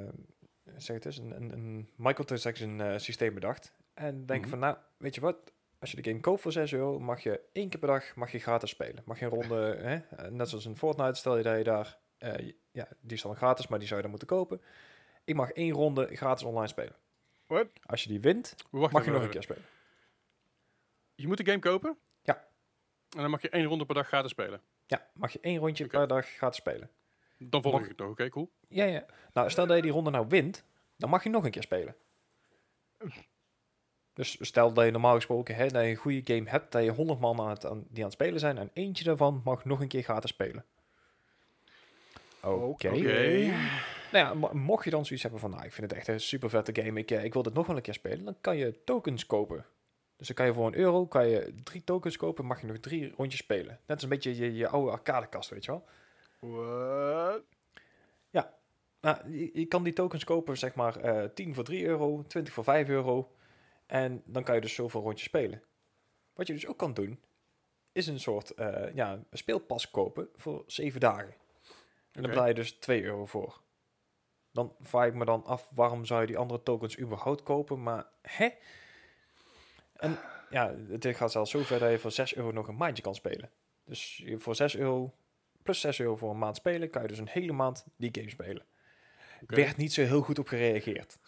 zeg het eens, een, een, een microtransaction eh, systeem bedacht. En denk Mhm. van, nou, weet je wat, als je de game koopt voor 6 euro, mag je één keer per dag mag je gratis spelen. Mag je een ronde, hè, net zoals in Fortnite, stel je dat je daar, ja, die is dan gratis, maar die zou je dan moeten kopen. Ik mag één ronde gratis online spelen. What? Als je die wint, mag je nog even. een keer spelen. Je moet de game kopen? Ja. En dan mag je één ronde per dag gratis spelen. Ja, mag je één rondje per dag gratis spelen. Dan volg Mag- ik het nog. Oké, cool. Ja, ja. Nou, stel dat je die ronde nou wint, dan mag je nog een keer spelen. Dus stel dat je normaal gesproken hè, dat je een goede game hebt, dat je 100 man aan het, aan, die aan het spelen zijn en eentje daarvan mag nog een keer gratis spelen. Oké. Nou ja, mo- mocht je dan zoiets hebben van, nou, ik vind het echt een super vette game, ik, eh, ik wil dit nog wel een keer spelen, dan kan je tokens kopen. Dus dan kan je voor een euro kan je drie tokens kopen, mag je nog drie rondjes spelen. Net als een beetje je, je oude arcadekast, weet je wel. What? Nou, je, je kan die tokens kopen, zeg maar, eh 10 voor 3 euro, 20 voor 5 euro. En dan kan je dus zoveel rondjes spelen. Wat je dus ook kan doen, is een soort eh, ja, een speelpas kopen voor 7 dagen. En dan betaal je dus 2 euro voor. Dan vraag ik me dan af, waarom zou je die andere tokens überhaupt kopen? Maar, hè? En ja, het gaat zelfs zover dat je voor 6 euro nog een maandje kan spelen. Dus voor 6 euro, plus 6 euro voor een maand spelen, kan je dus een hele maand die game spelen. Oké. Werd niet zo heel goed op gereageerd.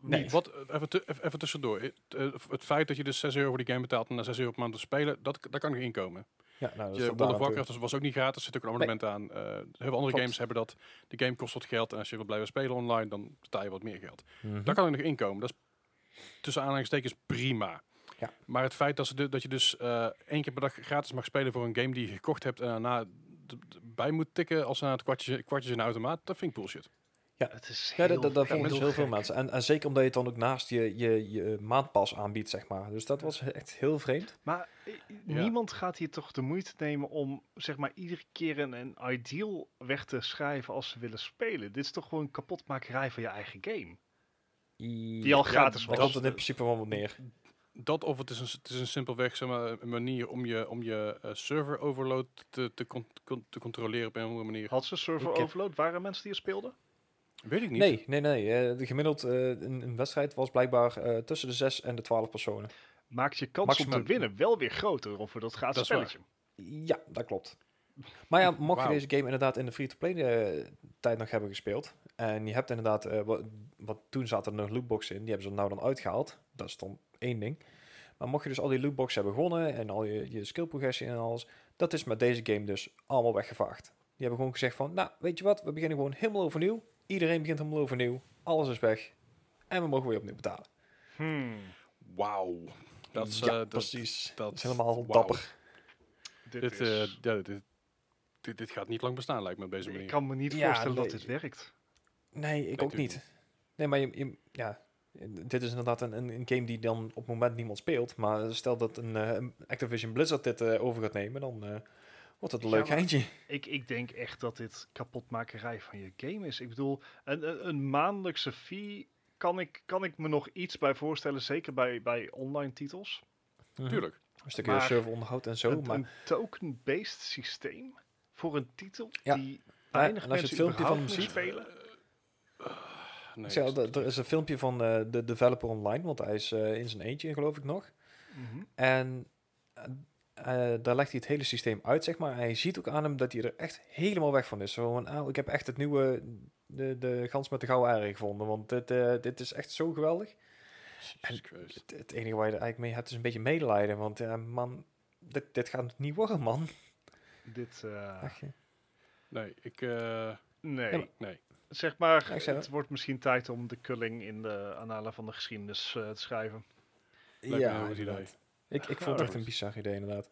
Nee, Nee. wat, eh, even, even, tussendoor. Het, eh, het feit dat je dus 6 euro voor die game betaalt en na 6 euro per maand te spelen, dat, dat kan nog inkomen. Ja, nou, dat Je is World daar of Warcraft was- ook niet gratis, er zit ook een abonnement aan. Eh, heel veel andere Klopt. games hebben dat. De game kost wat geld en als je wil blijven spelen online, dan betaal je wat meer geld. Mhm. Daar kan er nog inkomen. Dat is tussen aanhalingstekens prima. Ja. Maar het feit dat, ze de- dat je dus eh, één keer per dag gratis mag spelen voor een game die je gekocht hebt en daarna bij moet tikken als na het kwartje, kwartjes in de automaat, dat vind ik bullshit. Het is Ja, heel, dat, dat, dat vonden heel dus heel veel mensen. En, en zeker omdat je het dan ook naast je, je, je maandpas aanbiedt, zeg maar. Dus dat was echt heel vreemd. Maar niemand gaat hier toch de moeite nemen om zeg maar iedere keer een, een ideal weg te schrijven als ze willen spelen. Dit is toch gewoon kapotmakerij van je eigen game. Die al Ja, gratis daar was. komt het in principe wel wat neer. Dat of het is een, het is een simpelweg zeg maar, een manier om je, om je eh, server overload te, te, con- te controleren op een andere manier. Had ze server Ik heb- overload? Waren mensen die er speelden? Weet ik niet. Nee, nee, nee. eh, de gemiddeld eh, een, een wedstrijd was blijkbaar eh, tussen de 6 en de 12 personen. Maakt je kans om te winnen wel weer groter dat gratis Dat is waar. spelletje. Ja, dat klopt. Maar ja, mocht je deze game inderdaad in de free-to-play eh, tijd nog hebben gespeeld. En je hebt inderdaad, eh, wat, wat toen zaten er nog lootboxen in, die hebben ze er nou dan uitgehaald. Dat is dan één ding. Maar mocht je dus al die lootboxen hebben gewonnen en al je, je skill progressie en alles, dat is met deze game dus allemaal weggevaagd. Die hebben gewoon gezegd van, nou, weet je wat, we beginnen gewoon helemaal overnieuw. Iedereen begint helemaal overnieuw. Alles is weg. En we mogen weer opnieuw betalen. Hmm, Wauw. Dat is, ja, eh, precies. dat is helemaal dapper. dit Dit, is, eh, ja, dit, dit, dit gaat niet lang bestaan, lijkt me op deze ik manier. kan me niet Ja, voorstellen nee. dat dit werkt. Nee, ik ook niet. Nee, maar je, je- ja, dit is inderdaad een, een, een game die dan op het moment niemand speelt. Maar stel dat een, eh, Activision Blizzard dit eh, over gaat nemen, dan eh, wordt het een Ja, leuk eindje. Ik, ik denk echt dat dit kapotmakerij van je game is. Ik bedoel, een, een, maandelijkse fee kan ik, kan ik me nog iets bij voorstellen. Zeker bij, bij online titels. Tuurlijk. Een stukje Maar- serveronderhoud en zo. een, maar een token-based systeem voor een titel Ja. die weinig en als je mensen het filmpje van überhaupt hem ziet- spelen. Nee, er is een filmpje van eh, de developer online, want hij is eh, in zijn eentje, geloof ik nog. Mhm. En eh, daar legt hij het hele systeem uit, zeg maar. En je ziet ook aan hem dat hij er echt helemaal weg van is. Zo van, ah, ik heb echt het nieuwe, de, de gans met de gouden eieren gevonden. Want dit, dit is echt zo geweldig. Christ. Het, het enige waar je er eigenlijk mee hebt is een beetje medelijden. Want man, dit, dit gaat niet worden, man. Dit, Ach. Nee, ik... nee. Ja, maar- nee. Zeg maar, Ja, het wordt misschien tijd om de kulling in de annalen van de geschiedenis eh, te schrijven. Lijkt me een heel goed inderdaad. idee. Ik, ik Ja, vond het echt een bizar idee, inderdaad.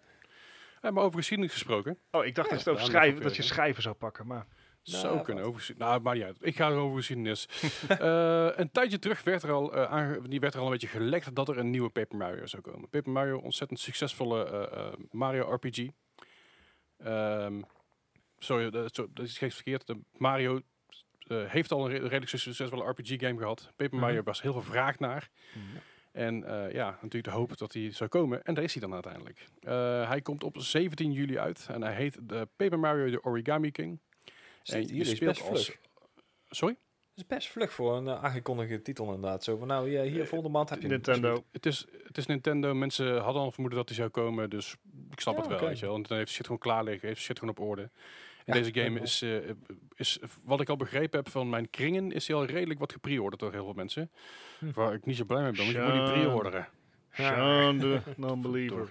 Ja, maar over geschiedenis gesproken. Oh, ik dacht Ja, dat, je het over schrijven, dat je schrijven zou pakken, maar... Nou, Zou wat. kunnen. Over, nou, maar uit. Ik ga over geschiedenis. Eh, een tijdje terug werd er, al, eh, aange- die werd er al een beetje gelekt dat er een nieuwe Paper Mario zou komen. Paper Mario, ontzettend succesvolle eh, eh, Mario RPG. Ehm, sorry, dat, zo- dat is geen verkeerd. De Mario eh, heeft al een re- redelijk succesvolle RPG-game gehad. Paper Mario Mhm. was heel veel vraag naar. En eh, ja, natuurlijk de hoop dat hij zou komen. En daar is hij dan uiteindelijk. Eh, hij komt op 17 juli uit. En hij heet de Paper Mario The Origami King. En hier je is speelt best als- vlug. Sorry? Het is best vlug voor een aangekondigde titel inderdaad. Zo van, nou, ja, hier volgende maand heb je. Nintendo. Het is, het is Nintendo. Mensen hadden al vermoeden dat hij zou komen. Dus ik snap Ja, het wel, oké. weet je wel. Want dan heeft shit gewoon klaar liggen. Heeft shit gewoon op orde. En deze game is, eh, is, wat ik al begrepen heb van mijn kringen, is hij al redelijk wat gepreorderd door heel veel mensen. Hm. Waar ik niet zo blij mee ben, want je moet niet Sjaan. preorderen. Sean de non-believer.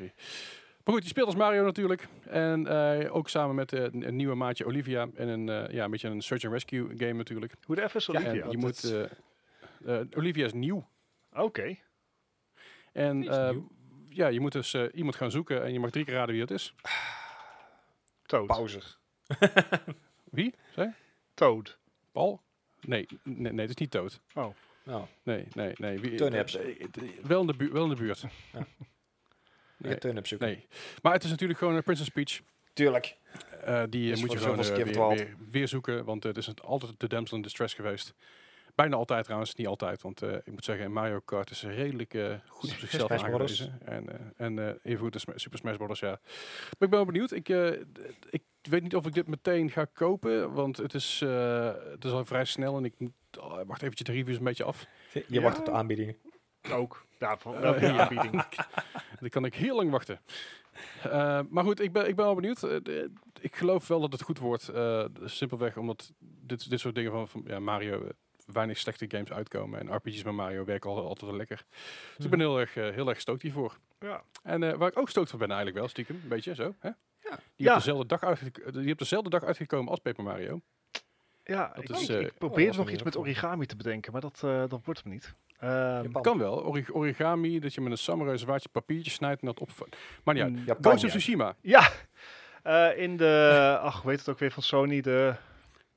Maar goed, je speelt als Mario natuurlijk. En eh, ook samen met eh, een, een nieuwe maatje Olivia. En een, eh, ja, een beetje een search and rescue game natuurlijk. Hoe de F is Olivia? je moet... eh, eh, Olivia is nieuw. Oké. En Die eh, ja, je moet dus eh, iemand gaan zoeken. En je mag drie keer raden wie dat is. Toad. Pauzer. Wie? Zei? Toad. Paul? Nee, nee, nee, het is niet Toad. Oh. Nou, Nee, nee, nee. Wie, Turnips. eh, eh, wel, in de bu- wel in de buurt. Nee. Nee. turnips zoeken. Nee. Maar het is natuurlijk gewoon een Princess Peach. Tuurlijk. Eh, die Is moet je gewoon eh, weer, weer, weer zoeken, want het is altijd de damsel in distress geweest. Bijna altijd trouwens, niet altijd, want eh, ik moet zeggen, Mario Kart is redelijk eh, goed op zichzelf Smash Brothers. aangewezen. En, eh, en eh even goed de Super Smash Bros. ja. Maar ik ben wel benieuwd. Ik, eh, ik weet niet of ik dit meteen ga kopen, want het is, eh, het is al vrij snel en ik moet, oh, wacht eventjes de reviews een beetje af. Je Ja. wacht op de aanbiedingen. Ook. Ja, voor Eh, welke ja. aanbieding. Dan kan ik heel lang wachten. Eh, maar goed, ik ben, ik ben wel benieuwd. Eh, ik geloof wel dat het goed wordt. eh, simpelweg omdat dit, dit soort dingen van, van ja, Mario eh, weinig slechte games uitkomen. En RPG's met Mario werken al, altijd wel lekker. Dus ik ben heel erg, eh, heel erg stoked hiervoor. Ja. En eh, waar ik ook stoked van ben eigenlijk wel, stiekem. Een beetje zo. Hè? Ja. Die, Ja. Op dezelfde dag uitge- die op dezelfde dag uitgekomen als Paper Mario. Ja, Dat ik, is, ik- eh, ik probeer nog iets met origami te bedenken, maar dat, eh, dat wordt hem niet. Ehm. Kan wel. Ori- origami, dat je met een samurai zwaardje papiertje snijdt en dat op... Maar niet uit. mm, Japan, Ghost of ja. Tsushima. Ja, Eh, in de, ach, weet het ook weer van Sony, de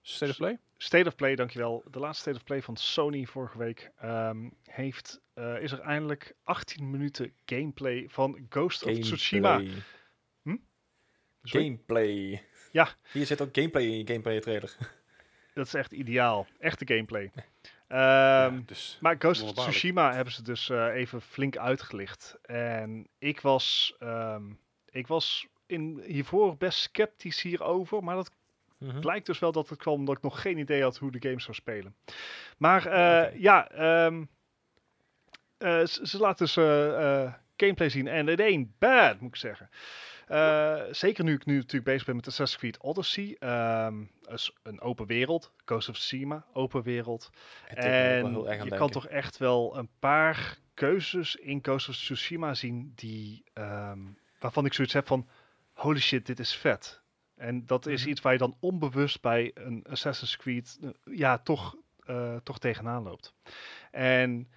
State of Play? State of Play, dankjewel. De laatste State of Play van Sony vorige week ehm, heeft, eh, is er eindelijk 18 minuten gameplay van Ghost of Tsushima. Gameplay. Ja. Hier zit ook gameplay in je gameplay trailer. Dat is echt ideaal. Echte gameplay. Ja, dus Maar Ghost of. Tsushima hebben ze dus eh, even flink uitgelicht. En ik was, ehm, ik was in, hiervoor best sceptisch hierover. Maar dat Mhm. blijkt dus wel dat het kwam omdat ik nog geen idee had hoe de game zou spelen. Maar eh, ja, ehm, eh, ze, ze laten dus gameplay zien. En het ain't bad, moet ik zeggen. Eh, zeker nu ik nu natuurlijk bezig ben met Assassin's Creed Odyssey. is een open wereld. Ghost of Tsushima, open wereld. Het En je denken. kan toch echt wel een paar keuzes in Ghost of Tsushima zien die, ehm, waarvan ik zoiets heb van, holy shit, dit is vet. En dat is Mhm. iets waar je dan onbewust bij een Assassin's Creed eh, ja, toch, eh, toch tegenaan loopt. En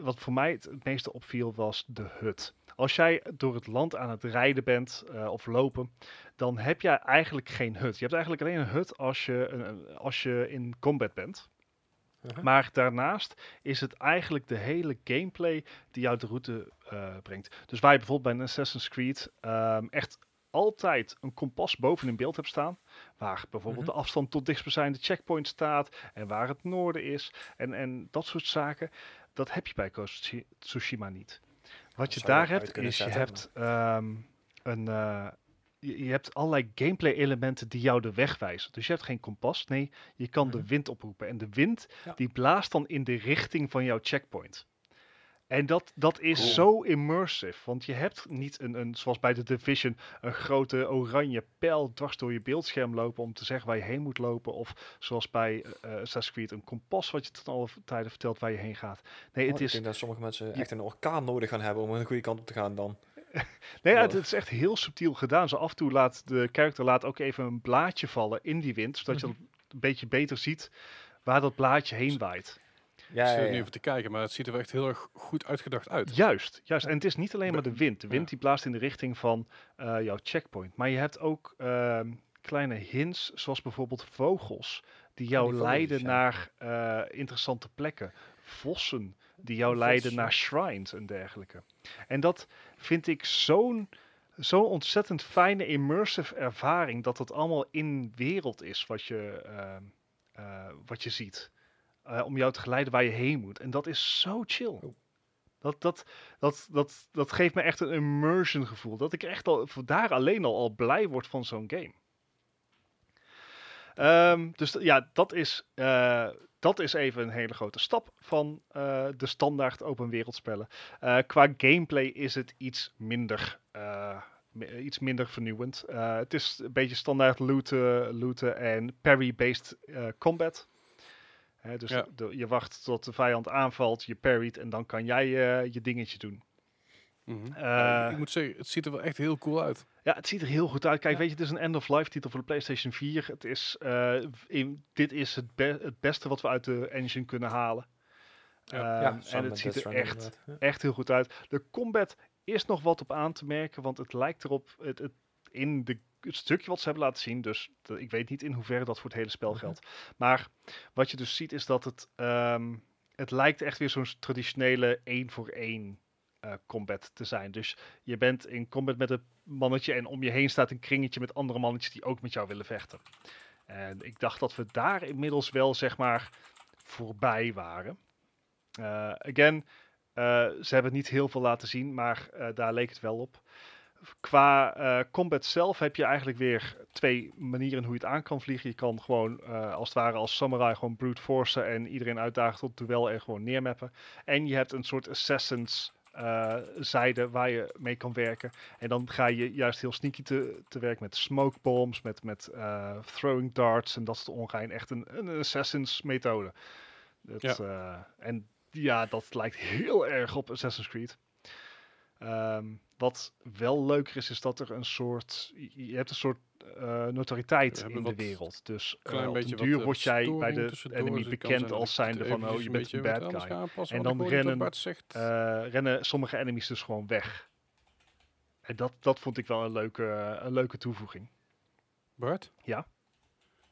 wat voor mij het, het meeste opviel was de hut. Als jij door het land aan het rijden bent eh, of lopen, dan heb jij eigenlijk geen hut. Je hebt eigenlijk alleen een hut als je, een- als je in combat bent. Mhm. Maar daarnaast is het eigenlijk de hele gameplay die jou de route eh, brengt. Dus waar je bijvoorbeeld bij een Assassin's Creed ehm, echt altijd een kompas boven in beeld hebt staan. Waar bijvoorbeeld Mhm. de afstand tot dichtstbijzijnde checkpoint staat. En waar het noorden is. En, en dat soort zaken. Dat heb je bij Ghost Tsushima niet. Wat je daar hebt is je zetten, hebt ehm, een... eh, je, je hebt allerlei gameplay elementen die jou de weg wijzen. Dus je hebt geen kompas. Nee, je kan de Mhm. wind oproepen. En de wind Ja. die blaast dan in de richting van jouw checkpoint. En dat, dat is Cool. zo immersive. Want je hebt niet een, een, zoals bij de Division, een grote oranje pijl dwars door je beeldscherm lopen om te zeggen waar je heen moet lopen. Of zoals bij Assassin's Creed, een kompas wat je tot alle tijden vertelt waar je heen gaat. Nee, Oh, het ik is, denk dat sommige mensen echt een orkaan nodig gaan hebben om een goede kant op te gaan dan. nee, het, het is echt heel subtiel gedaan. Zo af en toe laat de character laat ook even een blaadje vallen in die wind. Zodat je Mhm. een beetje beter ziet waar dat blaadje heen waait. Ja, ik ja, zit er nu even te kijken, maar het ziet er wel echt heel erg goed uitgedacht uit. Juist, juist. En het is niet alleen maar de wind. De wind ja. die blaast in de richting van eh, jouw checkpoint. Maar je hebt ook ehm, kleine hints, zoals bijvoorbeeld vogels, die jou die leiden ja. naar eh, interessante plekken. Vossen, die jou leiden naar shrines en dergelijke. En dat vind ik zo'n zo'n ontzettend fijne immersive ervaring, dat het allemaal in wereld is wat je, ehm, eh, wat je ziet. Eh, om jou te geleiden waar je heen moet. En dat is zo chill. Oh. Dat, dat, dat, dat, dat geeft me echt een immersion gevoel. Dat ik echt al daar alleen al, al blij word van zo'n game. Ehm, dus ja, dat is, eh, dat is even een hele grote stap van eh, de standaard open wereldspellen. Eh, qua gameplay is het iets minder, mi- iets minder vernieuwend. Het is een beetje standaard looten, looten en parry-based combat. Hè, dus Ja. de- je wacht tot de vijand aanvalt, je parryt en dan kan jij eh, je dingetje doen. Mhm. Eh, Ja, ik moet zeggen, het ziet er wel echt heel cool uit. Ja, het ziet er heel goed uit. Kijk, Ja. weet je, het is een end-of-life titel voor de PlayStation 4. Het is, eh, in, dit is het, be- het beste wat we uit de engine kunnen halen. Ja. Ehm, ja, en het ziet er echt, echt heel goed uit. De combat is nog wat op aan te merken, want het lijkt erop het, het, in de, het stukje wat ze hebben laten zien. Dus ik weet niet in hoeverre dat voor het hele spel geldt. Maar wat je dus ziet is dat het, ehm, het lijkt echt weer zo'n traditionele één voor één eh, combat te zijn. Dus je bent in combat met een mannetje en om je heen staat een kringetje met andere mannetjes die ook met jou willen vechten. En ik dacht dat we daar inmiddels wel, zeg maar, voorbij waren. Uh, again, uh, ze hebben niet heel veel laten zien, maar daar leek het wel op. Qua combat zelf heb je eigenlijk weer twee manieren hoe je het aan kan vliegen. Je kan gewoon als het ware als samurai gewoon brute forcen en iedereen uitdagen tot duel en gewoon neermappen. En je hebt een soort assassins uh, zijde waar je mee kan werken. En dan ga je juist heel sneaky te, te werk met smoke bombs, met, met throwing darts en dat soort ongein. Echt een, een assassins methode. Dat, ja. En ja, dat lijkt heel erg op Assassin's Creed. Um, wat wel leuker is, is dat er een soort. Je hebt een soort uh, notoriteit in de wereld. Dus uh, op de duur word jij bij de enemy bekend als zijnde van, oh, je bent een bad guy. En dan rennen, uh, rennen sommige enemies dus gewoon weg. En dat, dat vond ik wel een leuke, een leuke toevoeging. Bart? Ja?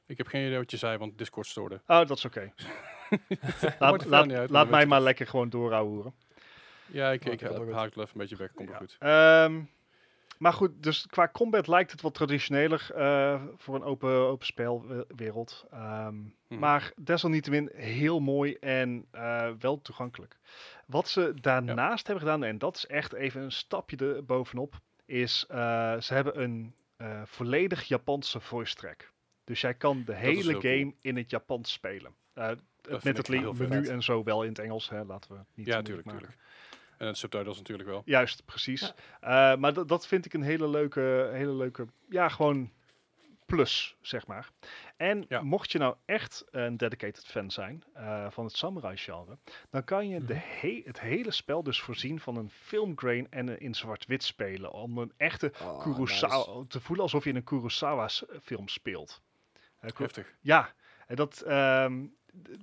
Ik heb geen idee wat je zei, want Discord stoorde. Oh, dat is oké. Okay. laat laat, laat mij maar lekker gewoon doorhouden. Ja, ik, ik, ik haal het een beetje weg. Komt goed. Um, maar goed, dus qua combat lijkt het wat traditioneler uh, voor een open, open spelwereld. Um, hmm. Maar desalniettemin heel mooi en uh, wel toegankelijk. Wat ze daarnaast ja. hebben gedaan, en dat is echt even een stapje er bovenop, is uh, ze hebben een volledig Japanse voice track. Dus jij kan de hele game cool. in het Japans spelen. met het menu en zo wel in het Engels, hè, laten we niet Ja, natuurlijk, natuurlijk. En het subtitles natuurlijk wel. Juist, precies. Ja. Uh, maar dat vind ik een hele leuke, hele leuke, ja, gewoon plus, zeg maar. En ja. mocht je nou echt een dedicated fan zijn uh, van het samurai genre, dan kan je de Mhm. he het hele spel dus voorzien van een filmgrain en een in zwart-wit spelen. Om een echte Oh, Kurosawa te voelen alsof je in een Kurosawa s- film speelt. Eh, Heftig. ja, en dat, ehm,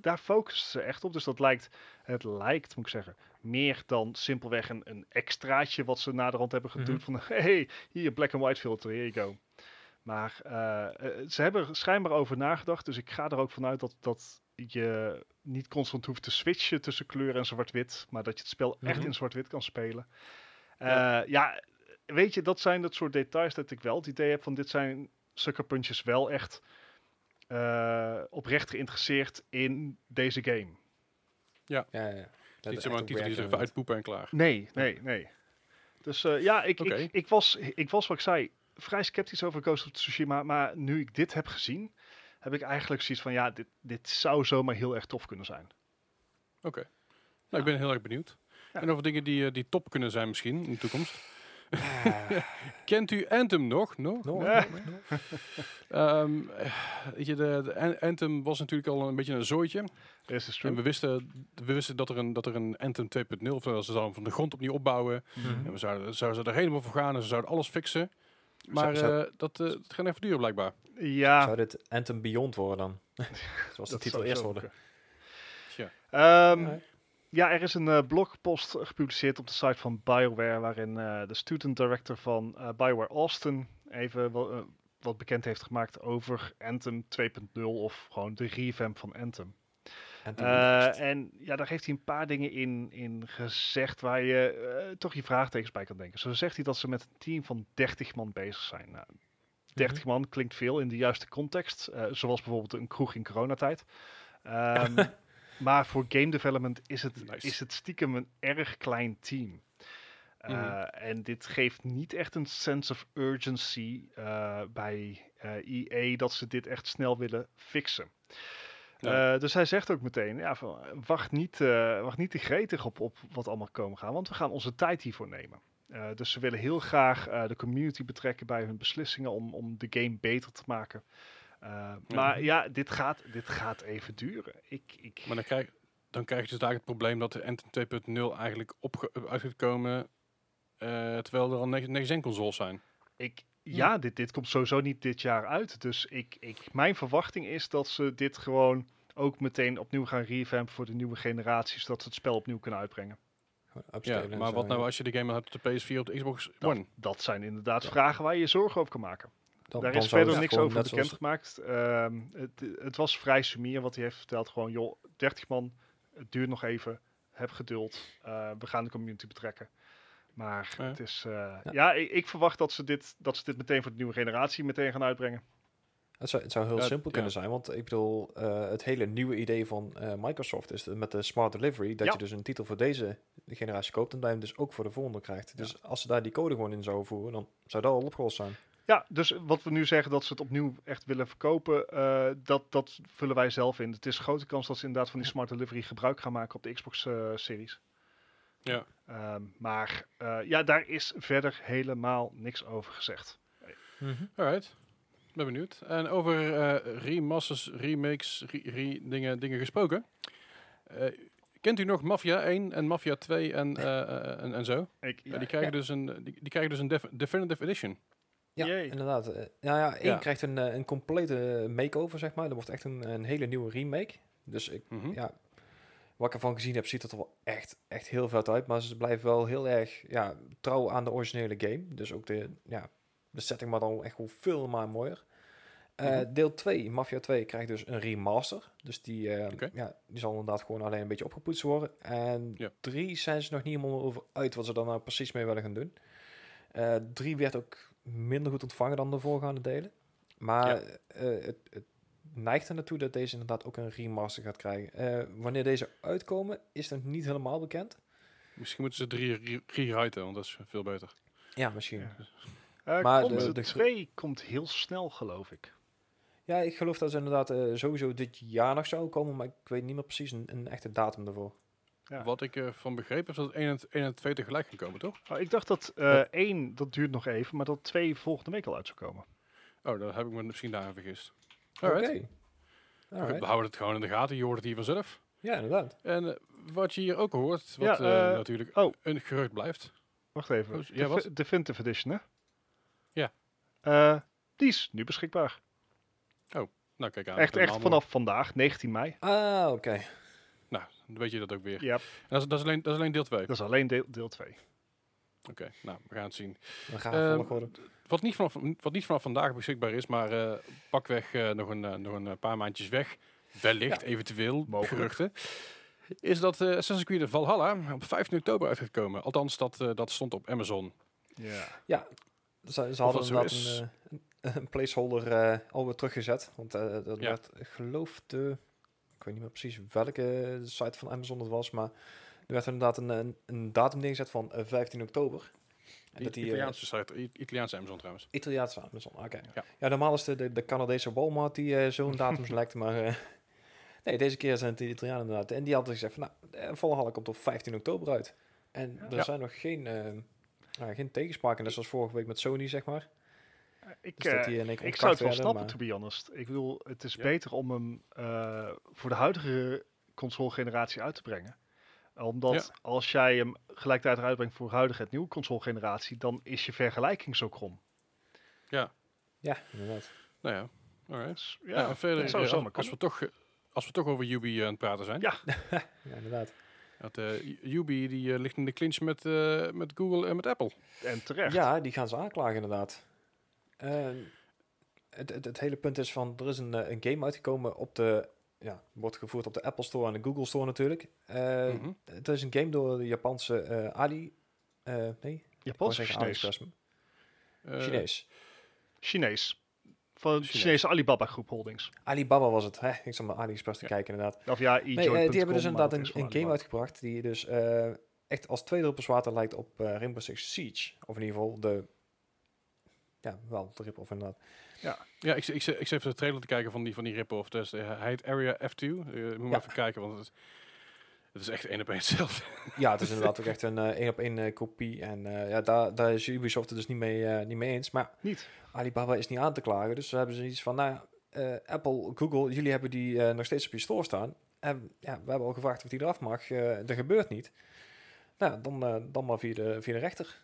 daar focussen ze echt op. Dus dat lijkt, het lijkt, moet ik zeggen, meer dan simpelweg een, een extraatje wat ze naderhand hebben gedoe van, hey, hier, black and white filter, here you go. Maar eh, eh, ze hebben er schijnbaar over nagedacht, dus ik ga er ook vanuit dat, dat je niet constant hoeft te switchen tussen kleur en zwart-wit, maar dat je het spel echt Mhm. in zwart-wit kan spelen. Ja. Eh, ja, weet je, dat zijn dat soort details dat ik wel het idee heb van dit zijn Sucker Punches wel echt eh, oprecht geïnteresseerd in deze game. Ja, ja, ja. Dat Niet zomaar een titel die ze werken even uitpoepen en klaar. Nee, nee, nee. Dus eh, ja, ik, ik, ik, was, ik was wat ik zei, vrij sceptisch over Ghost of Tsushima. Maar nu ik dit heb gezien, heb ik eigenlijk zoiets van, ja, dit, dit zou zomaar heel erg tof kunnen zijn. Oké. Nou, ik ben heel erg benieuwd. Ja. En over dingen die, eh, die top kunnen zijn misschien in de toekomst. Kent u Anthem nog? Nog? nog, Ja. nog, nog. Ehm, eh, weet je, de, de An- Anthem was natuurlijk al een beetje een zooitje. En we wisten, we wisten dat er een, dat er een Anthem 2.0, of ze zouden hem van de grond opnieuw opbouwen. Mhm. En we zouden, zouden ze er helemaal voor gaan en ze zouden alles fixen. Maar Zou- eh, dat, eh, dat gaat even duren blijkbaar. Ja, Zou dit Anthem Beyond worden dan? Zoals de dat titel zou eerst worden. Ehm, Ja. Ja, er is een eh, blogpost gepubliceerd op de site van BioWare, waarin eh, de student director van eh, BioWare Austin even wel, wat bekend heeft gemaakt over Anthem 2.0 of gewoon de revamp van Anthem. En ja, daar heeft hij een paar dingen in, in gezegd waar je toch je vraagtekens bij kan denken. Zo zegt hij dat ze met een team van 30 man bezig zijn. Nou, 30 man klinkt veel in de juiste context, zoals bijvoorbeeld een kroeg in coronatijd. Ehm, maar voor game development is het, Nice. is het stiekem een erg klein team. Uh, Mhm. En dit geeft niet echt een sense of urgency uh, bij uh, EA dat ze dit echt snel willen fixen. Ja. Dus hij zegt ook meteen, ja, van, wacht, niet, wacht niet te gretig op, op wat allemaal komen gaan, want we gaan onze tijd hiervoor nemen. Dus ze willen heel graag de community betrekken bij hun beslissingen om, om de game beter te maken. Uh, ja. Maar ja, dit gaat, dit gaat even duren. Ik, ik... Maar dan krijg, dan krijg je dus daar het probleem dat de Anthem 2.0 eigenlijk op uit gaat komen uh, terwijl er al next-gen consoles zijn. Ik, ja, ja. Dit, dit komt sowieso niet dit jaar uit. Dus ik, ik, mijn verwachting is dat ze dit gewoon ook meteen opnieuw gaan revampen voor de nieuwe generaties, zodat ze het spel opnieuw kunnen uitbrengen. Ja, maar wat nou als je de game hebt op de PS4 op de Xbox dat, One? Dat zijn inderdaad ja. vragen waar je je zorgen over kan maken. Dan, Daar dan is verder niks over bekendgemaakt. Um, het, het, was vrij sumier wat hij heeft verteld. Gewoon, joh, 30 man, Het duurt nog even. Heb geduld. Eh, we gaan de community betrekken. Maar Ja. het is... eh, ja, Ja. ik, ik verwacht dat ze, dit, dat ze dit meteen voor de nieuwe generatie meteen gaan uitbrengen. Het zou, het zou heel Ja, simpel ja. kunnen zijn, want ik bedoel, eh, het hele nieuwe idee van eh, Microsoft is met de Smart Delivery, dat Ja. je dus een titel voor deze generatie koopt en dat je hem dus ook voor de volgende krijgt. Dus als ze daar die code gewoon in zouden voeren, dan zou dat al opgelost zijn. Ja, dus wat we nu zeggen dat ze het opnieuw echt willen verkopen, eh, dat, dat vullen wij zelf in. Het is een grote kans dat ze inderdaad van die smart delivery gebruik gaan maken op de Xbox eh, series. Ja. Ehm, maar eh, ja, daar is verder helemaal niks over gezegd. Alright. Ben benieuwd. En over eh, remasters, remakes, re- re- dingen, dingen gesproken. Eh, kent u nog Mafia 1 en Mafia 2 en, en, en zo? Ik, Ja, die, krijgen ja. dus een, die, die krijgen dus een def- Definitive Edition. Ja, Jee. inderdaad. Eh, nou ja, één Ja. krijgt een, eh, een complete makeover, zeg maar. Dat wordt echt een, een hele nieuwe remake. Dus ik, Mhm. ja, wat ik ervan gezien heb, ziet het er wel echt, echt heel vet uit. Maar ze blijven wel heel erg ja, trouw aan de originele game. Dus ook de, ja, de setting maar dan echt veel maar mooier. Eh, Mhm. Deel 2, Mafia 2, krijgt dus een remaster. Dus die, eh, ja, die zal inderdaad gewoon alleen een beetje opgepoetst worden. En Ja. 3 zijn ze nog niet helemaal over uit wat ze daar nou precies mee willen gaan doen. Eh 3 werd ook minder goed ontvangen dan de voorgaande delen. Maar Ja. eh, het, het neigt er naartoe dat deze inderdaad ook een remaster gaat krijgen. Eh, wanneer deze uitkomen, is nog niet helemaal bekend. Misschien moeten ze drie re- rewriten, want dat is veel beter. Ja, misschien. Ja. Maar Eh maar de- de, de- 2 komt heel snel, geloof ik. Ja, ik geloof dat ze inderdaad eh, sowieso dit jaar nog zou komen, maar ik weet niet meer precies een, een echte datum daarvoor. Ja. Wat ik ervan begrepen is dat 1 en, 1 en 2 tegelijk gaan komen, toch? Oh, ik dacht dat eh 1, dat duurt nog even, maar dat 2 volgende week al uit zou komen. Oh, dan heb ik me misschien daar vergist. Oké. We houden het gewoon in de gaten, je hoort het hier vanzelf. Ja, inderdaad. En eh, wat je hier ook hoort, wat Ja, eh, eh, natuurlijk oh. een gerucht blijft. Wacht even. Oh, ja, wat? Definitive Edition, hè? Ja. Eh, die is nu beschikbaar. Nou, kijk aan. echt echt vanaf vandaag, 19 mei. Ah, oké. Dan weet je dat ook weer. Ja, dat, is, dat, is alleen, dat is alleen deel 2. dat is alleen deel, deel 2. Oké, nou, we gaan het zien. Dan gaan Ehm, we volgorde. Wat niet, vanaf, wat niet vanaf vandaag beschikbaar is, maar eh, pakweg eh, nog, een, eh, nog een paar maandjes weg, wellicht, eventueel, Mogelijk. geruchten, is dat eh Assassin's Creed Valhalla op 15 oktober uit gaat komen. Althans, dat, eh, dat stond op Amazon. Ja. Ja, ze, ze hadden dat een, een, placeholder eh alweer teruggezet. Want eh, dat Ja. werd, ik geloof de... Ik weet niet meer precies welke site van Amazon het was, maar er werd inderdaad een, een, een datum neergezet van eh, 15 oktober. En dat die, eh, Italiaanse site, I- Italiaanse Amazon trouwens. Italiaanse Amazon, oké. Ja. Ja. normaal is de, de, de Canadese Walmart die eh, zo'n datum select, maar eh, nee, deze keer zijn het de Italianen inderdaad. En die hadden gezegd van, nou, eh, Valhalla komt op 15 oktober uit. En er Ja. zijn nog geen, eh nou, geen tegenspraken, net zoals vorige week met Sony, zeg maar. Ik, Dus dat eh, keer ik zou het wel snappen, werden, to be honest. Ik bedoel, het is Ja. beter om hem eh, voor de huidige console-generatie uit te brengen. Omdat als jij hem gelijktijdig uitbrengt voor de huidige en nieuwe console-generatie, dan is je vergelijking zo krom. Ja, inderdaad. Nou ja, alright. Dus, Ja, ja, en verder, eh, zomaar als, als, we toch, eh, als we toch over Ubi eh, aan het praten zijn. Ja. Ja, inderdaad. Dat, eh, Ubi die, eh, ligt in de clinch met, eh, met Google en met Apple. En terecht. Ja, die gaan ze aanklagen inderdaad. Eh, het, het, het hele punt is van, er is een, eh, een game uitgekomen op de, ja, wordt gevoerd op de Apple Store en de Google Store natuurlijk. Eh, Mhm. Het is een game door de Japanse eh, Ali, eh, nee, ik wou Japans of zeggen Chinees? Eh, Chinees. Chinees. Van de Chinees. Chinese Alibaba groep holdings. Alibaba was het, hè? Ik zat naar AliExpress te Ja. kijken inderdaad. Of ja, Nee, eh, die hebben dus inderdaad een, een game uit. uitgebracht die dus eh, echt als twee druppels water lijkt op eh, Rainbow Six Siege. Of in ieder geval de, ja, wel de rip-off inderdaad. Ja, ik, ik, ik zit even de trailer te kijken van die, van die rip-off. Dus, eh, hij heet Area F2. Eh, moet maar Ja. even kijken, want het, het is echt één op één hetzelfde. Ja, het is inderdaad ook echt een eh, één op één kopie. En ja, daar, daar is Ubisoft het dus niet mee, niet mee eens. Maar Niet. Alibaba is niet aan te klagen. Dus ze hebben zoiets van, nou ja, Apple, Google, jullie hebben die nog steeds op je store staan. En ja, we hebben al gevraagd of die eraf mag. Dat gebeurt niet. Nou, dan, dan maar via de, via de rechter.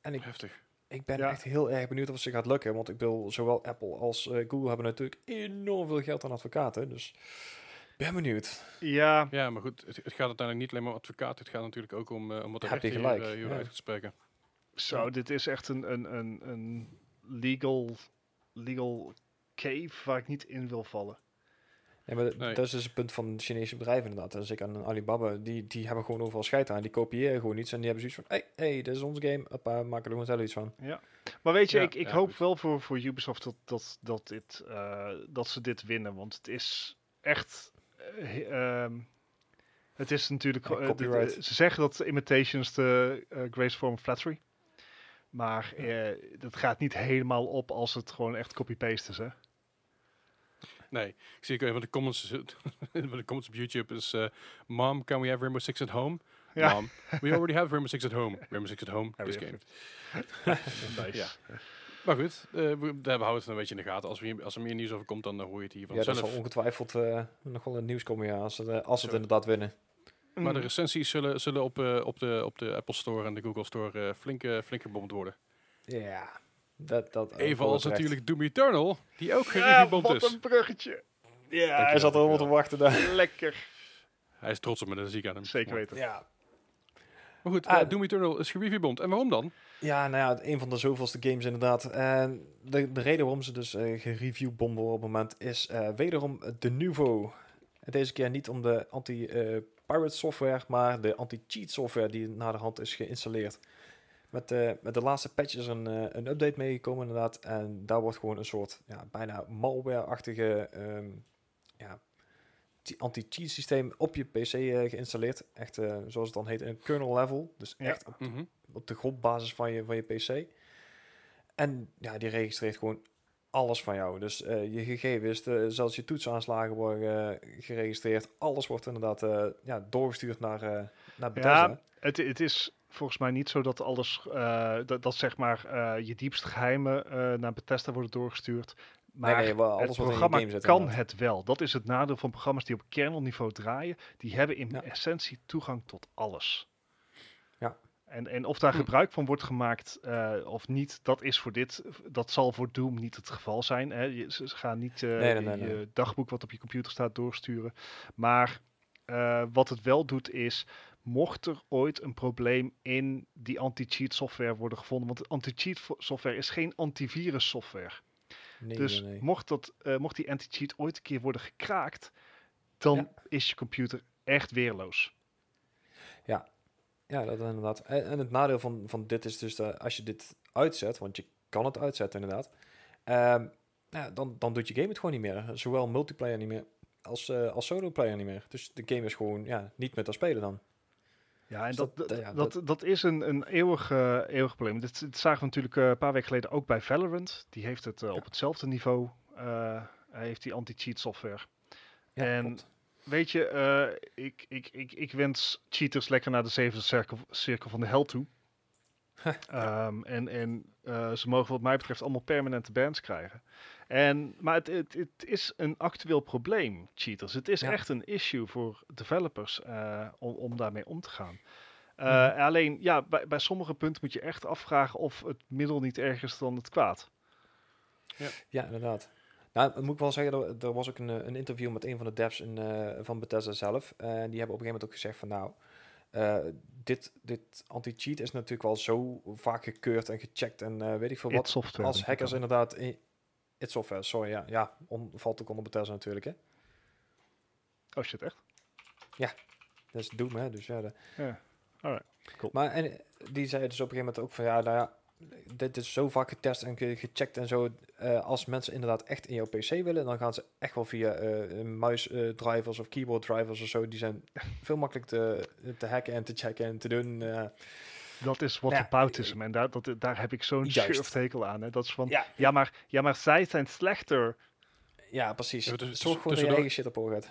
En ik, Heftig. Ik ben Ja. echt heel erg benieuwd of het ze gaat lukken. Want ik wil zowel Apple als eh, Google hebben natuurlijk enorm veel geld aan advocaten. Dus ben benieuwd. Ja, Ja, maar goed, het, het gaat uiteindelijk niet alleen maar om advocaat. Het gaat natuurlijk ook om, eh, om wat de Heb je rechter hier, gelijk, hier ja. uit gaat spreken. zo, dit is echt een, een, een, een legal, legal cave waar ik niet in wil vallen. Ja, maar Nee. dat is dus het punt van de Chinese bedrijven inderdaad. En zeker aan Alibaba, die, die hebben gewoon overal scheid aan. Die kopiëren gewoon iets en die hebben zoiets van, hey, hey, dit is onze game. Hoppa, maken er gewoon zelf iets van. Ja. Maar weet je, Ja, ik, ik ja, hoop goed. wel voor, voor Ubisoft dat, dat, dat, dit, eh, dat ze dit winnen. Want het is echt. eh, ehm, het is natuurlijk. Ja, de- de- copyright. ze zeggen dat imitations de uh, grace form of flattery. Maar eh, dat gaat niet helemaal op als het gewoon echt copy-paste is. Hè? Nee, ik zie ook een van de comments, van de comments op YouTube is... eh, Mom, can we have Rainbow Six at home? Ja. Mom, we already have Rainbow Six at home. Rainbow Six at home, Ja, this game. nice. Ja. Maar goed, eh, we, daar houden we het een beetje in de gaten. Als, we als er meer nieuws over komt, dan eh, hoor je het hier Ja, dat vanzelf. zal ongetwijfeld eh, nog wel in het nieuws komen, ja, als, het, als het inderdaad winnen. Maar de Mm. recensies zullen, zullen op, eh, op, de, op de Apple Store en de Google Store eh, flink, flink gebomd worden. Ja, dat... dat ook Even wel als terecht. natuurlijk Doom Eternal, die ook Ja, gereviewbomd wat is. een bruggetje. Ja, hij zat er allemaal te wachten daar. Lekker. Hij is trots op me, dat zie ik aan hem. Zeker weten. Ja. Maar goed, Ah, eh, Doom Eternal is gereviewbomd. En waarom dan? Ja, nou ja, een van de zoveelste games inderdaad. En de, de reden waarom ze dus eh gereviewbomben op het moment is eh, wederom de Nuvo. En deze keer niet om de anti-pirate software, maar de anti-cheat software die naar de hand is geïnstalleerd. Met, de met de laatste patches een, eh, een update meegekomen inderdaad. En daar wordt gewoon een soort ja, bijna malware-achtige ehm, ja, anti-cheat systeem op je PC eh, geïnstalleerd. Echt, eh, zoals het dan heet, een kernel level. Dus Ja. echt op Mhm. op de grondbasis van je, van je PC. En ja, die registreert gewoon alles van jou. Dus eh, je gegevens, de, zelfs je toetsaanslagen worden eh, geregistreerd. Alles wordt inderdaad eh, ja, doorgestuurd naar, eh naar Bethesda. Ja, het, het is volgens mij niet zo dat alles, eh, dat, dat zeg maar eh, je diepste geheimen eh, naar Bethesda worden doorgestuurd. Maar nee, nee, wel, het alles wat in je programma kan inderdaad. het wel. Dat is het nadeel van programma's die op kernelniveau draaien. Die hebben in Ja. essentie toegang tot alles. Ja. En, en of daar Hm. gebruik van wordt gemaakt of niet, dat is voor dit, dat zal voor Doom niet het geval zijn. Hè. Je, ze gaan niet Nee, je dagboek wat op je computer staat doorsturen. Maar wat het wel doet is, mocht er ooit een probleem in die anti-cheat software worden gevonden, want anti-cheat software is geen antivirus software. Nee, dus nee, nee. Mocht, dat, eh, mocht die anti-cheat ooit een keer worden gekraakt, dan Ja. is je computer echt weerloos. Ja, dat inderdaad. En, en het nadeel van, van dit is dus dat als je dit uitzet, want je kan het uitzetten inderdaad, ehm, ja, dan, dan doet je game het gewoon niet meer. Zowel multiplayer niet meer als, eh, als solo player niet meer. Dus de game is gewoon ja, niet meer te spelen dan. Ja, en Dus dat, dat- dat, ja, dat, dat is een, een eeuwig, eeuwig probleem. Dit, dit zagen we natuurlijk eh, een paar weken geleden ook bij Valorant. Die heeft het eh, op hetzelfde niveau, eh, heeft die anti-cheat software. Ja, En- klopt. Weet je, ik, ik, ik, ik wens cheaters lekker naar de zevende cirkel, cirkel van de hel toe. Ehm, en en ze mogen wat mij betreft allemaal permanente bans krijgen. En, maar het, het, het is een actueel probleem, cheaters. Het is Ja. echt een issue voor developers eh, om, om daarmee om te gaan. Eh, Mhm. Alleen, ja, bij, bij sommige punten moet je echt afvragen of het middel niet erger is dan het kwaad. Ja, inderdaad. Nou, moet ik wel zeggen, er, er was ook een, eh, een interview met een van de devs in, van Bethesda zelf. En die hebben op een gegeven moment ook gezegd van nou, dit, dit anti-cheat is natuurlijk wel zo vaak gekeurd en gecheckt en weet ik veel wat. software. Als hackers inderdaad... In, it software, sorry, ja. Ja, on, valt ook onder Bethesda natuurlijk, hè. Oh shit, echt? Dat is Doom, hè. Dus ja, de- Ja. Alright, cool. Maar en, eh, die zei dus op een gegeven moment ook van ja, nou ja, dit is zo vaak getest en ge- gecheckt en zo. eh, als mensen inderdaad echt in jouw PC willen, dan gaan ze echt wel via eh muisdrivers of keyboard drivers of zo. Die zijn veel makkelijk te, te hacken en te checken en te doen. Dat is wat Ja. En daar, dat, daar heb ik zo'n Juist. schurftekel aan. Hè. Dat is van, ja, ja maar, ja, maar zij zijn slechter. ja, precies. Ja, dus- Zorg gewoon dat je tussendoor- eigen shit op orde gaat.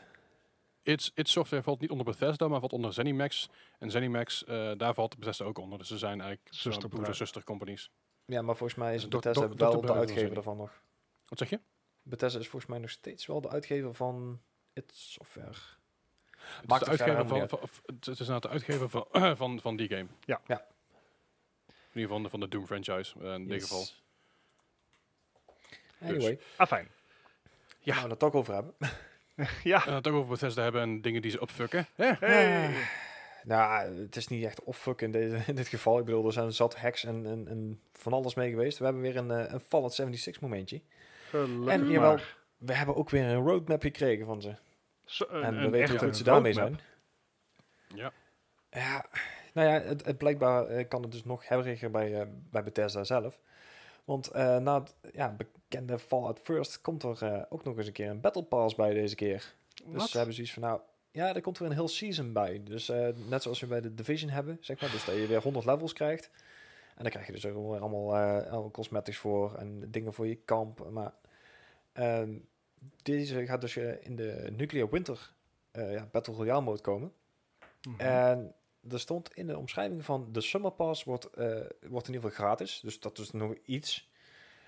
It's, It's Software valt niet onder Bethesda, maar valt onder ZeniMax. En ZeniMax, eh, daar valt Bethesda ook onder. Dus ze zijn eigenlijk Zusterbedrijf. broeder-zuster companies. Ja, maar volgens mij is Dus Bethesda wel de uitgever was ervan nog. Wat zeg je? Bethesda is volgens mij nog steeds wel de uitgever van it software. Het is, de het uitgever van, helemaal van, van- het is inderdaad de uitgever van, van, van die game. Ja. Ja. In ieder geval van de, Doom franchise, eh, in dit Yes. geval. Anyway, Ah, fijn. Ja. nou, we het toch over hebben. ja. En het ook over Bethesda hebben en dingen die ze opfucken. Ja. Hey. Nou, het is niet echt opfuck in, deze, in dit geval. Ik bedoel, er zijn zat hacks en, en, en van alles mee geweest. We hebben weer een, eh, een Fallout 76 momentje. Gelukkig En jawel, maar. we hebben ook weer een roadmap gekregen van ze. Zo, een, En we een weten hoe goed ze daarmee roadmap. Ja. Ja, nou ja, het, het blijkbaar eh, kan het dus nog hebberiger bij, eh, bij Bethesda zelf. Want eh, na het ja, bekende Fallout First komt er ook nog eens een keer een Battle Pass bij deze keer. Dus ze hebben zoiets van, nou, ja, er komt weer een heel season bij. Dus net zoals we bij de Division hebben, zeg maar. Dus dat je weer 100 levels krijgt. En dan krijg je dus ook wel allemaal, allemaal cosmetics voor en dingen voor je kamp. Maar ehm, deze gaat dus in de Nuclear Winter ja, Battle Royale mode komen. Mhm. En er stond in de omschrijving van de Summer Pass wordt, eh, wordt in ieder geval gratis. Dus dat is nog iets.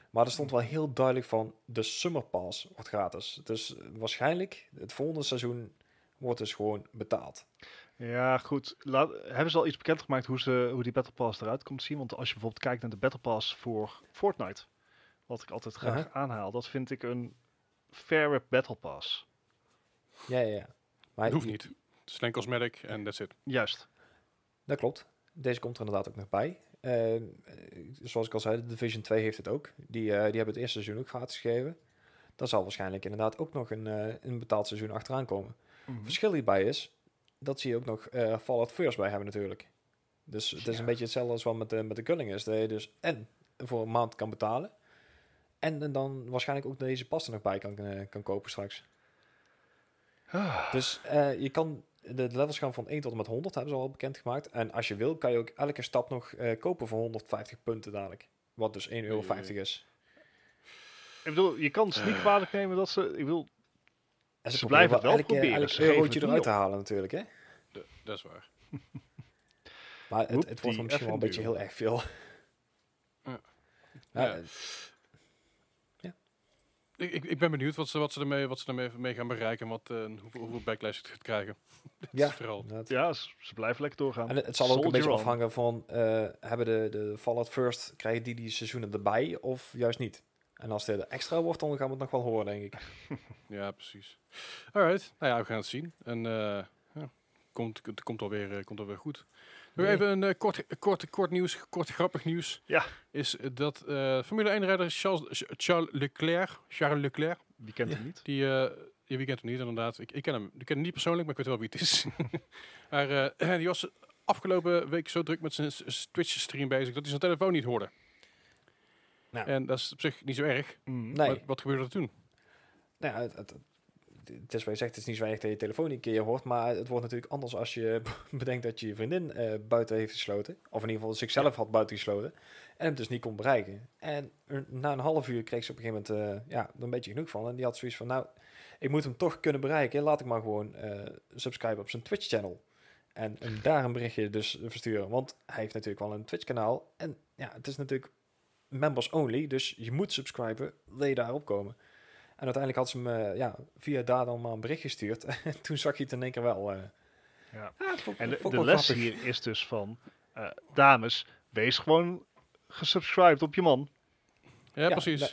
Maar er stond wel heel duidelijk van de Summer Pass wordt gratis. Dus waarschijnlijk het volgende seizoen wordt dus gewoon betaald. Ja, goed. Laat, hebben ze al iets bekendgemaakt hoe, ze, hoe die Battle Pass eruit komt te zien? Want als je bijvoorbeeld kijkt naar de Battle Pass voor Fortnite, wat ik altijd graag Aha. aanhaal, dat vind ik een faire Battle Pass. Ja, ja, ja. Maar hoeft niet. Het is alleen cosmetic en that's it. Juist. Dat klopt. Deze komt er inderdaad ook nog bij. Eh, eh, zoals ik al zei, de Division 2 heeft het ook. Die, eh, die hebben het eerste seizoen ook gratis gegeven. Daar zal waarschijnlijk inderdaad ook nog een, eh, een betaald seizoen achteraan komen. Mhm. verschil hierbij is dat ze hier ook nog Fallout First bij hebben natuurlijk. Dus het is Ja. een beetje hetzelfde als wat met de, met de culling is. Dat je dus en voor een maand kan betalen. En, en dan waarschijnlijk ook deze pas er nog bij kan, kan kopen straks. Ah, Dus je kan de, levels gaan van 1 tot en met 100, hebben ze al bekendgemaakt. En als je wil, kan je ook elke stap nog eh, kopen voor 150 punten dadelijk. Wat dus 1,50 euro is. ik bedoel, je kan ze niet Eh. kwalijk nemen dat ze... Ik bedoel, En Ze blijven het wel elke, proberen, elk geven eurotje het eruit te halen natuurlijk, hè. De- dat is waar. Maar het, het wordt misschien wel een beetje heel erg veel. Ja. Ja, Ja. Ik, ik, ben benieuwd wat ze, wat ze ermee, wat ze ermee mee gaan bereiken en wat, eh, hoeveel, hoeveel backlash het gaat krijgen. Ja. vooral. ja, ze, blijven lekker doorgaan. En het, het zal ook een beetje on. afhangen van, eh, hebben de, de Fallout First, krijgen die die seizoenen erbij of juist niet? En als dit extra wordt, dan gaan we het nog wel horen, denk ik. Ja, precies. Alright, nou ja, we gaan het zien. En eh ja, komt, het komt alweer, komt alweer goed. Nog Nee. even een eh, kort, kort, kort nieuws, kort grappig nieuws. Ja. Is dat eh, Formule 1-rijder Charles, Charles Leclerc, Charles Leclerc, Die kent Ja. hem niet. die, eh ja, wie kent hem niet inderdaad. Ik, ik ken hem, ik ken hem niet persoonlijk, maar ik weet wel wie het is. maar die was afgelopen week zo druk met zijn Twitch-stream bezig dat hij zijn telefoon niet hoorde. Nou. En dat is op zich niet zo erg. Mm. Nee, Wat, wat gebeurde er toen? nou, het, het is je zegt, het is niet zo erg dat je telefoon een keer hoort, maar het wordt natuurlijk anders als je bedenkt dat je je vriendin eh, buiten heeft gesloten. Of in ieder geval zichzelf had buiten gesloten. En hem dus niet kon bereiken. En na een half uur kreeg ze op een gegeven moment eh, ja, er een beetje genoeg van. En die had zoiets van, nou, ik moet hem toch kunnen bereiken. Laat ik maar gewoon eh subscriben op zijn Twitch-channel. En daar een berichtje dus versturen. Want hij heeft natuurlijk wel een Twitch-kanaal. En ja, het is natuurlijk members only. Dus je moet subscriben, wil je daarop komen. En uiteindelijk had ze hem eh, ja, via daar dan maar een bericht gestuurd. En toen zag je het in één keer wel. eh. Ja. Vond En de, les grappig. hier is dus van, eh, dames, wees gewoon gesubscribed op je man. Ja, Ja, precies. nee.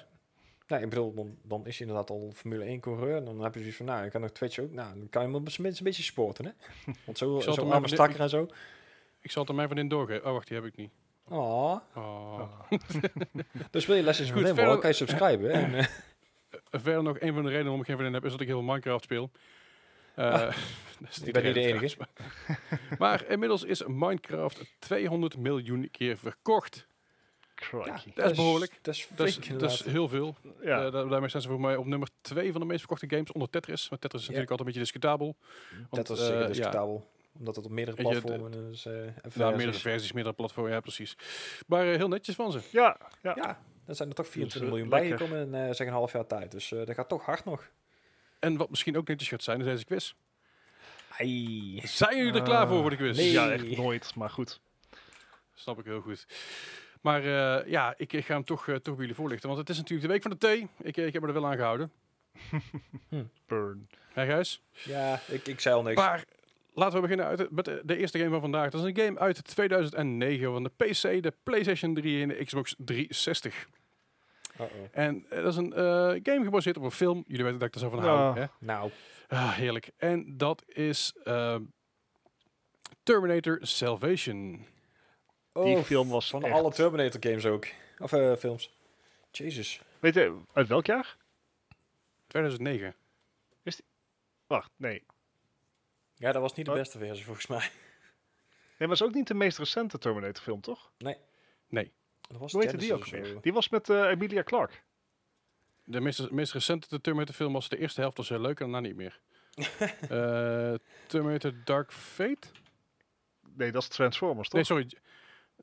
Nou, ik bedoel, dan, dan is je inderdaad al Formule 1 coureur. En dan heb je zoiets van, nou, ik kan nog Twitch ook. Nou, dan kan je hem een beetje sporten, hè? Want zo, Ik zal het zo hem arme even- stakker en zo. Ik zal het aan mijn vriendin doorgeven. Oh, wacht, die heb ik niet. Oh. Oh. Dus wil je lesjes Goed, van horen, kan je subscriben. En, Verder nog een van de redenen waarom ik geen vriendin heb, is dat ik heel veel Minecraft speel. Eh, dat is ik ben niet de enige. trouwens. Maar inmiddels is Minecraft 200 miljoen keer verkocht. Crikey. Dat is behoorlijk. Dat is Dat is, flink, dat inderdaad. is heel veel. Ja. Eh, da- daarmee staan ze voor mij op nummer 2 van de meest verkochte games onder Tetris. Maar Tetris is Ja. natuurlijk altijd een beetje discutabel. Dat Want, eh, zeker ja, discutabel. Omdat het op meerdere je, platformen is. eh Ja, versies. meerdere versies, meerdere platformen, ja precies. Maar eh, heel netjes van ze. Ja, ja. Dan zijn er toch 24 eh, miljoen bijgekomen in eh, zeg een half jaar tijd. Dus eh, dat gaat toch hard nog. En wat misschien ook netjes gaat zijn, is deze quiz. Ai. Zijn jullie er klaar voor voor de quiz? nee. ja, echt nooit, maar goed. Snap ik heel goed. Maar eh, ja, ik, ik ga hem toch, eh, toch bij jullie voorlichten. Want het is natuurlijk de week van de thee. Ik, ik heb me er wel aan gehouden. Burn. Hé Gijs? Ja, ik, ik zei al niks. Maar laten we beginnen uit, met de, eerste game van vandaag. Dat is een game uit 2009 van de PC, de PlayStation 3 en de Xbox 360. Uh-oh. En eh, dat is een eh, game gebaseerd op een film. Jullie weten dat ik er zo van Ja. hou. Hè? Nou, Ah, heerlijk. En dat is ehm, Terminator Salvation. Die oh, film was van echt- alle Terminator games ook. Of eh, films. Jezus. Weet je, uit welk jaar? 2009. Wacht, nee. Ja, dat was niet de Wat? beste versie volgens mij. Nee, maar is ook niet de meest recente Terminator film, toch? Nee. Nee. Dat was Hoe heette die ook weer? Die was met eh, Emilia Clarke. De meest, meest recente Terminator film was de eerste helft was heel leuk en daarna niet meer. Eh, Terminator Dark Fate? Nee, dat is Transformers, toch? Nee, sorry.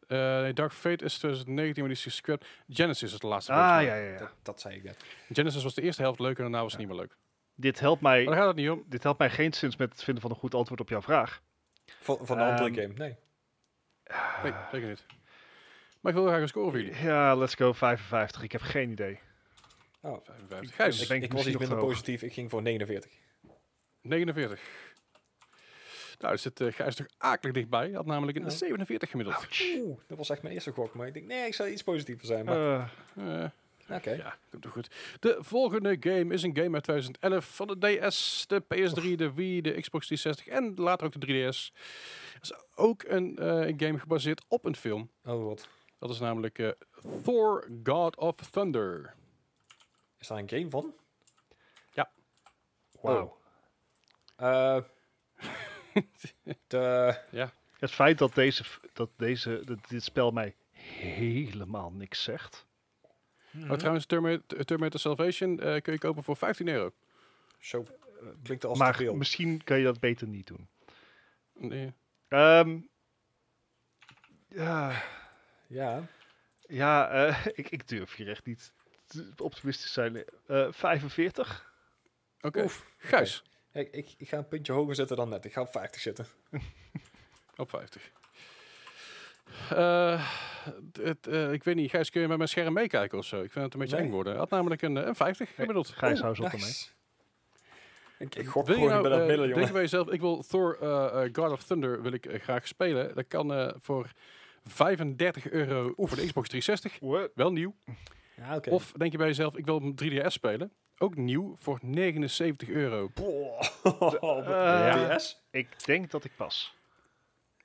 Eh, nee, Dark Fate is 2019, maar die is gescrapt. Genesis is de laatste. ah, ja, ja, ja. Dat, dat zei ik net. Genesis was de eerste helft leuk en daarna was het niet meer leuk. Dit helpt, Maar mij, daar gaat het niet om. dit helpt mij geen sinds met het vinden van een goed antwoord op jouw vraag. Van, van de andere Ehm, game, nee. Nee, zeker niet. Maar ik wil graag een score voor jullie. Ja, let's go 55. Ik heb geen idee. Oh, 55. Ik- Gijs, ik ik, denk ik was iets nog minder positief. Ik ging voor 49. 49. Nou, zit uh, Gijs toch akelig dichtbij. Hij had namelijk een Ja. 47 gemiddeld. Oeh, dat was echt mijn eerste gok. Maar ik denk, nee, ik zou iets positiever zijn. Maar, Eh, Oké. Ja, komt toch goed. De volgende game is een game uit 2011 van de DS, de PS3, de Wii, de Xbox 360 en later ook de 3DS. Het is ook een, eh, een game gebaseerd op een film. Oh, wat. Dat is namelijk eh, Thor, God of Thunder. Is daar een game van? Wauw. Eh, de, Het feit dat, deze, dat, deze, dat dit spel mij helemaal niks zegt. Mhm. Oh, trouwens, Terminator, Terminator Salvation eh, kun je kopen voor 15 euro. Zo klinkt als maar veel. misschien kan je dat beter niet doen. Nee. Ehm, ja, Ja, ja eh, ik, ik durf hier echt niet optimistisch zijn. Eh 45? Oké, Oef, Gijs, ik, ik, ik ga een puntje hoger zetten dan net. Ik ga op 50 zitten. op 50. Eh, het, eh, ik weet niet, Gijs, kun je met mijn scherm meekijken of zo? Ik vind het een beetje Nee. eng worden. Had namelijk een, eh, een 50 gemiddeld. Gijs, hou ermee. nice. Ik, ik gok Wil je gewoon nou, bij dat eh, midden, denk jongen. je bij jezelf, ik wil Thor eh, eh, God of Thunder wil ik eh, graag spelen. Dat kan eh, voor 35 euro voor de Xbox 360. What? Wel nieuw. Ja, oké. Of denk je bij jezelf, ik wil hem 3DS spelen. Ook nieuw voor 79 euro. Boah. Eh, DS? Ik denk dat ik pas.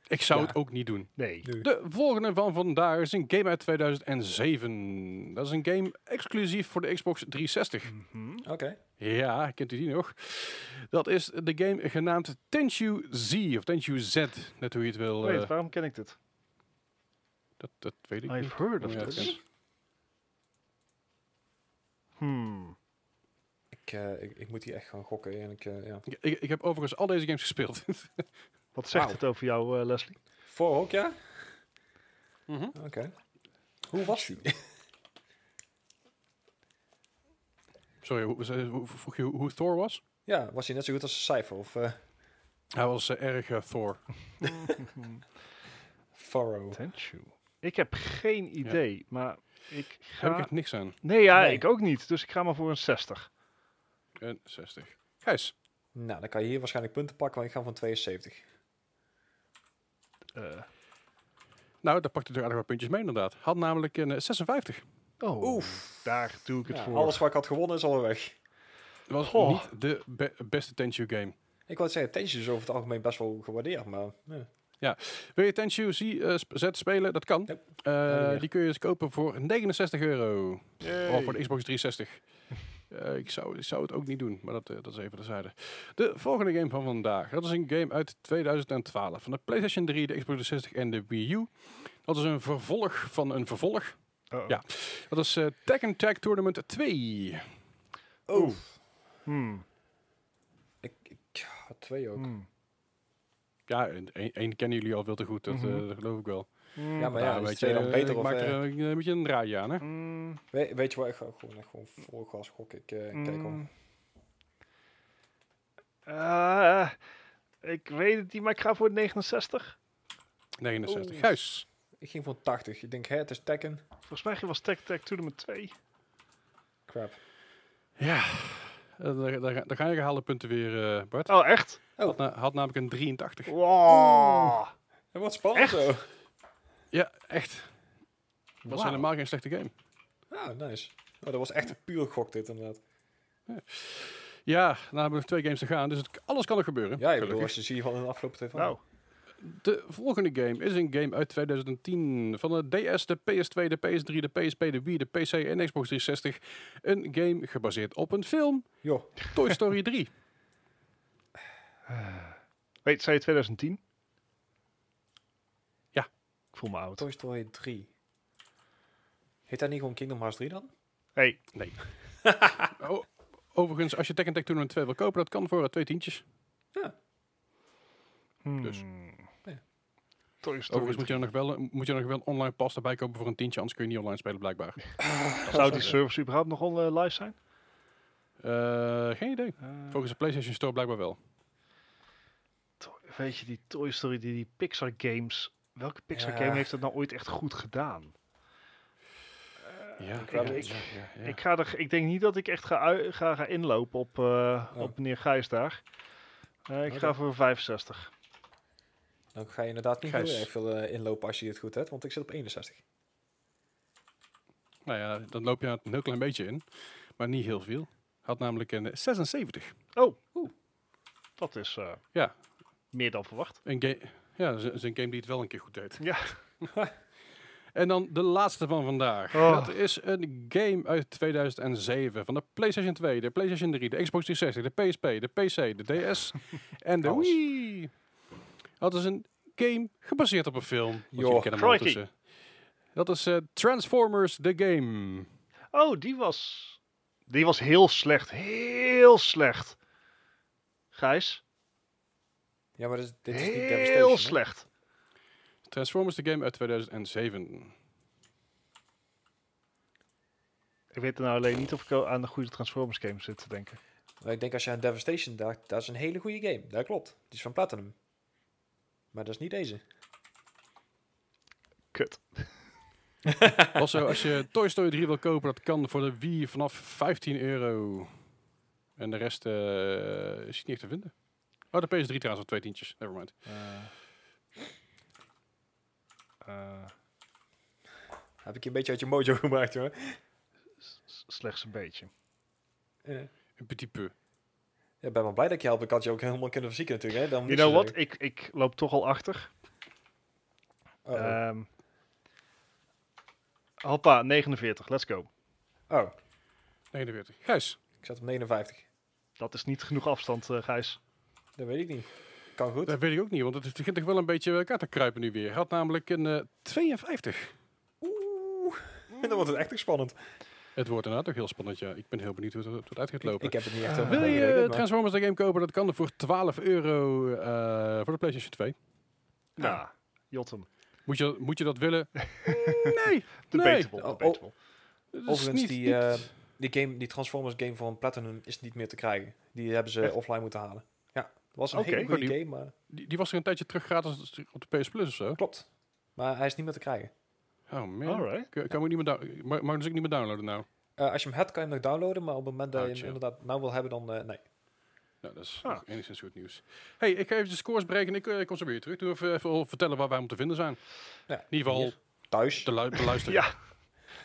Ik zou Ja. het ook niet doen. Nee. De volgende van vandaag is een game uit 2007. Dat is een game exclusief voor de Xbox 360. Mhm. Oké. Ja, kent u die nog? Dat is de game genaamd Tenchu Z, of Tenchu Z, net hoe je het wil. Eh, waarom ken ik dit? dat, dat weet ik niet. I've heard of this. kent. Hmm. Ik, eh, ik, ik moet hier echt gaan gokken. En ik, eh, ja. Ik, ik, ik heb overigens al deze games gespeeld. Wat zegt het over jou, eh, Leslie? Voorhok, ja? Mhm. Oké. Hoe was die? Sorry, hoe, hoe, hoe vroeg je hoe, Thor was? ja, was hij net zo goed als een cijfer? Of eh Hij was eh, erg Thor. Tenchu. Ik heb geen idee, maar ik Daar ga... heb ik echt niks aan. Nee, ja, Nee. ik ook niet. Dus ik ga maar voor een 60. En 60. Gijs. Nou, dan kan je hier waarschijnlijk punten pakken, want ik ga van 72. Eh, Nou, daar pakte hij aardig wat puntjes mee inderdaad. Had namelijk een eh, 56. oh, Oef. daar doe ik het Ja, voor. alles wat ik had gewonnen is alweer weg. Het was niet de be- beste Tenchu game. Ik wou het zeggen, Tension is over het algemeen best wel gewaardeerd, maar... ja. Wil je Tenchu Z, eh, Z spelen? Dat kan. Yep. Eh, die kun je dus kopen voor 69 euro. Yay. Of voor de Xbox 360. Eh, ik, zou, ik zou het ook niet doen, maar dat, eh, dat is even terzijde. De volgende game van vandaag. Dat is een game uit 2012. Van de PlayStation 3, de Xbox 360 en de Wii U. Dat is een vervolg van een vervolg. Ja. Dat is eh Tekken Tag Tournament 2. Oh. Hmm, Ik, ik ja, twee ook. hmm, Ja, één één kennen jullie al veel te goed. Dat, eh, Mhm. dat geloof ik wel. Hmm, Ja, maar ja, Nou, weet je, dan beter ik of, maak eh, er een, een beetje een draai aan, hè? hmm, weet, weet je wat, ik ga gewoon, echt gewoon vol gas gokken. Ik eh, kijk al. hmm. Ik weet het niet, maar ik ga voor 69. 69. Oeh. Gijs. Ik ging voor 80. Ik denk, hè, het is Tekken. Volgens mij was Tech Tech Tournament 2. Crap. Ja, eh, daar, daar, daar ga je gehaald punten weer, eh, Bart. Oh, echt? Oh. Had, na- had namelijk een 83. Wow. En wat spannend zo. Ja, echt. Dat was Wauw. helemaal geen slechte game. Ah, nice. Oh, dat was echt een puur gok dit inderdaad. Ja, nou hebben we nog twee games te gaan, dus het, alles kan er gebeuren. Ja, ik bedoel, gelukkig. als je ziet van in de afgelopen twee van. Nou, De volgende game is een game uit 2010 van de DS, de PS2, de PS3, de PSP, de Wii, de PC en Xbox 360. Een game gebaseerd op een film, Joh. Toy Story 3. Weet, zei je 2010? Ja. Voel me oud. Toy Story 3. Heet dat niet gewoon Kingdom Hearts 3 dan? Hey, Oh, overigens, als je Tekken Tag Tournament 2 wil kopen, dat kan voor eh, twee tientjes. Dus. Hmm. Ja. Toy Story Overigens moet je, nog wel, moet je nog wel een online pas erbij kopen voor een tientje, anders kun je niet online spelen blijkbaar. Zou die service überhaupt nog on, eh, live zijn? Eh, geen idee. Eh, Volgens de PlayStation Store blijkbaar wel. To- weet je, die Toy Story, die, die Pixar games. Welke Pixar Ja. game heeft dat nou ooit echt goed gedaan? Ja, ik ja, weet. ja, ja, ja. Ik, ga er, ik denk niet dat ik echt ga, ga, ga inlopen op, eh, Oh. op meneer Gijs daar. Eh, ik Oh, ga dan- voor 65. Dan ga je inderdaad niet Gijs. heel erg veel eh, inlopen als je het goed hebt, want ik zit op 61. Nou ja, dan loop je een heel klein beetje in, maar niet heel veel. Had namelijk een 76. Oh, dat is eh, Ja. meer dan verwacht. Een ga- ja, dat is, een game die het wel een keer goed deed. Ja. En dan de laatste van vandaag. Oh. Dat is een game uit 2007 van de PlayStation 2, de PlayStation 3, de Xbox 360, de PSP, de PC, de DS en de. Wii. Dat is een game gebaseerd op een film. Crikey. ondertussen. Dat is eh, Transformers The Game. Oh, die was, die was heel slecht. Heel slecht. Gijs, Ja, maar dit is, dit is niet heel hè? slecht. Transformers The Game uit 2007. Ik weet nou alleen niet of ik aan de goede Transformers game zit te denken. Maar ik denk als je aan Devastation dacht, dat is een hele goede game. Dat klopt. Die is van Platinum. Maar dat is niet deze. Kut. Also, als je Toy Story 3 wil kopen, dat kan voor de Wii vanaf 15 euro. En de rest eh, is niet echt te vinden. Oh, de PS3 trouwens, voor twee tientjes. Nevermind. Eh, eh, Heb ik je een beetje uit je mojo gemaakt hoor. slechts een beetje. Ja. Een petit peu. Ik ben wel blij dat ik je help. Ik had je ook helemaal kunnen verzieken natuurlijk. Hè? Dan You know what? Ik, ik loop toch al achter. Oh, hoppa, 49. Let's go. oh, 49. Gijs. ik zat op 59. Dat is niet genoeg afstand, eh, Gijs. Dat weet ik niet. Kan goed. Dat weet ik ook niet, want het begint toch wel een beetje elkaar te kruipen nu weer. Hij had namelijk een eh, 52. Oeh, dan wordt het echt spannend. Het wordt inderdaad ook heel spannend, ja. Ik ben heel benieuwd hoe het, hoe het uit gaat lopen. Ik heb het niet echt Ah. helemaal Wil je Transformers The Game kopen? Dat kan er voor 12 euro eh, voor de PlayStation 2. Ja, Jotem. Moet je, moet je dat willen? nee. Debatable, Oh, oh. debatable. Het is Overigens, niet- die, niet- eh, die, game, die Transformers game van Platinum is niet meer te krijgen. Die hebben ze Echt? offline moeten halen. Was een hele goede die- game, maar die, die was er een tijdje terug gratis op de PS Plus of zo. klopt. Maar hij is niet meer te krijgen. Oh man. Alright. Kan, kan ik niet meer mag, mag dus ik niet meer downloaden nou? Eh, als je hem hebt, kan je hem nog downloaden. Maar op het moment dat Oh, je hem chill. inderdaad nou wil hebben, dan eh, nee. Nou, dat is Ah. enigszins goed nieuws. hey, ik ga even de scores breken en ik, ik kom zo weer terug. Doe even, even vertellen waar wij om te vinden zijn. Ja, In ieder geval hier, thuis. de, lu- de luisteren. Ja,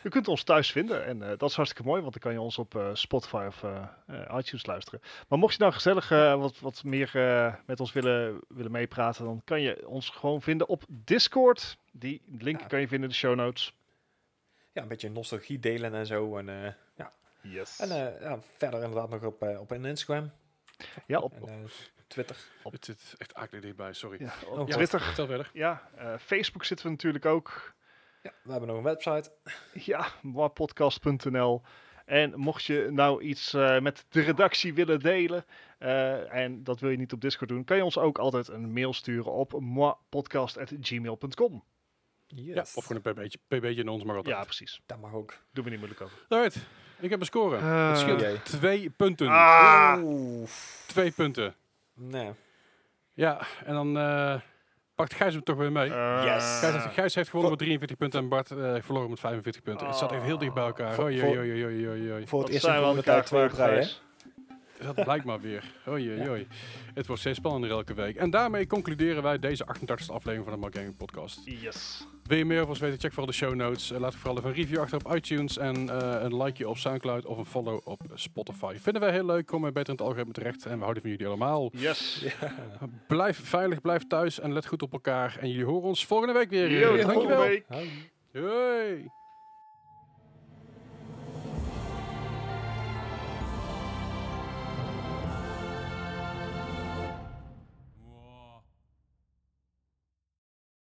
je kunt ons thuis vinden en eh, dat is hartstikke mooi, want dan kan je ons op eh, Spotify of eh, eh, iTunes luisteren. Maar mocht je nou gezellig eh, wat, wat meer eh, met ons willen, willen meepraten, dan kan je ons gewoon vinden op Discord. Die link Ja. kan je vinden in de show notes. Ja, een beetje nostalgie delen en zo. En, eh, ja. Yes. en eh, ja, verder inderdaad nog op, op Instagram ja, op, en op, Twitter. Het zit echt akelig dichtbij, sorry. ja, op Oh, Ja, Twitter. Verder. Ja, eh, Facebook zitten we natuurlijk ook. Ja, we hebben nog een website. Ja, moapodcast.nl. En mocht je nou iets eh, met de redactie willen delen, eh, en dat wil je niet op Discord doen, kan je ons ook altijd een mail sturen op moapodcast.gmail.com. Yes. Ja, of gewoon een pb'tje, pb'tje in ons mag altijd. Ja, precies. Dat mag ook. Doen we niet moeilijk over. Alright, ik heb een score. Eh, het scheelt Jee. twee punten. Ah! Twee punten. Nee. Ja, en dan eh, pakt Gijs hem toch weer mee. Eh, Yes. Gijs, heeft, Gijs heeft gewonnen met 43 punten en Bart eh verloren met 45 punten. Het zat echt heel dicht bij elkaar. Voor- Oei, voor- oei, oei, oei, oei, oei. Voor het eerst zijn we aan de elkaar tijd twee op kwijt, rij, hè? Gijs? Dat blijkt maar weer. Oei, oei, oei. Het wordt steeds spannender elke week. En daarmee concluderen wij deze 88e aflevering van de Mark Gaming Podcast. Yes. Wil je meer over ons weten? Check vooral de show notes. Eh, laat vooral even een review achter op iTunes en eh, een likeje op Soundcloud of een follow op Spotify. Vinden wij heel leuk, komen beter in het algoritme terecht en we houden van jullie allemaal. Yes. Blijf veilig, blijf thuis en let goed op elkaar. En jullie horen ons volgende week weer. Yo, Dankjewel. volgende week. Hoi. Hoi.